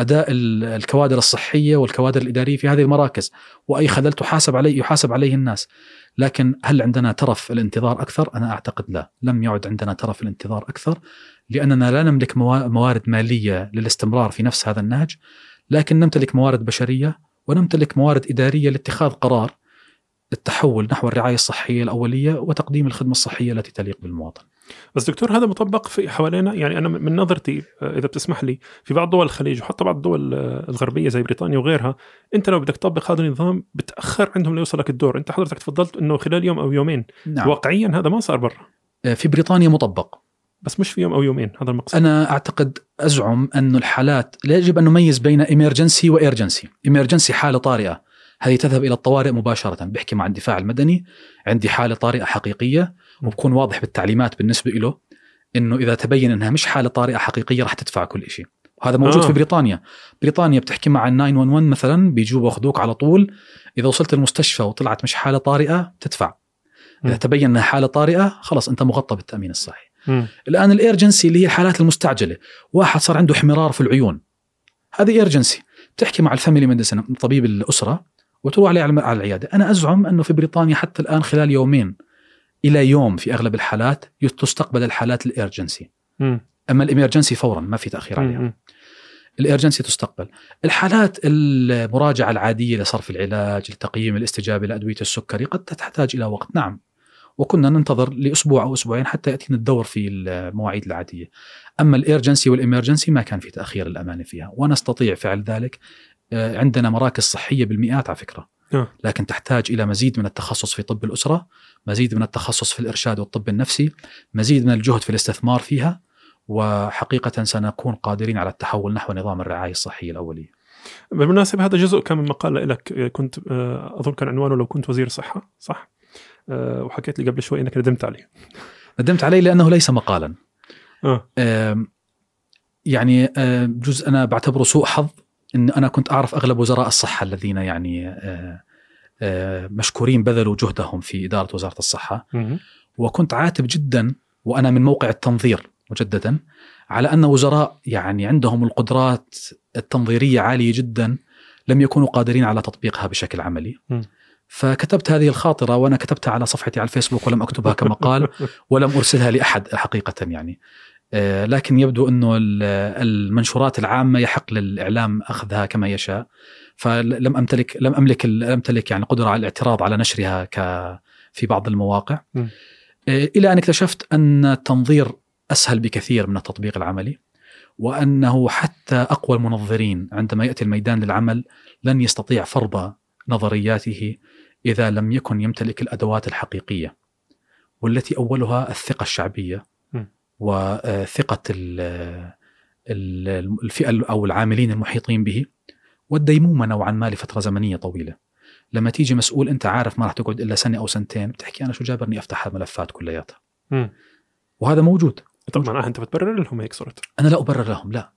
أداء ال- الكوادر الصحية والكوادر الإدارية في هذه المراكز. وأي خلل تحاسب عليه يحاسب عليه الناس. لكن هل عندنا ترف الانتظار أكثر أنا أعتقد لا لم يعد عندنا ترف الانتظار أكثر لأننا لا نملك موا- موارد مالية للاستمرار في نفس هذا النهج لكن نمتلك موارد بشرية ونمتلك موارد إدارية لاتخاذ قرار التحول نحو الرعاية الصحية الأولية وتقديم الخدمة الصحية التي تليق بالمواطن. بس دكتور هذا مطبق في حوالينا؟ يعني أنا من نظرتي آه، إذا بتسمح لي في بعض دول الخليج وحتى بعض الدول آه، الغربية زي بريطانيا وغيرها أنت لو بدك تطبق هذا النظام بتأخر عندهم ليوصلك الدور. أنت حضرتك تفضلت إنه خلال يوم أو يومين. نعم. واقعيا هذا ما صار برا. في بريطانيا مطبق. بس مش في يوم أو يومين هذا المقصود. أنا أعتقد أزعم أن الحالات لا يجب أن نميز بين emergency و urgency emergency حالة طارئة. هذه تذهب إلى الطوارئ مباشرة. بيحكي مع الدفاع المدني عندي حالة طارئة حقيقية. وبكون واضح بالتعليمات بالنسبة له إنه إذا تبين إنها مش حالة طارئة حقيقية راح تدفع كل شيء وهذا موجود آه. في بريطانيا. بريطانيا بتحكي مع ال 911 مثلا بيجوا باخذوك على طول إذا وصلت المستشفى وطلعت مش حالة طارئة تدفع. إذا. تبين إنها حالة طارئة خلص أنت مغطى بالتأمين الصحي. مم. الآن ال urgency اللي هي الحالات المستعجلة واحد صار عنده احمرار في العيون. هذه urgency. تحكي مع ال family medicine طبيب الأسرة وتروح عليه على على العيادة. أنا أزعم إنه في بريطانيا حتى الآن خلال يومين إلى يوم في أغلب الحالات تستقبل الحالات ال urgency مم. أما ال emergency فورا ما في تأخير عليها مم. ال urgency تستقبل الحالات المراجعة العادية لصرف العلاج لتقييم الاستجابة لأدوية السكري قد تحتاج إلى وقت نعم وكنا ننتظر لأسبوع أو أسبوعين حتى يأتينا الدور في المواعيد العادية أما ال urgency وال emergency ما كان في تأخير الأمانة فيها ونستطيع فعل ذلك آه، عندنا مراكز صحية بالمئات على فكرة. لكن تحتاج إلى مزيد من التخصص في طب الأسرة مزيد من التخصص في الإرشاد والطب النفسي مزيد من الجهد في الاستثمار فيها وحقيقة سنكون قادرين على التحول نحو نظام الرعاية الصحية الأولية بالمناسبة هذا جزء كان من مقال لك. كنت آه، أظن كان عنوانه لو كنت وزير صحة صح؟ آه، وحكيت لي قبل شوي أنك ندمت عليه. ندمت عليه لأنه ليس مقالا. آه. يعني جزء أنا بعتبره سوء حظ أن أنا كنت أعرف أغلب وزراء الصحة الذين يعني آه، آه، مشكورين بذلوا جهدهم في إدارة وزارة الصحة مم. وكنت عاتب جدا وأنا من موقع التنظير مجددا على أن وزراء يعني عندهم القدرات التنظيرية عالية جدا لم يكونوا قادرين على تطبيقها بشكل عملي م. فكتبت هذه الخاطرة وأنا كتبتها على صفحتي على الفيسبوك ولم أكتبها كمقال ولم أرسلها لأحد حقيقة يعني لكن يبدو ال- المنشورات العامة يحق للإعلام أخذها كما يشاء. فلم أمتلك لم أملك لم أمتلك يعني قدرة على الاعتراض على نشرها ك في بعض المواقع. م. آه، إلى أن اكتشفت أن التنظير أسهل بكثير من التطبيق العملي وأنه حتى أقوى المنظرين عندما يأتي الميدان للعمل لن يستطيع فرض نظرياته إذا لم يكن يمتلك الأدوات الحقيقية والتي أولها الثقة الشعبية. م. وثقة ال- ال- الفئة أو العاملين المحيطين به والديمومة نوعا ما لفترة زمنية طويلة. لما تيجي مسؤول أنت عارف ما راح تقعد إلا سنة أو سنتين بتحكي أنا شو جابرني أفتح الملفات كلياتها. وهذا موجود. طب معناها أنت بتبرر لهم هيك صرت. أنا لا أبرر لهم لا.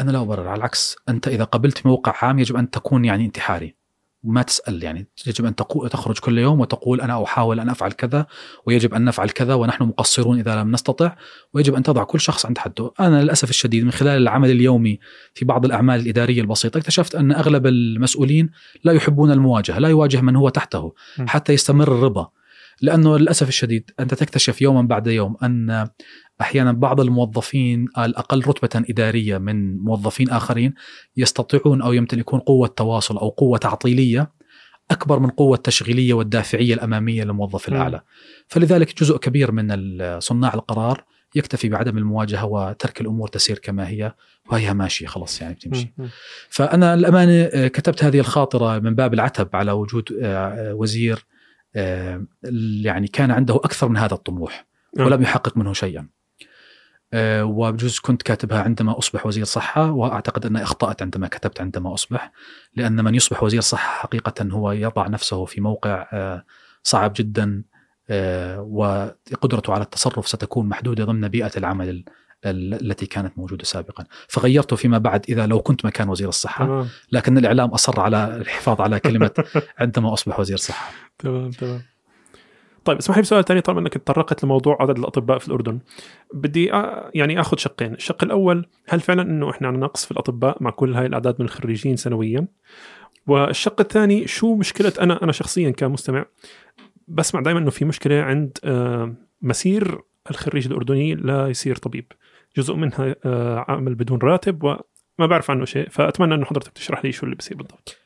أنا لا أبرر على العكس أنت إذا قبلت موقع عام يجب أن تكون يعني انتحاري. وما تسأل يعني يجب أن تقو- تخرج كل يوم وتقول أنا أحاول أن أفعل كذا ويجب أن نفعل كذا ونحن مقصرون إذا لم نستطع ويجب أن تضع كل شخص عند حده أنا للأسف الشديد من خلال العمل اليومي في بعض الأعمال الإدارية البسيطة اكتشفت أن أغلب المسؤولين لا يحبون المواجهة لا يواجه من هو تحته. حتى يستمر الرضا لأنه للأسف الشديد أنت تكتشف يوما بعد يوم أن أحيانا بعض الموظفين الأقل رتبة إدارية من موظفين آخرين يستطيعون أو يمتلكون قوة تواصل أو قوة تعطيلية أكبر من قوة التشغيليه والدافعية الأمامية للموظف. الأعلى. فلذلك جزء كبير من صناع القرار يكتفي بعدم المواجهة وترك الأمور تسير كما هي وهي ماشية خلاص يعني بتمشي. فأنا الأمانة آه، كتبت هذه الخاطرة من باب العتب على وجود آه، وزير آه، يعني كان عنده أكثر من هذا الطموح آه. ولم يحقق منه شيئا آه، وبجوز كنت كاتبها عندما أصبح وزير صحة وأعتقد اني إخطأت عندما كتبت عندما أصبح لأن من يصبح وزير صحة حقيقة هو يضع نفسه في موقع آه، صعب جدا آه، وقدرته على التصرف ستكون محدودة ضمن بيئة العمل ال- ال- التي كانت موجودة سابقا. فغيرته فيما بعد إذا لو كنت مكان وزير الصحة لكن الإعلام أصر على الحفاظ على كلمة عندما أصبح وزير صحة. تمام تمام. طيب اسمح لي بسؤال ثاني طالما إنك تطرقت لموضوع عدد الأطباء في الأردن. بدي أ- يعني آخذ شقين. الشق الأول هل فعلا إنه إحنا عندنا نقص في الأطباء مع كل هاي الأعداد من الخريجين سنويا؟ والشق الثاني شو مشكلة أنا أنا شخصيا كمستمع بسمع دائما إنه في مشكلة عند آه، مسير الخريج الأردني لا يصير طبيب. جزء منها آه، عمل بدون راتب وما بعرف عنه شيء. فأتمنى إنه حضرتك تشرح لي شو اللي بصير بالضبط.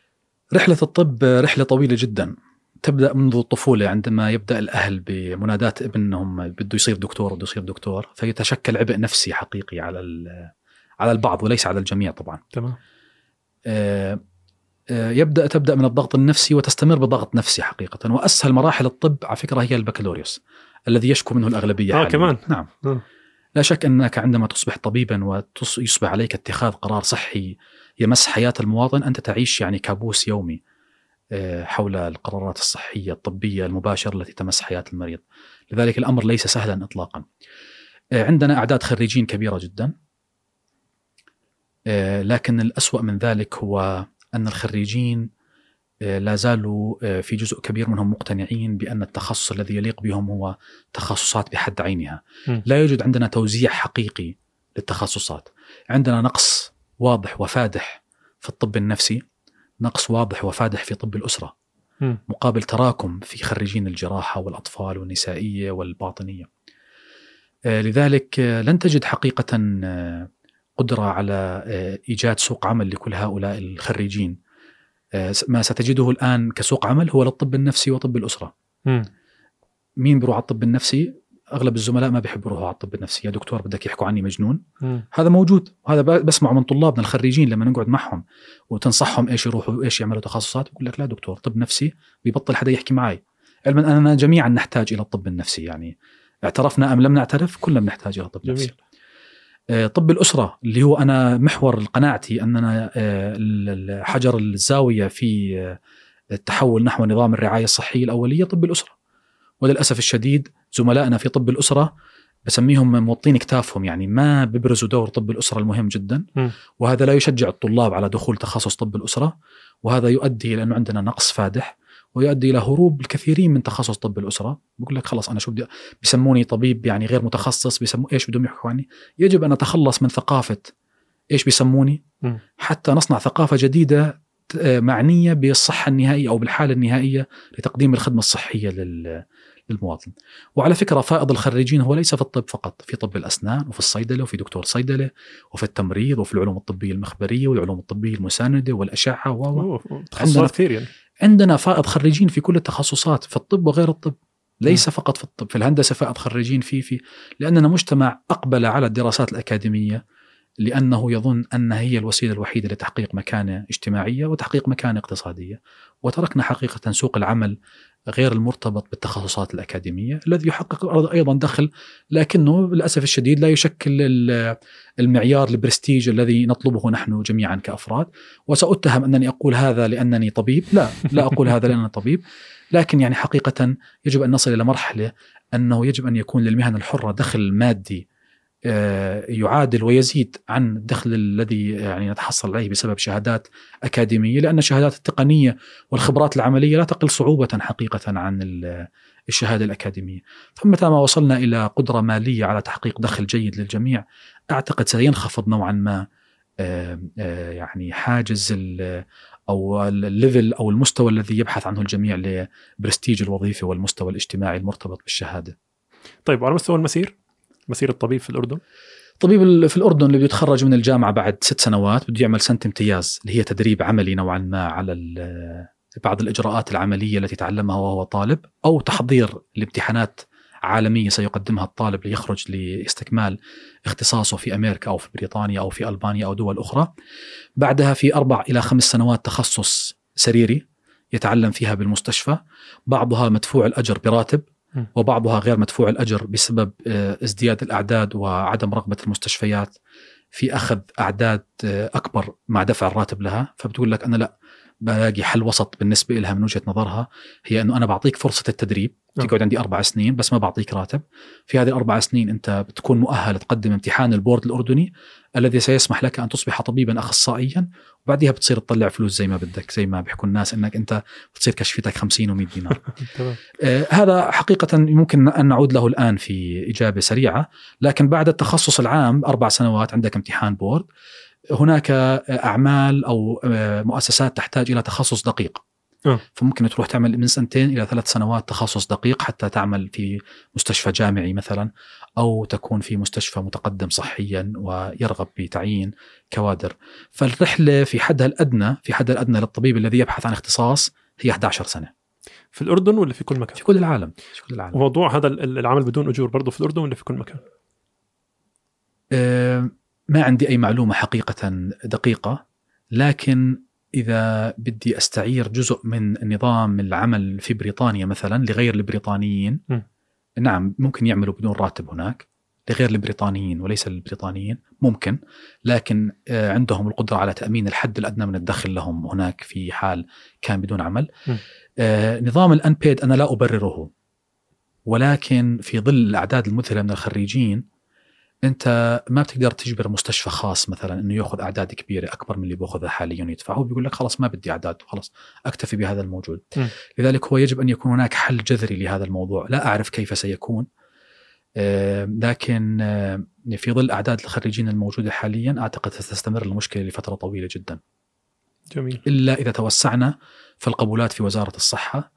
رحلة الطب رحلة طويلة جدا. تبدأ منذ الطفولة عندما يبدأ الأهل بمناداه ابنهم بده يصير دكتور بده يصير دكتور. فيتشكل عبء نفسي حقيقي على على البعض وليس على الجميع طبعا. تمام. آه، آه، يبدأ تبدأ من الضغط النفسي وتستمر بضغط نفسي حقيقة. وأسهل مراحل الطب على فكرة هي البكالوريوس الذي يشكو منه الأغلبية آه، حالياً. كمان. نعم. آه. لا شك أنك عندما تصبح طبيبا ويصبح عليك اتخاذ قرار صحي يمس حياة المواطن أنت تعيش يعني كابوس يومي آه، حول القرارات الصحية الطبية المباشرة التي تمس حياة المريض. لذلك الأمر ليس سهلا اطلاقا. آه، عندنا أعداد خريجين كبيرة جدا. آه، لكن الأسوأ من ذلك هو أن الخريجين لا زالوا آه، في جزء كبير منهم مقتنعين بأن التخصص الذي يليق بهم هو تخصصات بحد عينها. م. لا يوجد عندنا توزيع حقيقي للتخصصات. عندنا نقص واضح وفادح في الطب النفسي نقص واضح وفادح في طب الأسرة. م. مقابل تراكم في خريجين الجراحة والأطفال والنسائية والباطنية. آه، لذلك آه، لن تجد حقيقة آه، قدرة على إيجاد سوق عمل لكل هؤلاء الخريجين. ما ستجده الآن كسوق عمل هو للطب النفسي وطب الأسرة. مم. مين بيروح على الطب النفسي؟ أغلب الزملاء ما بيحبوا يروحوا على الطب النفسي. يا دكتور بدك يحكوا عني مجنون. مم. هذا موجود. وهذا بسمعه من طلابنا الخريجين لما نقعد معهم وتنصحهم إيش يروحوا وايش يعملوا تخصصات بقول لك لا دكتور طب نفسي بيبطل حدا يحكي معي. علما اننا جميعا نحتاج إلى الطب النفسي يعني. اعترفنا أم لم نعترف؟ كلنا بنحتاج إلى طب نفسي جميل. آه، طب الأسرة اللي هو أنا محور قناعتي أننا آه، حجر الزاوية في آه، التحول نحو نظام الرعاية الصحية الأولية طب الأسرة. وللأسف الشديد زملائنا في طب الأسرة بسميهم موطين كتافهم يعني ما ببرزوا دور طب الأسرة المهم جدا. م. وهذا لا يشجع الطلاب على دخول تخصص طب الأسرة وهذا يؤدي إلى أنه عندنا نقص فادح. ويؤدي إلى هروب الكثيرين من تخصص طب الأسرة. بقول لك خلص أنا شو بدي بيسموني طبيب يعني غير متخصص بيسموا إيش بدهم يحكوا عني؟ يجب أن نتخلص من ثقافة إيش بيسموني. حتى نصنع ثقافة جديدة آه، معنية بالصحة النهائية أو بالحالة النهائية لتقديم الخدمة الصحية لل- للمواطن. وعلى فكرة فائض الخريجين هو ليس في الطب فقط في طب الأسنان وفي الصيدلة وفي دكتور صيدلة وفي التمريض وفي العلوم الطبية المخبرية والعلوم الطبية المساندة والأشعة و عندنا- كثير يعني. عندنا فائض خريجين في كل التخصصات في الطب وغير الطب. ليس فقط في الطب في الهندسة فائض خريجين في في لأننا مجتمع أقبل على الدراسات الأكاديمية. لأنه يظن أن هي الوسيلة الوحيدة لتحقيق مكانة اجتماعية وتحقيق مكانة اقتصادية. وتركنا حقيقة سوق العمل غير المرتبط بالتخصصات الأكاديمية الذي يحقق أيضا دخل لكنه للأسف الشديد لا يشكل ال- المعيار البرستيج الذي نطلبه نحن جميعا كأفراد. وسأتهم أنني أقول هذا لأنني طبيب. لا لا أقول هذا لأنني طبيب. لكن يعني حقيقة يجب أن نصل إلى مرحلة أنه يجب أن يكون للمهن الحرة دخل مادي يعادل ويزيد عن الدخل الذي يعني نتحصل عليه بسبب شهادات أكاديمية لأن الشهادات التقنية والخبرات العملية لا تقل صعوبة حقيقة عن ال- الشهادة الأكاديمية. فمتى ما وصلنا إلى قدرة مالية على تحقيق دخل جيد للجميع. أعتقد سينخفض نوعا ما آه، آه، يعني حاجز أو ال level أو المستوى الذي يبحث عنه الجميع لبرستيج الوظيفه والمستوى الاجتماعي المرتبط بالشهادة. طيب وعلى مستوى المسير؟ مسير الطبيب في الأردن طبيب في الأردن اللي بيتخرج من الجامعة بعد ست سنوات بده يعمل سنة امتياز اللي هي تدريب عملي نوعا ما على بعض الإجراءات العملية التي تعلمها وهو طالب أو تحضير الامتحانات عالمية سيقدمها الطالب ليخرج لاستكمال اختصاصه في أمريكا أو في بريطانيا أو في ألبانيا أو دول أخرى. بعدها في أربع إلى خمس سنوات تخصص سريري يتعلم فيها بالمستشفى، بعضها مدفوع الأجر براتب. وبعضها غير مدفوع الأجر بسبب آه، ازدياد الأعداد وعدم رغبة المستشفيات في أخذ أعداد آه، أكبر مع دفع الراتب لها، فبتقول لك أنا لا بلاقي حل وسط بالنسبة لها من وجهة نظرها هي إنه أنا بعطيك فرصة التدريب. نعم. تقعد عندي أربع سنين بس ما بعطيك راتب. في هذه الأربع سنين أنت بتكون مؤهل تقدم امتحان البورد الأردني الذي سيسمح لك أن تصبح طبيبا اخصائيا وبعدها بتصير تطلع فلوس زي ما بدك زي ما بيحكوا الناس إنك أنت بتصير كشفتك 50 و100 دينار. تمام. آه، هذا حقيقة يمكن أن نعود له الآن في إجابة سريعة لكن بعد التخصص العام أربع سنوات عندك امتحان بورد. هناك أعمال أو آه، مؤسسات تحتاج إلى تخصص دقيق. آه. فممكن تروح تعمل من سنتين إلى ثلاث سنوات تخصص دقيق حتى تعمل في مستشفى جامعي مثلا. أو تكون في مستشفى متقدم صحيا ويرغب بتعيين كوادر فالرحلة في حدها الأدنى في حدها الأدنى للطبيب الذي يبحث عن اختصاص هي 11 سنة في الأردن ولا في كل مكان؟ في كل العالم في كل العالم وموضوع هذا ال- العمل بدون أجور برضه في الأردن ولا في كل مكان؟ آه، ما عندي أي معلومة حقيقة دقيقة لكن إذا بدي أستعير جزء من نظام العمل في بريطانيا مثلا لغير البريطانيين م. نعم ممكن يعملوا بدون راتب هناك لغير البريطانيين وليس للبريطانيين ممكن لكن آه، عندهم القدرة على تأمين الحد الأدنى من الدخل لهم هناك في حال كان بدون عمل م. آه، نظام الأنبيد أنا لا أبرره ولكن في ظل الأعداد المذهلة من الخريجين أنت ما بتقدر تجبر مستشفى خاص مثلا إنه يأخذ أعداد كبيرة أكبر من اللي باخذها حاليا يدفع. هو بيقول لك خلاص ما بدي أعداد خلاص أكتفي بهذا الموجود. م. لذلك هو يجب أن يكون هناك حل جذري لهذا الموضوع. لا أعرف كيف سيكون. آه، لكن آه، في ظل أعداد الخريجين الموجودة حاليا أعتقد ستستمر المشكلة لفترة طويلة جدا. جميل. إلا إذا توسعنا في القبولات في وزارة الصحة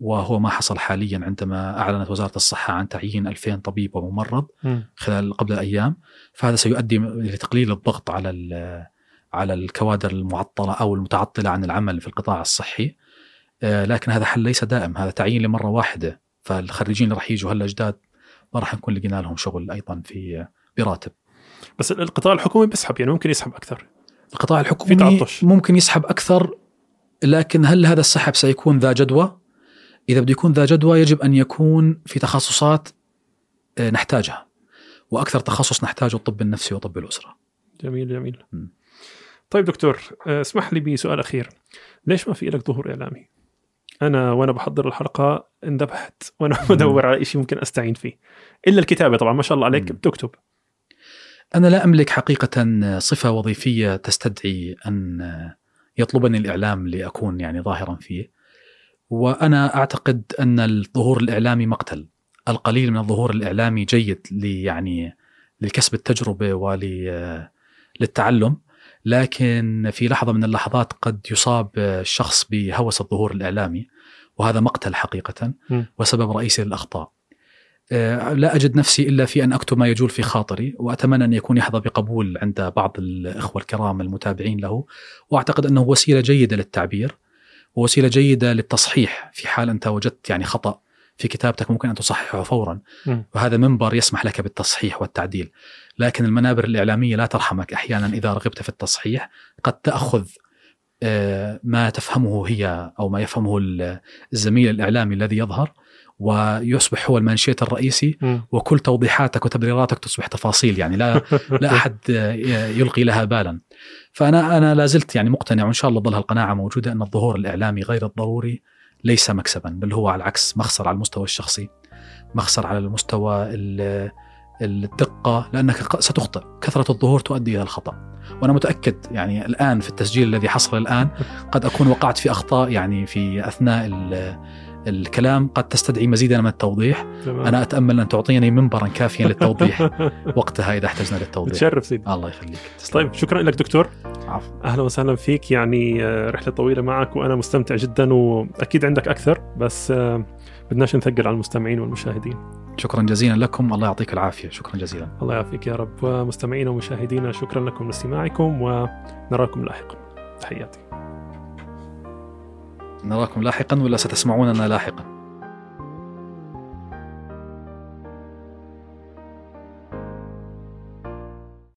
وهو ما حصل حاليا عندما أعلنت وزارة الصحة عن تعيين 2000 طبيب وممرض مم. خلال قبل أيام فهذا سيؤدي لتقليل الضغط على ال- على الكوادر المعطلة أو المتعطلة عن العمل في القطاع الصحي آه، لكن هذا حل ليس دائم هذا تعيين لمرة واحدة فالخريجين اللي راح يجوا هلا جداد ما راح نكون لقينا لهم شغل أيضا في براتب بس القطاع الحكومي بيسحب يعني ممكن يسحب أكثر القطاع في الحكومي تعطش. ممكن يسحب أكثر لكن هل هذا السحب سيكون ذا جدوى؟ إذا بده يكون ذا جدوى يجب أن يكون في تخصصات آه، نحتاجها وأكثر تخصص نحتاجه الطب النفسي وطب الأسرة. جميل جميل م. طيب دكتور آه، اسمح لي بسؤال أخير ليش ما في لك ظهور إعلامي؟ أنا وأنا بحضر الحلقة اندبحت وأنا بدور على شيء ممكن أستعين فيه إلا الكتابة طبعا ما شاء الله عليك. بتكتب أنا لا أملك حقيقة صفة وظيفية تستدعي أن يطلبني الإعلام لأكون يعني ظاهرا فيه. وأنا أعتقد أن الظهور الإعلامي مقتل. القليل من الظهور الإعلامي جيد لي يعني لكسب التجربة وللتعلم لكن في لحظة من اللحظات قد يصاب الشخص بهوس الظهور الإعلامي وهذا مقتل حقيقة. وسبب رئيسي للاخطاء. آه، لا أجد نفسي إلا في أن أكتب ما يجول في خاطري وأتمنى أن يكون يحظى بقبول عند بعض الإخوة الكرام المتابعين له وأعتقد أنه وسيلة جيدة للتعبير ووسيله جيدة للتصحيح في حال أنت وجدت يعني خطأ في كتابتك ممكن أن تصححه فورا. م. وهذا منبر يسمح لك بالتصحيح والتعديل. لكن المنابر الإعلامية لا ترحمك أحيانا إذا رغبت في التصحيح. قد تأخذ آه، ما تفهمه هي أو ما يفهمه ال- الزميل الإعلامي الذي يظهر ويصبح هو المنشيت الرئيسي. م. وكل توضيحاتك وتبريراتك تصبح تفاصيل يعني لا لا أحد يلقي لها بالا. فأنا أنا لا زلت يعني مقتنع وإن شاء الله تظل القناعه موجودة أن الظهور الإعلامي غير الضروري ليس مكسبا بل هو على العكس مخسر على المستوى الشخصي مخسر على المستوى ال- الدقة لأنك ق- ستخطئ. كثرة الظهور تؤدي إلى الخطأ. وأنا متأكد يعني الآن في التسجيل الذي حصل الآن قد أكون وقعت في أخطاء يعني في أثناء ال- الكلام قد تستدعي مزيدا من التوضيح. تمام. أنا أتأمل أن تعطيني منبرا كافيا للتوضيح. وقتها إذا احتجنا للتوضيح. تشرف سيدي. الله يخليك. تسلم. طيب شكرا لك دكتور. عفو. أهلا وسهلا فيك. يعني آه، رحلة طويلة معك وأنا مستمتع جدا وأكيد عندك أكثر بس آه، بدناش نثقل على المستمعين والمشاهدين. شكرا جزيلا لكم. الله يعطيك العافية. شكرا جزيلا. الله يعافيك يا رب. ومستمعينا ومشاهدينا شكرا لكم لاستماعكم ونراكم لاحقا. تحياتي. نراكم لاحقا ولا ستسمعوننا لاحقا.